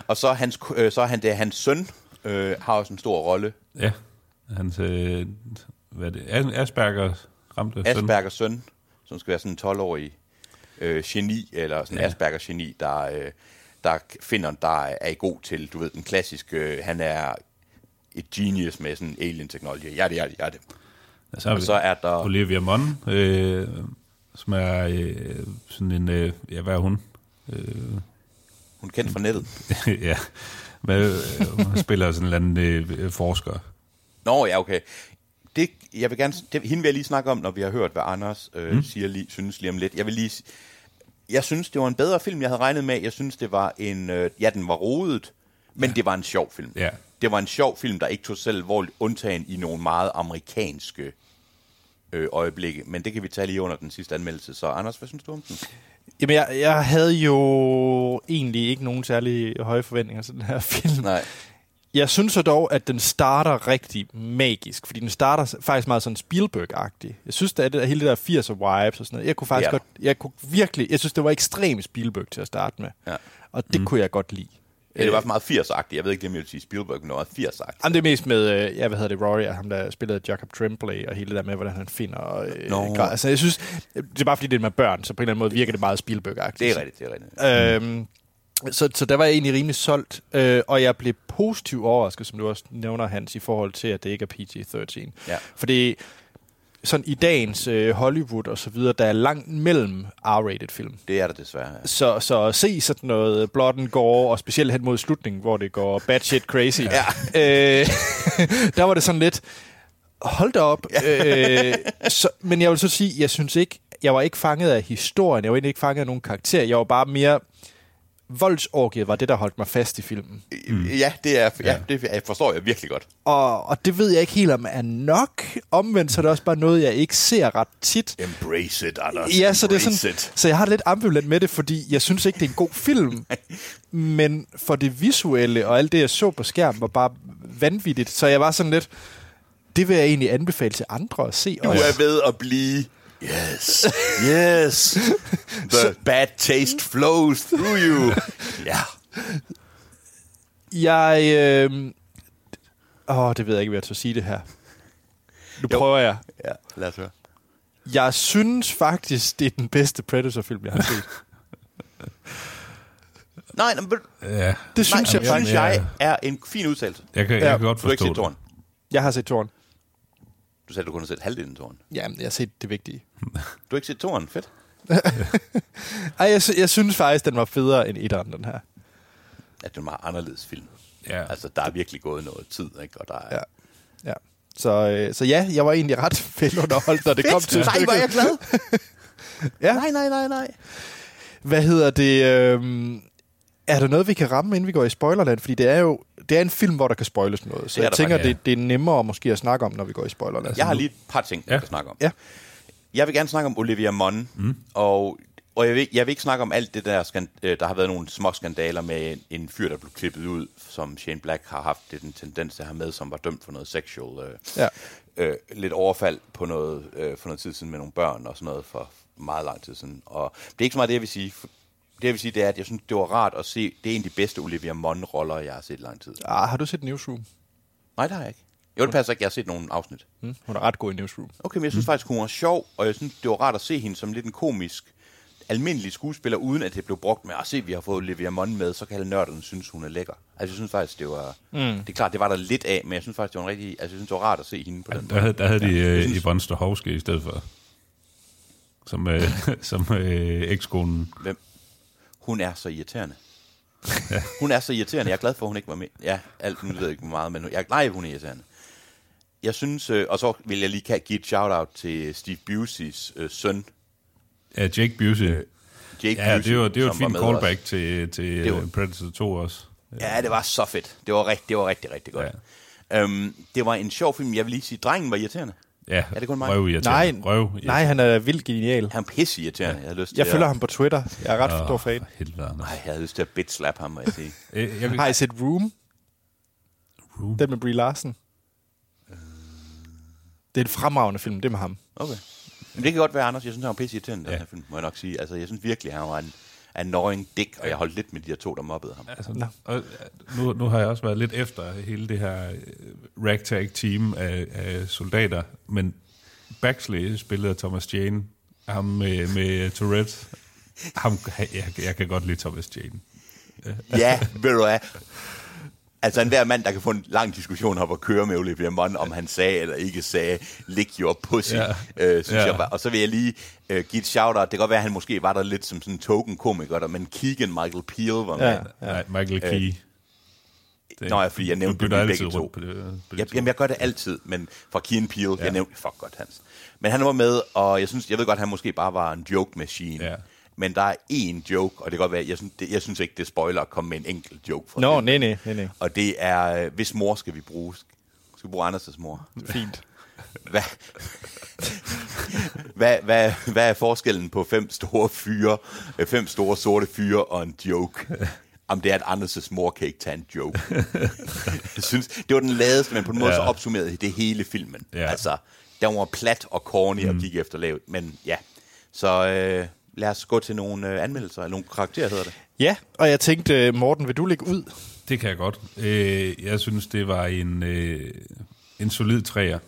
Og så, hans, øh, så er han det, hans søn øh, har også en stor rolle. Ja, hans... Øh, hvad er det? As- Asperger ramte søn. Aspergers søn, som skal være sådan en 12-årig øh, geni, eller sådan en Ja. Aspergers geni, der, øh, der finder, der er god til, du ved, den klassiske, øh, han er et genius med sådan alien technology. Ja, det er det, ja, det. Og så, er Og så er der- Olivia Munn, øh, som er øh, sådan en... Øh, ja, hvad er hun? Øh, Hun er kendt fra nettet. ja, men, øh, hun spiller sådan en eller anden øh, forsker. Nå, ja, okay. Det, jeg vil gerne, det, hende vil jeg lige snakke om, når vi har hørt, hvad Anders øh, mm. siger lige, synes lige om lidt. Jeg vil lige, jeg synes, det var en bedre film, jeg havde regnet med. Jeg synes, det var en, øh, ja, den var rodet, men ja. det var en sjov film. Ja. Det var en sjov film, der ikke tog sig selv alvorligt, undtagen i nogle meget amerikanske øh, øjeblikke. Men det kan vi tage lige under den sidste anmeldelse. Så Anders, hvad synes du om den? Jamen, jeg, jeg havde jo egentlig ikke nogen særlig høje forventninger til den her film. Nej. Jeg synes så dog, at den starter rigtig magisk, fordi den starter faktisk meget sådan Spielberg-agtig. Jeg synes, at det, hele det der 80'er vibes og sådan noget, jeg kunne faktisk Ja. godt, jeg kunne virkelig, jeg synes, det var ekstremt Spielberg til at starte med. Ja. Og det mm. kunne jeg godt lide. Ja, det var meget 80'er-agtigt. Jeg ved ikke, om jeg vil sige Spielberg, men det var meget 80'er-agtigt. Jamen, det er mest med, øh, ja, hvad hedder det, Rory, og ham der spillede Jacob Tremblay, og hele det der med, hvordan han finder... Øh, Nå. grad. Altså, jeg synes, det er bare fordi, det er med børn, så på en eller anden måde virker det meget Spielberg-agtigt. Det er rigtigt, det er rigtigt. Øhm, så, så der var jeg egentlig rimelig solgt, øh, og jeg blev positivt overrasket, som du også nævner, Hans, i forhold til, at det ikke er PG-13. Ja. Fordi sådan i dagens øh, Hollywood og så videre, der er langt mellem R-rated film. Det er der desværre. Ja. Så, så at se sådan noget blood and gore, og specielt hen mod slutningen, hvor det går bad shit crazy, ja. øh, der var det sådan lidt, hold da op. øh, så, men jeg vil så sige, jeg synes ikke, jeg var ikke fanget af historien, jeg var egentlig ikke fanget af nogen karakter, jeg var bare mere voldsorgiet var det, der holdt mig fast i filmen. Mm. Ja, det er, ja, det jeg forstår jeg virkelig godt. Og, og det ved jeg ikke helt, om er nok. Omvendt så er det også bare noget, jeg ikke ser ret tit. Embrace it, Anders. Ja, så det er sådan, it. så jeg har det lidt ambivalent med det, fordi jeg synes ikke, det er en god film. men for det visuelle og alt det, jeg så på skærmen, var bare vanvittigt. Så jeg var sådan lidt, det vil jeg egentlig anbefale til andre at se. Du også. er ved at blive... Yes, yes. The bad taste flows through you. Ja. Jeg... Øh... Åh, det ved jeg ikke, hvad jeg skal sige det her. Nu Jo. prøver jeg. ja, lad os høre. Jeg synes faktisk, det er den bedste Predator-film, jeg har set. Nej, nej, men, Det Ja, synes nej, jeg synes faktisk. jeg er en fin udtalelse. jeg kan, jeg Ja, kan godt Du har ikke forstå det. Jeg har set Toren. Du sagde, du kun har set halvdelen af Toren. Ja, jeg har set det vigtige. Du har ikke set Toren, fedt. Ej, jeg, jeg synes faktisk, den var federe end etteren, den her. At det er en meget anderledes film. Ja. Altså, der er virkelig gået noget tid, ikke? Og der er... Ja. ja. Så, øh, så ja, jeg var egentlig ret velunderholdt, når det kom til Nej, er jeg glad. Ja. Nej, nej, nej, nej. Hvad hedder det? Øh, er der noget, vi kan ramme, inden vi går i spoilerland? Fordi det er jo det er en film, hvor der kan spoiles noget. Så Det er jeg tænker, faktisk, ja. det, det er nemmere måske at snakke om, når vi går i spoilerland. Jeg har lige et par ting, jeg Ja. kan snakke om. Ja. Jeg vil gerne snakke om Olivia Munn, mm. og, og jeg, vil, jeg vil ikke snakke om alt det der, øh, der har været nogle små skandaler med en, en fyr, der blev klippet ud, som Shane Black har haft det, den tendens til at have med, som var dømt for noget sexual, øh, Ja. øh, lidt overfald på noget, øh, for noget tid siden med nogle børn og sådan noget for meget lang tid siden. Og det er ikke så meget det, jeg vil sige. Det, jeg vil sige, det er, at jeg synes, det var rart at se, det er en af de bedste Olivia Munn-roller, jeg har set i lang tid. Ah, har du set Newsroom? Nej, det har jeg ikke. Jo, det passer ikke, jeg har set nogle afsnit. Hmm? Hun er ret god i Newsroom. Okay, men jeg synes mm. faktisk, hun var sjov, og jeg synes, det var rart at se hende som lidt en komisk, almindelig skuespiller, uden at det blev brugt med, at se, vi har fået Olivia Munn med, så kan alle nørderne synes, hun er lækker. Altså, jeg synes faktisk, det var... Mm. Det er klart, det var der lidt af, men jeg synes faktisk, det var en rigtig... Altså, jeg synes, det var rart at se hende på den Der havde, der havde de øh, synes- Yvonne Strahovski i stedet for. Som, øh, som øh, ekskonen. Hvem? Hun er så irriterende. hun er så irriterende. Jeg er glad for, at hun ikke var med. Ja, alt nu ved jeg ikke meget, men jeg, nej, hun er irriterende. Jeg synes, øh, og så vil jeg lige give et shout-out til Steve Buscey's øh, søn, Ja, Jake Busey. Jake Ja, Busey, det var, det var et var fint med callback os. til, til Det var- øh, Predator 2 også. Ja, det var så fedt. Det var rigtig, det var rigtig, rigtig godt. Ja. Øhm, det var en sjov film. Jeg vil lige sige, drengen var irriterende. Ja, Er det kun mig? Nej, røvirriterende. Røv, nej, han er vildt genial. Han er pisse irriterende. Jeg havde lyst til Jeg følger at, ham på Twitter. Jeg er ret stor fan. Helvede. Nej, jeg havde lyst til at bit slap ham, må jeg sige. Øh, Jeg, vil, Har I set Room? Room? Den med Brie Larson. Det er en fremragende film, det er med ham. Okay. Men det kan godt være, Anders. Jeg synes, han var pisse irriterende, den Ja. her film, må jeg nok sige. Altså, jeg synes virkelig, han var en annoying dick, og jeg holdt lidt med de her to, der mobbede ham. Altså, og, øh, nu, nu har jeg også været lidt efter hele det her øh, ragtag team af, af soldater, men Baxley spillede Thomas Jane, ham med, med Tourette. Ham, jeg, jeg kan godt lide Thomas Jane. Ja, ved du hvad? Altså en hver mand, der kan få en lang diskussion op og køre med Olivia Munn, om han sagde eller ikke sagde, lick your pussy, Ja. øh, synes Ja. jeg var. Og så vil jeg lige øh, give et shout-out. Det kan godt være, at han måske var der lidt som sådan en token-komiker, der, men Keegan Michael Peel var med. Ja. Ja. Nej, Michael Key. Det, Nå ja, fordi jeg nævnte du dem begge to. på det. På det Jeg, jamen, jeg gør det altid, men fra Keen Peel, ja. Ja. jeg nævnte, fuck godt Hans. Men han var med, og jeg, synes, jeg ved godt, at han måske bare var en joke machine. Ja. Men der er én joke, og det kan godt være, jeg synes, det, jeg synes ikke, det er spoiler at komme med en enkelt joke fra Nå, filmen. nej, nej, nej, nej. Og det er, øh, hvis mor skal vi bruge? Skal vi bruge Anders' mor? Fint. Hvad, hvad, hvad, hvad er forskellen på fem store fyre, øh, fem store sorte fyre og en joke? Om det er, at Anders' mor kan ikke tage en joke. jeg synes, det var den ladeste, men på en måde ja. så opsummerede det hele filmen. Ja. Altså, den var plat og corny mm. og gik efter lavet, men ja. Så øh, lad os gå til nogle øh, anmeldelser, eller nogle karakterer hedder det. Ja, og jeg tænkte, Morten, vil du lægge ud? Det kan jeg godt. Øh, jeg synes, det var en, øh, en solid træer.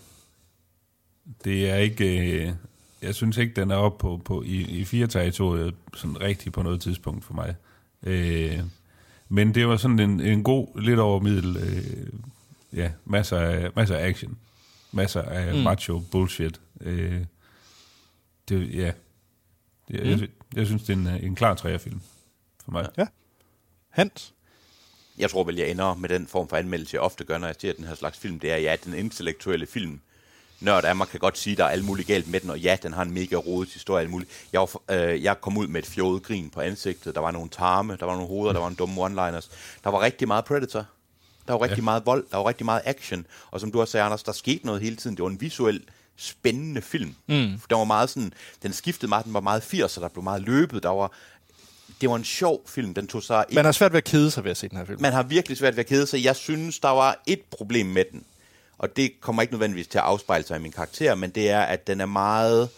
Det er ikke... Øh, jeg synes ikke, den er oppe på, på, i, i fire territoriet sådan rigtig på noget tidspunkt for mig. Øh, men det var sådan en, en god, lidt over middel, øh, ja, masser af, masser af action. Masser af mm. macho bullshit. Øh, det, ja. Jeg, mm. jeg, jeg synes, det er en, en klar træerfilm for mig. Ja. Hans? jeg tror vel, jeg ender med den form for anmeldelse, jeg ofte gør, når jeg ser den her slags film, det er, ja, den intellektuelle film nørd af mig kan godt sige, at der er alt muligt galt med den, og ja, den har en mega rodet historie, alt muligt. Jeg, var, øh, jeg kom ud med et fjollet grin på ansigtet, der var nogle tarme, der var nogle hoveder, der var nogle dumme one-liners. Der var rigtig meget Predator. Der var rigtig ja. meget vold, der var rigtig meget action, og som du også sagde, Anders, der skete noget hele tiden. Det var en visuel spændende film. Mm. Der var meget sådan, den skiftede meget, den var meget 80'er, der blev meget løbet, der var, det var en sjov film, den tog sig Man har svært ved at kede sig ved at se den her film. man har virkelig svært ved at kede sig. Jeg synes, der var et problem med den, og det kommer ikke nødvendigvis til at afspejle sig i min karakter, men det er, at den er meget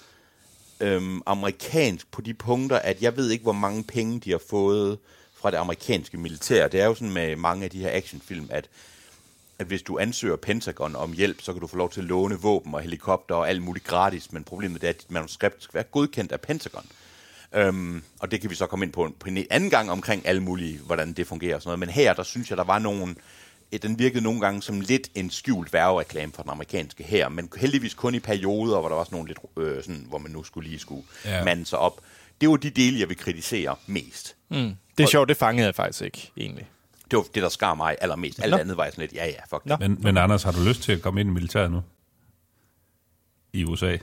øhm, amerikansk på de punkter, at jeg ved ikke, hvor mange penge de har fået fra det amerikanske militær. Det er jo sådan med mange af de her actionfilm, at, at hvis du ansøger Pentagon om hjælp, så kan du få lov til at låne våben og helikopter og alt muligt gratis, men problemet er, at dit manuskript skal være godkendt af Pentagon. Øhm, og det kan vi så komme ind på en, på en anden gang omkring alle mulige, hvordan det fungerer og sådan noget. Men her, der synes jeg, der var nogen... eh, Den virkede nogle gange som lidt en skjult værvereklame for den amerikanske her, men heldigvis kun i perioder, hvor der var sådan nogle lidt, øh, sådan, hvor man nu skulle lige skulle Ja. mande sig op. Det var de dele, jeg vil kritisere mest. Mm. Det er sjovt, det fangede jeg faktisk ikke, egentlig. Det var det, der skar mig allermest. Alt Nå. andet var jeg sådan lidt, ja ja, fuck Nå. det. Men, men Anders, har du lyst til at komme ind i militæret nu? I USA?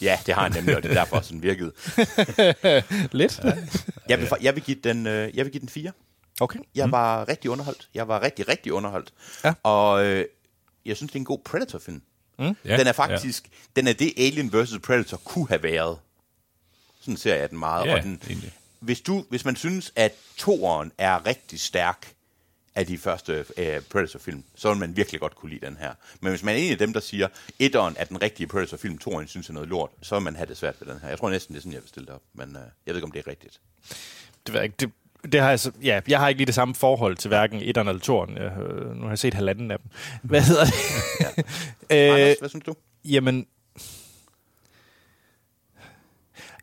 Ja, det har jeg nemlig, og det er derfor sådan virkede. Lidt. Jeg vil, jeg vil, give, den, øh, jeg vil give den fire. Okay. Jeg var rigtig underholdt. Jeg var rigtig, rigtig underholdt. Ja. Og øh, jeg synes, det er en god Predator-film. Mm. Ja, Den er faktisk, ja. den er det Alien vs. Predator kunne have været. Sådan ser jeg den meget. Ja, og den, egentlig. Hvis, du, hvis man synes, at toeren er rigtig stærk af de første øh, Predator-film, så vil man virkelig godt kunne lide den her. Men hvis man er en af dem, der siger, etteren er den rigtige Predator-film, toeren synes er noget lort, så vil man have det svært ved den her. Jeg tror næsten, det er sådan, jeg vil stille det op. Men øh, jeg ved ikke, om det er rigtigt. Det, ved jeg ikke. det, det har jeg, så, ja, jeg har ikke lige det samme forhold til hverken etteren eller toeren. Jeg, øh, nu har jeg set halvanden af dem. Hvad hedder det? øh, Anders, hvad synes du? Jamen,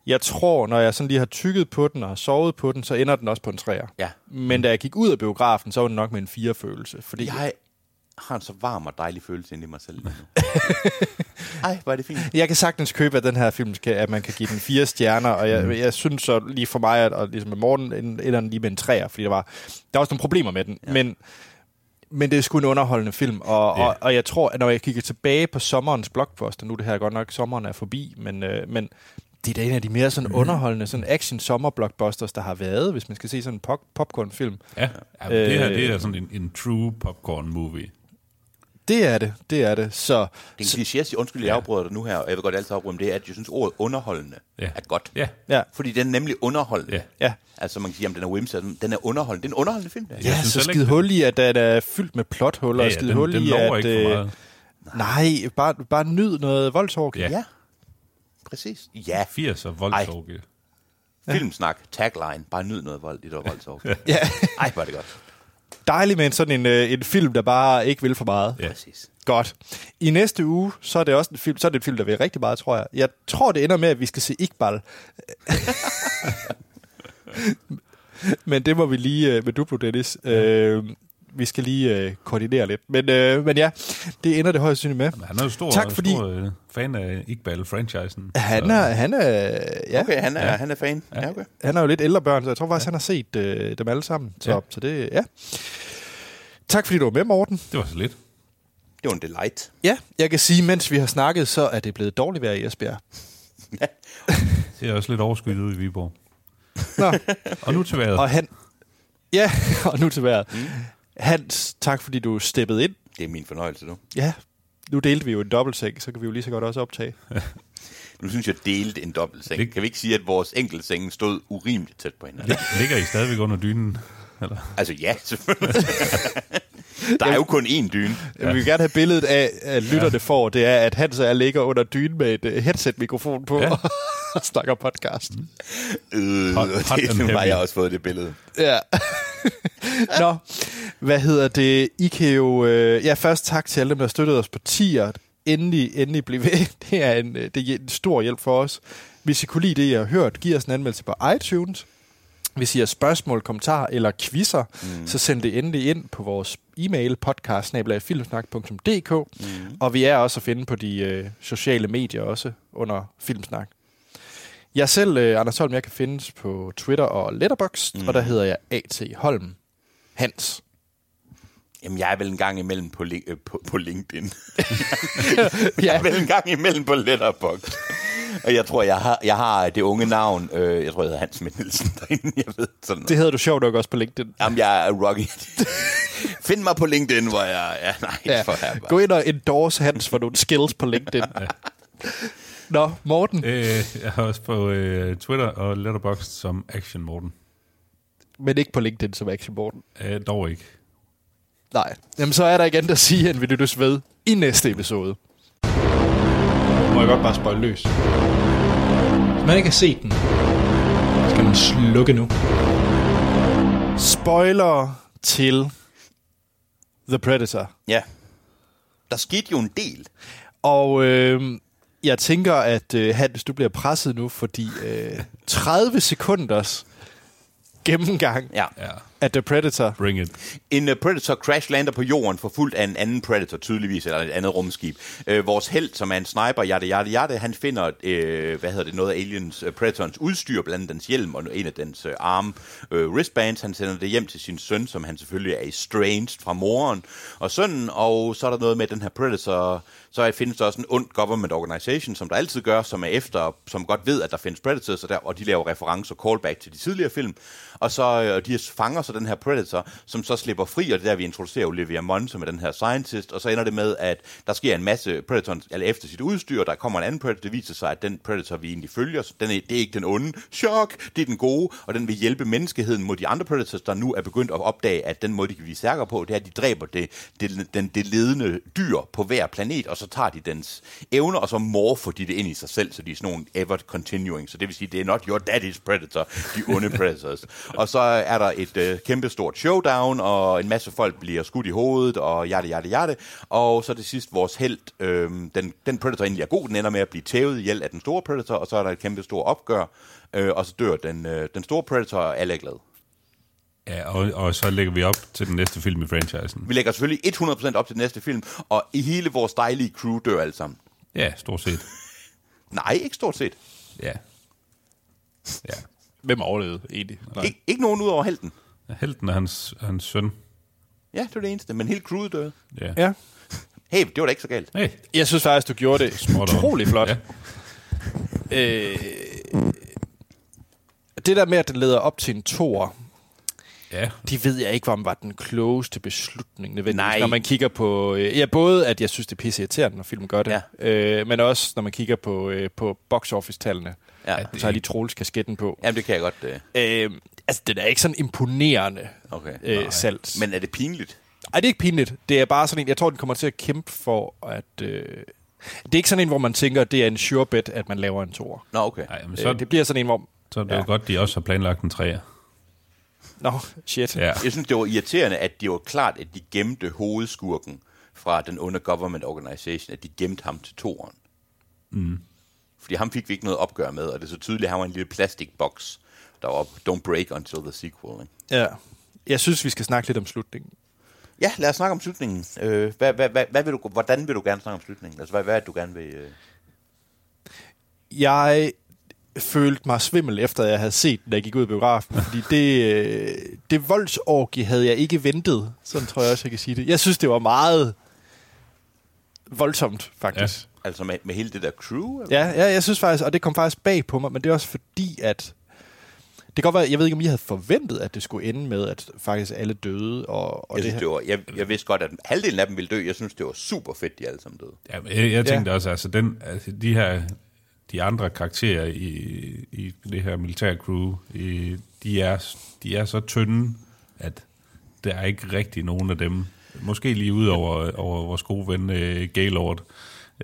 jeg tror, når jeg sådan lige har tykket på den og har sovet på den, så ender den også på en træer. Ja. Men da jeg gik ud af biografen, så var den nok med en fire-følelse. Fordi Jeg har en så varm og dejlig følelse inde i mig selv. Ej, hvor er det fint. jeg kan sagtens købe, at den her film, skal, at man kan give den fire stjerner, og jeg, jeg synes så lige for mig, at og ligesom med Morten, ender den lige med en træer, fordi der var, der var også nogle problemer med den. Ja. Men, men det er sgu en underholdende film, og, Ja. og, og jeg tror, at når jeg kigger tilbage på sommerens blockbuster, nu er det her godt nok, sommeren er forbi, men, øh, men det er da en af de mere sådan underholdende sådan action sommer blockbusters, der har været, hvis man skal se sådan en pop- popcorn-film. Ja, ja øh, det her det Øh. er sådan en, en true popcorn movie. Det er det, det er det. Så, Det er en kliché undskyld, jeg afbryder dig nu her, og jeg vil godt altid afbryde, men det er, at jeg synes, ordet underholdende Ja. er godt. Ja, ja, Fordi den er nemlig underholdende. Ja. Altså man kan sige, at den er whimsy, den er underholdende. Det er en underholdende film. Der. Ja, synes så ikke, hul i, at den er fyldt med plothuller, ja, og ja skide den, hul den i, lover at... ikke for øh, meget. Nej, bare, bare nyd noget voldsorg. Ja. ja. Præcis. Ja, 80 og voldsorgie. filmsnak, tagline, bare nyd noget vold i det voldsorg. ja. Ej, er det godt. Dejligt med en sådan en, øh, en film, der bare ikke vil for meget. Ja. Præcis. Godt. I næste uge, så er det også en film, så er det en film, der vil rigtig meget, tror jeg. Jeg tror, det ender med, at vi skal se Iqbal. Men det må vi lige øh, med Duplo, Dennis. Øh, vi skal lige øh, koordinere lidt. Men, øh, men ja, det ender det højst synligt med. Men Han er jo stor, Tak, fordi- stor øh, fan af Iqbal-franchisen. Han er, han er, ja, Okay, han er, han er fan. Ja, okay. han er jo lidt ældre børn, så jeg tror faktisk, han har set øh, dem alle sammen. Så, Ja. ja. så det, ja. Tak fordi du var med, Morten. Det var så lidt. Det var en delight. Ja, jeg kan sige, mens vi har snakket, så er det blevet dårligt vejr i Esbjerg. Det er også lidt overskyet ude i Viborg. Nå, Og nu til vejret. og han... Ja, og nu til vejret. Mm. Hans, tak fordi du steppede ind. Det er min fornøjelse nu. Ja, nu delte vi jo en dobbeltseng, så kan vi jo lige så godt også optage. Nu synes jeg, delte en dobbeltseng. Lig- Kan vi ikke sige, at vores enkeltsenge stod urimeligt tæt på hinanden? Lig- Ligger I stadigvæk under dynen? Eller? Altså ja, selvfølgelig. Der er jo kun én dyne. Ja. Vi vil gerne have billedet af, at lytterne ja. får, det er, at Hans og jeg ligger under dynen med et uh, headset-mikrofon på Ja. og snakker podcast. Øh, Hot- hot det, har heavy. jeg også fået det billede. Ja. Nå, hvad hedder det? I kan jo... Øh, ja, først tak til alle dem, der støttede os på tier. Endelig, endelig blive ved. Det er en, øh, det er en stor hjælp for os. Hvis I kunne lide det, I har hørt, giv os en anmeldelse på iTunes. Hvis I har spørgsmål, kommentarer eller quizzer, mm. så send det endelig ind på vores e-mail podcast mm. og vi er også at finde på de øh, sociale medier også under Filmsnak. Jeg selv, øh, Anders Holm, jeg kan findes på Twitter og Letterboxd, mm. og der hedder jeg A.T. Holm Hans. Jamen, jeg er vel en gang imellem på, li- øh, på, på LinkedIn. jeg er vel en gang imellem på Letterboxd. Og jeg tror, jeg har, jeg har det unge navn, øh, jeg tror, jeg hedder Hans Schmidt Nielsen derinde, jeg ved sådan noget. Det hedder du sjovt nok også på LinkedIn. Jamen, jeg er Rocky. Find mig på LinkedIn, hvor jeg... Ja, nej, ja. for her. Gå ind og endorse Hans for nogle skills på LinkedIn. Nå, Morten, Øh, jeg har også på øh, Twitter og Letterboxd som Action Morten. men ikke på LinkedIn som Action Morten. Øh, dog ikke. Nej. Jamen, så er der ikke andet at sige, end vi lyttes ved i næste episode. Må jeg godt bare spøjle løs. Hvis man ikke har set den, skal man slukke nu. Spoiler til The Predator. Ja. Der skete jo en del. Og øh, jeg tænker, at øh, Hans, du bliver presset nu, fordi øh, 30 sekunders gennemgang Ja. Af The Predator. bring it. En uh, Predator crash lander på jorden, forfulgt af en anden Predator, tydeligvis, eller et andet rumskib. Uh, vores held, som er en sniper, Jarte Jarte Jarte, han finder, uh, hvad hedder det, noget af aliens, uh, Predatorens udstyr, blandt andet dens hjelm og en af dens uh, arm uh, wristbands. Han sender det hjem til sin søn, som han selvfølgelig er estranged fra moren og sønnen, og så er der noget med den her Predator, så findes der også en ond government organization, som der altid gør, som er efter, som godt ved, at der findes Predators, og, der, og de laver referencer og callback til de tidligere film. Og så øh, de fanger så den her Predator, som så slipper fri, og det er der, vi introducerer Olivia Munn, som er den her scientist, og så ender det med, at der sker en masse Predator eller efter sit udstyr, og der kommer en anden Predator, det viser sig, at den Predator, vi egentlig følger, så den er, det er ikke den onde, chok, det er den gode, og den vil hjælpe menneskeheden mod de andre Predators, der nu er begyndt at opdage, at den måde, de kan blive stærkere på, det er, at de dræber det, det, den, det ledende dyr på hver planet, og så tager de dens evner, og så morfer de det ind i sig selv, så de er sådan nogle ever continuing, så det vil sige, det er not your daddy's Predator, de onde Predators. og så er der et øh, kæmpe stort showdown, og en masse folk bliver skudt i hovedet, og hjerte, hjerte, hjerte. Og så til sidst vores held, øh, den, den Predator egentlig er god, den ender med at blive tævet ihjel af den store Predator, og så er der et kæmpe stort opgør, øh, og så dør den, øh, den store Predator, og alle er glade. Ja, og, og så lægger vi op til den næste film i franchisen. Vi lægger selvfølgelig 100% op til den næste film, og i hele vores dejlige crew dør alle sammen. Ja, stort set. Nej, ikke stort set. Ja. Ja. Hvem overlevede egentlig? Nej. Ik- ikke nogen ud over helten. Helten er hans, hans søn. Ja, det var det eneste, men hele crewet døde. Ja. Ja. Hey, det var da ikke så galt. Hey. Jeg synes faktisk, du gjorde det utrolig flot. Ja. Øh, det der med, at den leder op til en tor, Ja. de ved jeg ikke, om var den klogeste beslutning nødvendigvis. Nej. Når man kigger på... Øh, ja, både at jeg synes, det er pisse irriterende, når filmen gør det, Ja. øh, men også når man kigger på, øh, på box office-tallene. Ja. Så har de Troels kasketten på. Jamen, det kan jeg godt... Øh. Øh, altså, den er ikke sådan imponerende Okay. øh, salgs. Men er det pinligt? Ej, det er ikke pinligt. Det er bare sådan en, jeg tror, den kommer til at kæmpe for, at... Øh, det er ikke sådan en, hvor man tænker, at det er en sure bet, at man laver en tor. Nå, okay. Ej, men Så, så, øh, det bliver sådan en, hvor... så er det ja. ja. godt, de også har planlagt en træer. Nå, shit. Ja. Jeg synes, det var irriterende, at det var klart, at de gemte hovedskurken fra den under government organization, at de gemte ham til toren. Mm. Fordi ham fik vi ikke noget opgør med, og det er så tydeligt, at han var en lille plastikboks, der var don't break until the sequel. Ikke? Ja. Jeg synes, vi skal snakke lidt om slutningen. Ja, lad os snakke om slutningen. Øh, hvad, hvad, hvad, hvad vil du, hvordan vil du gerne snakke om slutningen? Altså, hvad, hvad er det, du gerne vil... Øh... Jeg følte mig svimmel, efter jeg havde set den, da jeg gik ud i biografen. Fordi det, øh, det voldsorgie havde jeg ikke ventet. Sådan tror jeg også, jeg kan sige det. Jeg synes, det var meget voldsomt, faktisk. Ja. Altså med, med hele det der crew? Eller? Ja, ja, jeg synes faktisk, og det kom faktisk bag på mig, men det er også fordi, at det kan godt være, jeg ved ikke, om I havde forventet, at det skulle ende med, at faktisk alle døde. Og, og Jeg, det synes, det var, jeg, jeg vidste godt, at halvdelen af dem ville dø. Jeg synes, det var super fedt, de alle sammen døde. Ja, jeg, jeg tænkte ja. også, altså, den, altså de her de andre karakterer i, i det her militærcrew, i, de, er, de er så tynde, at der er ikke rigtig nogen af dem, måske lige ud over, over vores gode ven uh, Gaylord.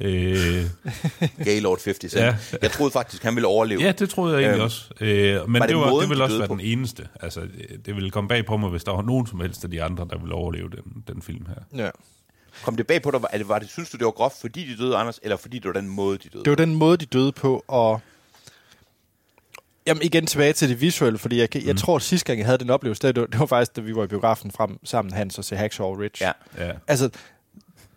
Uh, Gaylord 50 Cent. Ja. Jeg troede faktisk, han ville overleve. ja, det troede jeg egentlig Øhm, også. Uh, men var det, det var, måden, det ville de også døde være på? den eneste. Altså, det, ville komme bag på mig, hvis der var nogen som helst af de andre, der ville overleve den, den film her. Ja. Kom det bag på dig? Var det, var det, synes du, det var groft, fordi de døde, Anders, eller fordi det var den måde, de døde? Det var den måde, de døde på, og... Jamen igen tilbage til det visuelle, fordi jeg, jeg tror, at sidste gang, jeg havde den oplevelse, det var, det var faktisk, da vi var i biografen frem sammen, Hans og se Hacksaw Ridge. Ja. Ja. Altså,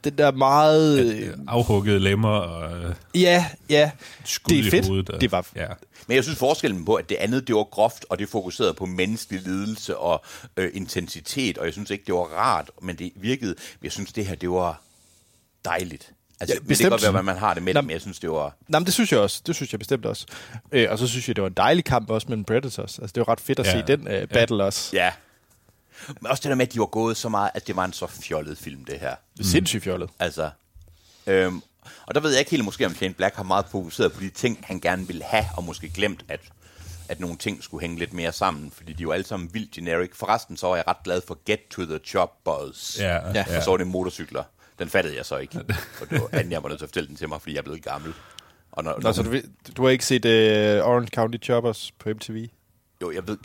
den der meget... øh, Afhuggede lemmer og øh, Ja, ja. skud Det er i fedt. hovedet. Og, Det var- Ja. Men jeg synes forskellen på, at det andet, det var groft, og det fokuserede på menneskelig lidelse og øh, intensitet, og jeg synes ikke, det var rart, men det virkede. Men jeg synes, det her, det var dejligt. Altså, Ja, ja, det kan bestemt. godt være, hvordan man har det med det, men jeg synes, det var... Nej, men det synes jeg også. Det synes jeg bestemt også. Øh, og så synes jeg, det var en dejlig kamp også mellem Predators. Altså, det var ret fedt at Ja. se den øh, battle også. Ja. Men også det der med, at de var gået så meget, at det var en så fjollet film, det her. Mm. Sindssygt fjollet. Altså, øhm, og der ved jeg ikke helt måske, om Shane Black har meget fokuseret på de ting, han gerne ville have, og måske glemt, at, at nogle ting skulle hænge lidt mere sammen, fordi de er jo alle sammen vildt generic. Forresten så var jeg ret glad for Get to the Chop Buzz. Ja, Ja. Og så var det motorcykler. Den fattede jeg så ikke. Og det var anden, jeg var nødt til at fortælle den til mig, fordi jeg er blevet gammel. Og når, Nå, så du, du har ikke set uh, Orange County Choppers på MTV? Jo, jeg ved...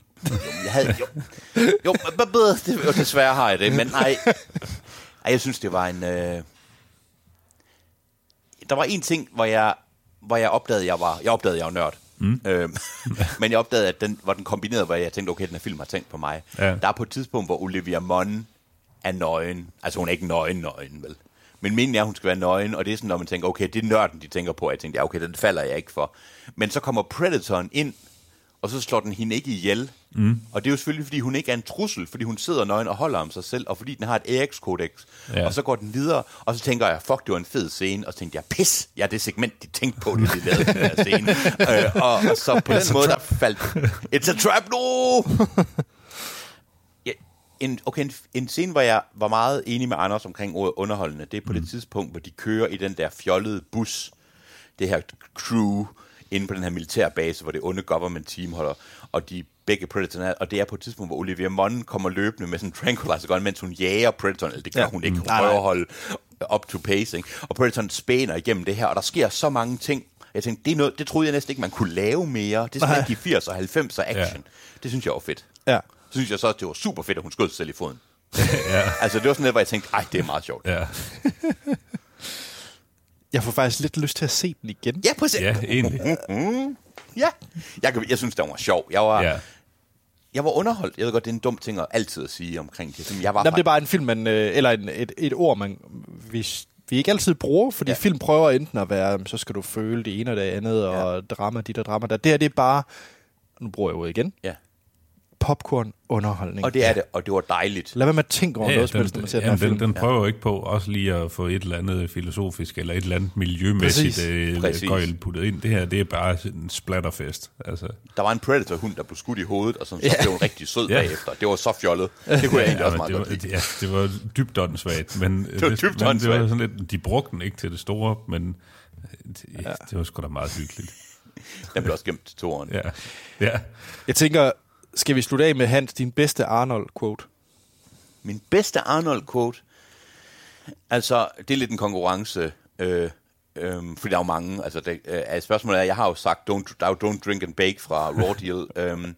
Jeg havde... Jo, jo det, jo, desværre har jeg det, men nej. Ej, jeg synes, det var en... Øh... Der var en ting, hvor jeg, hvor jeg opdagede, jeg var... Jeg opdagede, jeg var nørd. Mm. Øhm, men jeg opdagede, at den var den kombineret, hvor jeg tænkte, okay, den her film har tænkt på mig. Ja. Der er på et tidspunkt, hvor Olivia Munn er nøgen. Altså, hun er ikke nøgen, nøgen, vel? Men meningen er, at hun skal være nøgen, og det er sådan, når man tænker, okay, det er nørden, de tænker på. Jeg tænkte, ja, okay, den falder jeg ikke for. Men så kommer Predatoren ind, og så slår den hende ikke ihjel. Mm. Og det er jo selvfølgelig, fordi hun ikke er en trussel, fordi hun sidder nøgen og holder om sig selv, og fordi den har et AX-kodex. Ja. Og så går den videre, og så tænker jeg, fuck, det var en fed scene, og så tænkte jeg, pis, ja, det segment, de tænkte på, det de lavede den her scene. øh, og, og, så på den måde, der faldt... It's a trap, no! ja, en, okay, en, en scene, hvor jeg var meget enig med Anders omkring ordet underholdende, det er på mm. det tidspunkt, hvor de kører i den der fjollede bus, det her crew, inde på den her militærbase, hvor det onde government team holder, og de begge Predator er, og det er på et tidspunkt, hvor Olivia Munn kommer løbende med sådan en tranquilizer gun, mens hun jager Predatoren, eller det gør Ja. hun ikke, hun prøver at holde up to pacing, og Predatoren spæner igennem det her, og der sker så mange ting, jeg tænkte, det, er noget, det troede jeg næsten ikke, man kunne lave mere. Det er sådan de 80'er og 90'er action. Ja. Det synes jeg var fedt. Ja. Så synes jeg så, at det var super fedt, at hun skød sig selv i foden. ja. Altså, det var sådan noget, hvor jeg tænkte, ej, det er meget sjovt. Ja, Jeg får faktisk lidt lyst til at se den igen. Ja, præcis. ja egentlig. Ja. Jeg, kan- jeg synes, det var sjov. Jeg var, Ja. ja. jeg var underholdt. Jeg ved godt, det er en dum ting at altid at sige omkring det. Men jeg var Nå, men det er bare en film, man, øh, eller en, et, et ord, man, vi, vi ikke altid bruger, fordi ja. Ja. film prøver enten at være, så skal du føle det ene og det andet, ja. og drama dit og drama der. Det her, det er bare, nu bruger jeg ordet igen, Ja. Popcorn underholdning. Og det er det, og det var dejligt. Lad være med at tænke over Ja, noget, den, helst, når man ser den ja, her den, film. den prøver jo ikke på også lige at få et eller andet filosofisk eller et eller andet miljømæssigt Præcis. øh, Præcis. gøjl puttet ind. Det her, det er bare sådan en splatterfest. Altså, Der var en Predator-hund, der blev skudt i hovedet, og som så Ja. blev en rigtig sød Ja. bagefter. Det var så fjollet. Det kunne jeg egentlig ja, også meget det, godt var, lide. ja, det var dybt åndssvagt, men det var dybt men det var sådan lidt, de brugte den ikke til det store, men det, ja. det var sgu da meget hyggeligt. Den blev også gemt til toren. Ja, ja. Jeg tænker, skal vi slutte af med Hans, din bedste Arnold-quote? Min bedste Arnold-quote, altså, det er lidt en konkurrence, øh, øh, fordi der er jo mange. Altså, det, øh, spørgsmålet er, jeg har jo sagt, don't, der er jo Don't Drink and Bake fra Raw Deal. øh,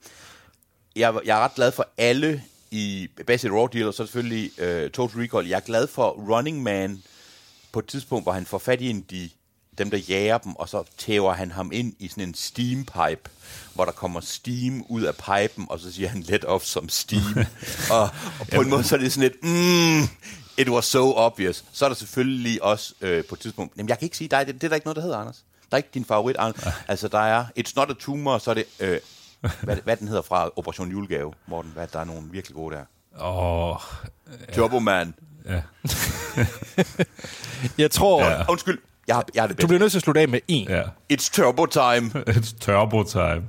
jeg, jeg er ret glad for alle i Basic Raw Deal, og så selvfølgelig øh, Total Recall. Jeg er glad for Running Man på et tidspunkt, hvor han får fat i en de, dem, der jager dem, og så tæver han ham ind i sådan en steampipe, hvor der kommer steam ud af pipen, og så siger han let off som steam. og, og på en måde så er det sådan lidt, mm, it was so obvious. Så er der selvfølgelig også øh, på et tidspunkt, jamen jeg kan ikke sige dig, det, det er der ikke noget, der hedder, Anders. Der er ikke din favorit, Anders. Altså der er It's Not a Tumor, så er det, øh, hvad, hvad den hedder fra Operation Julegave, Morten, hvad, der er nogle virkelig gode der. Åh, Turbo Man. ja. Jeg tror, Ja. ja. Undskyld, jeg jeg har det du bedst. bliver nødt til at slutte af med en. ja. It's Turbo Time. It's turbo time.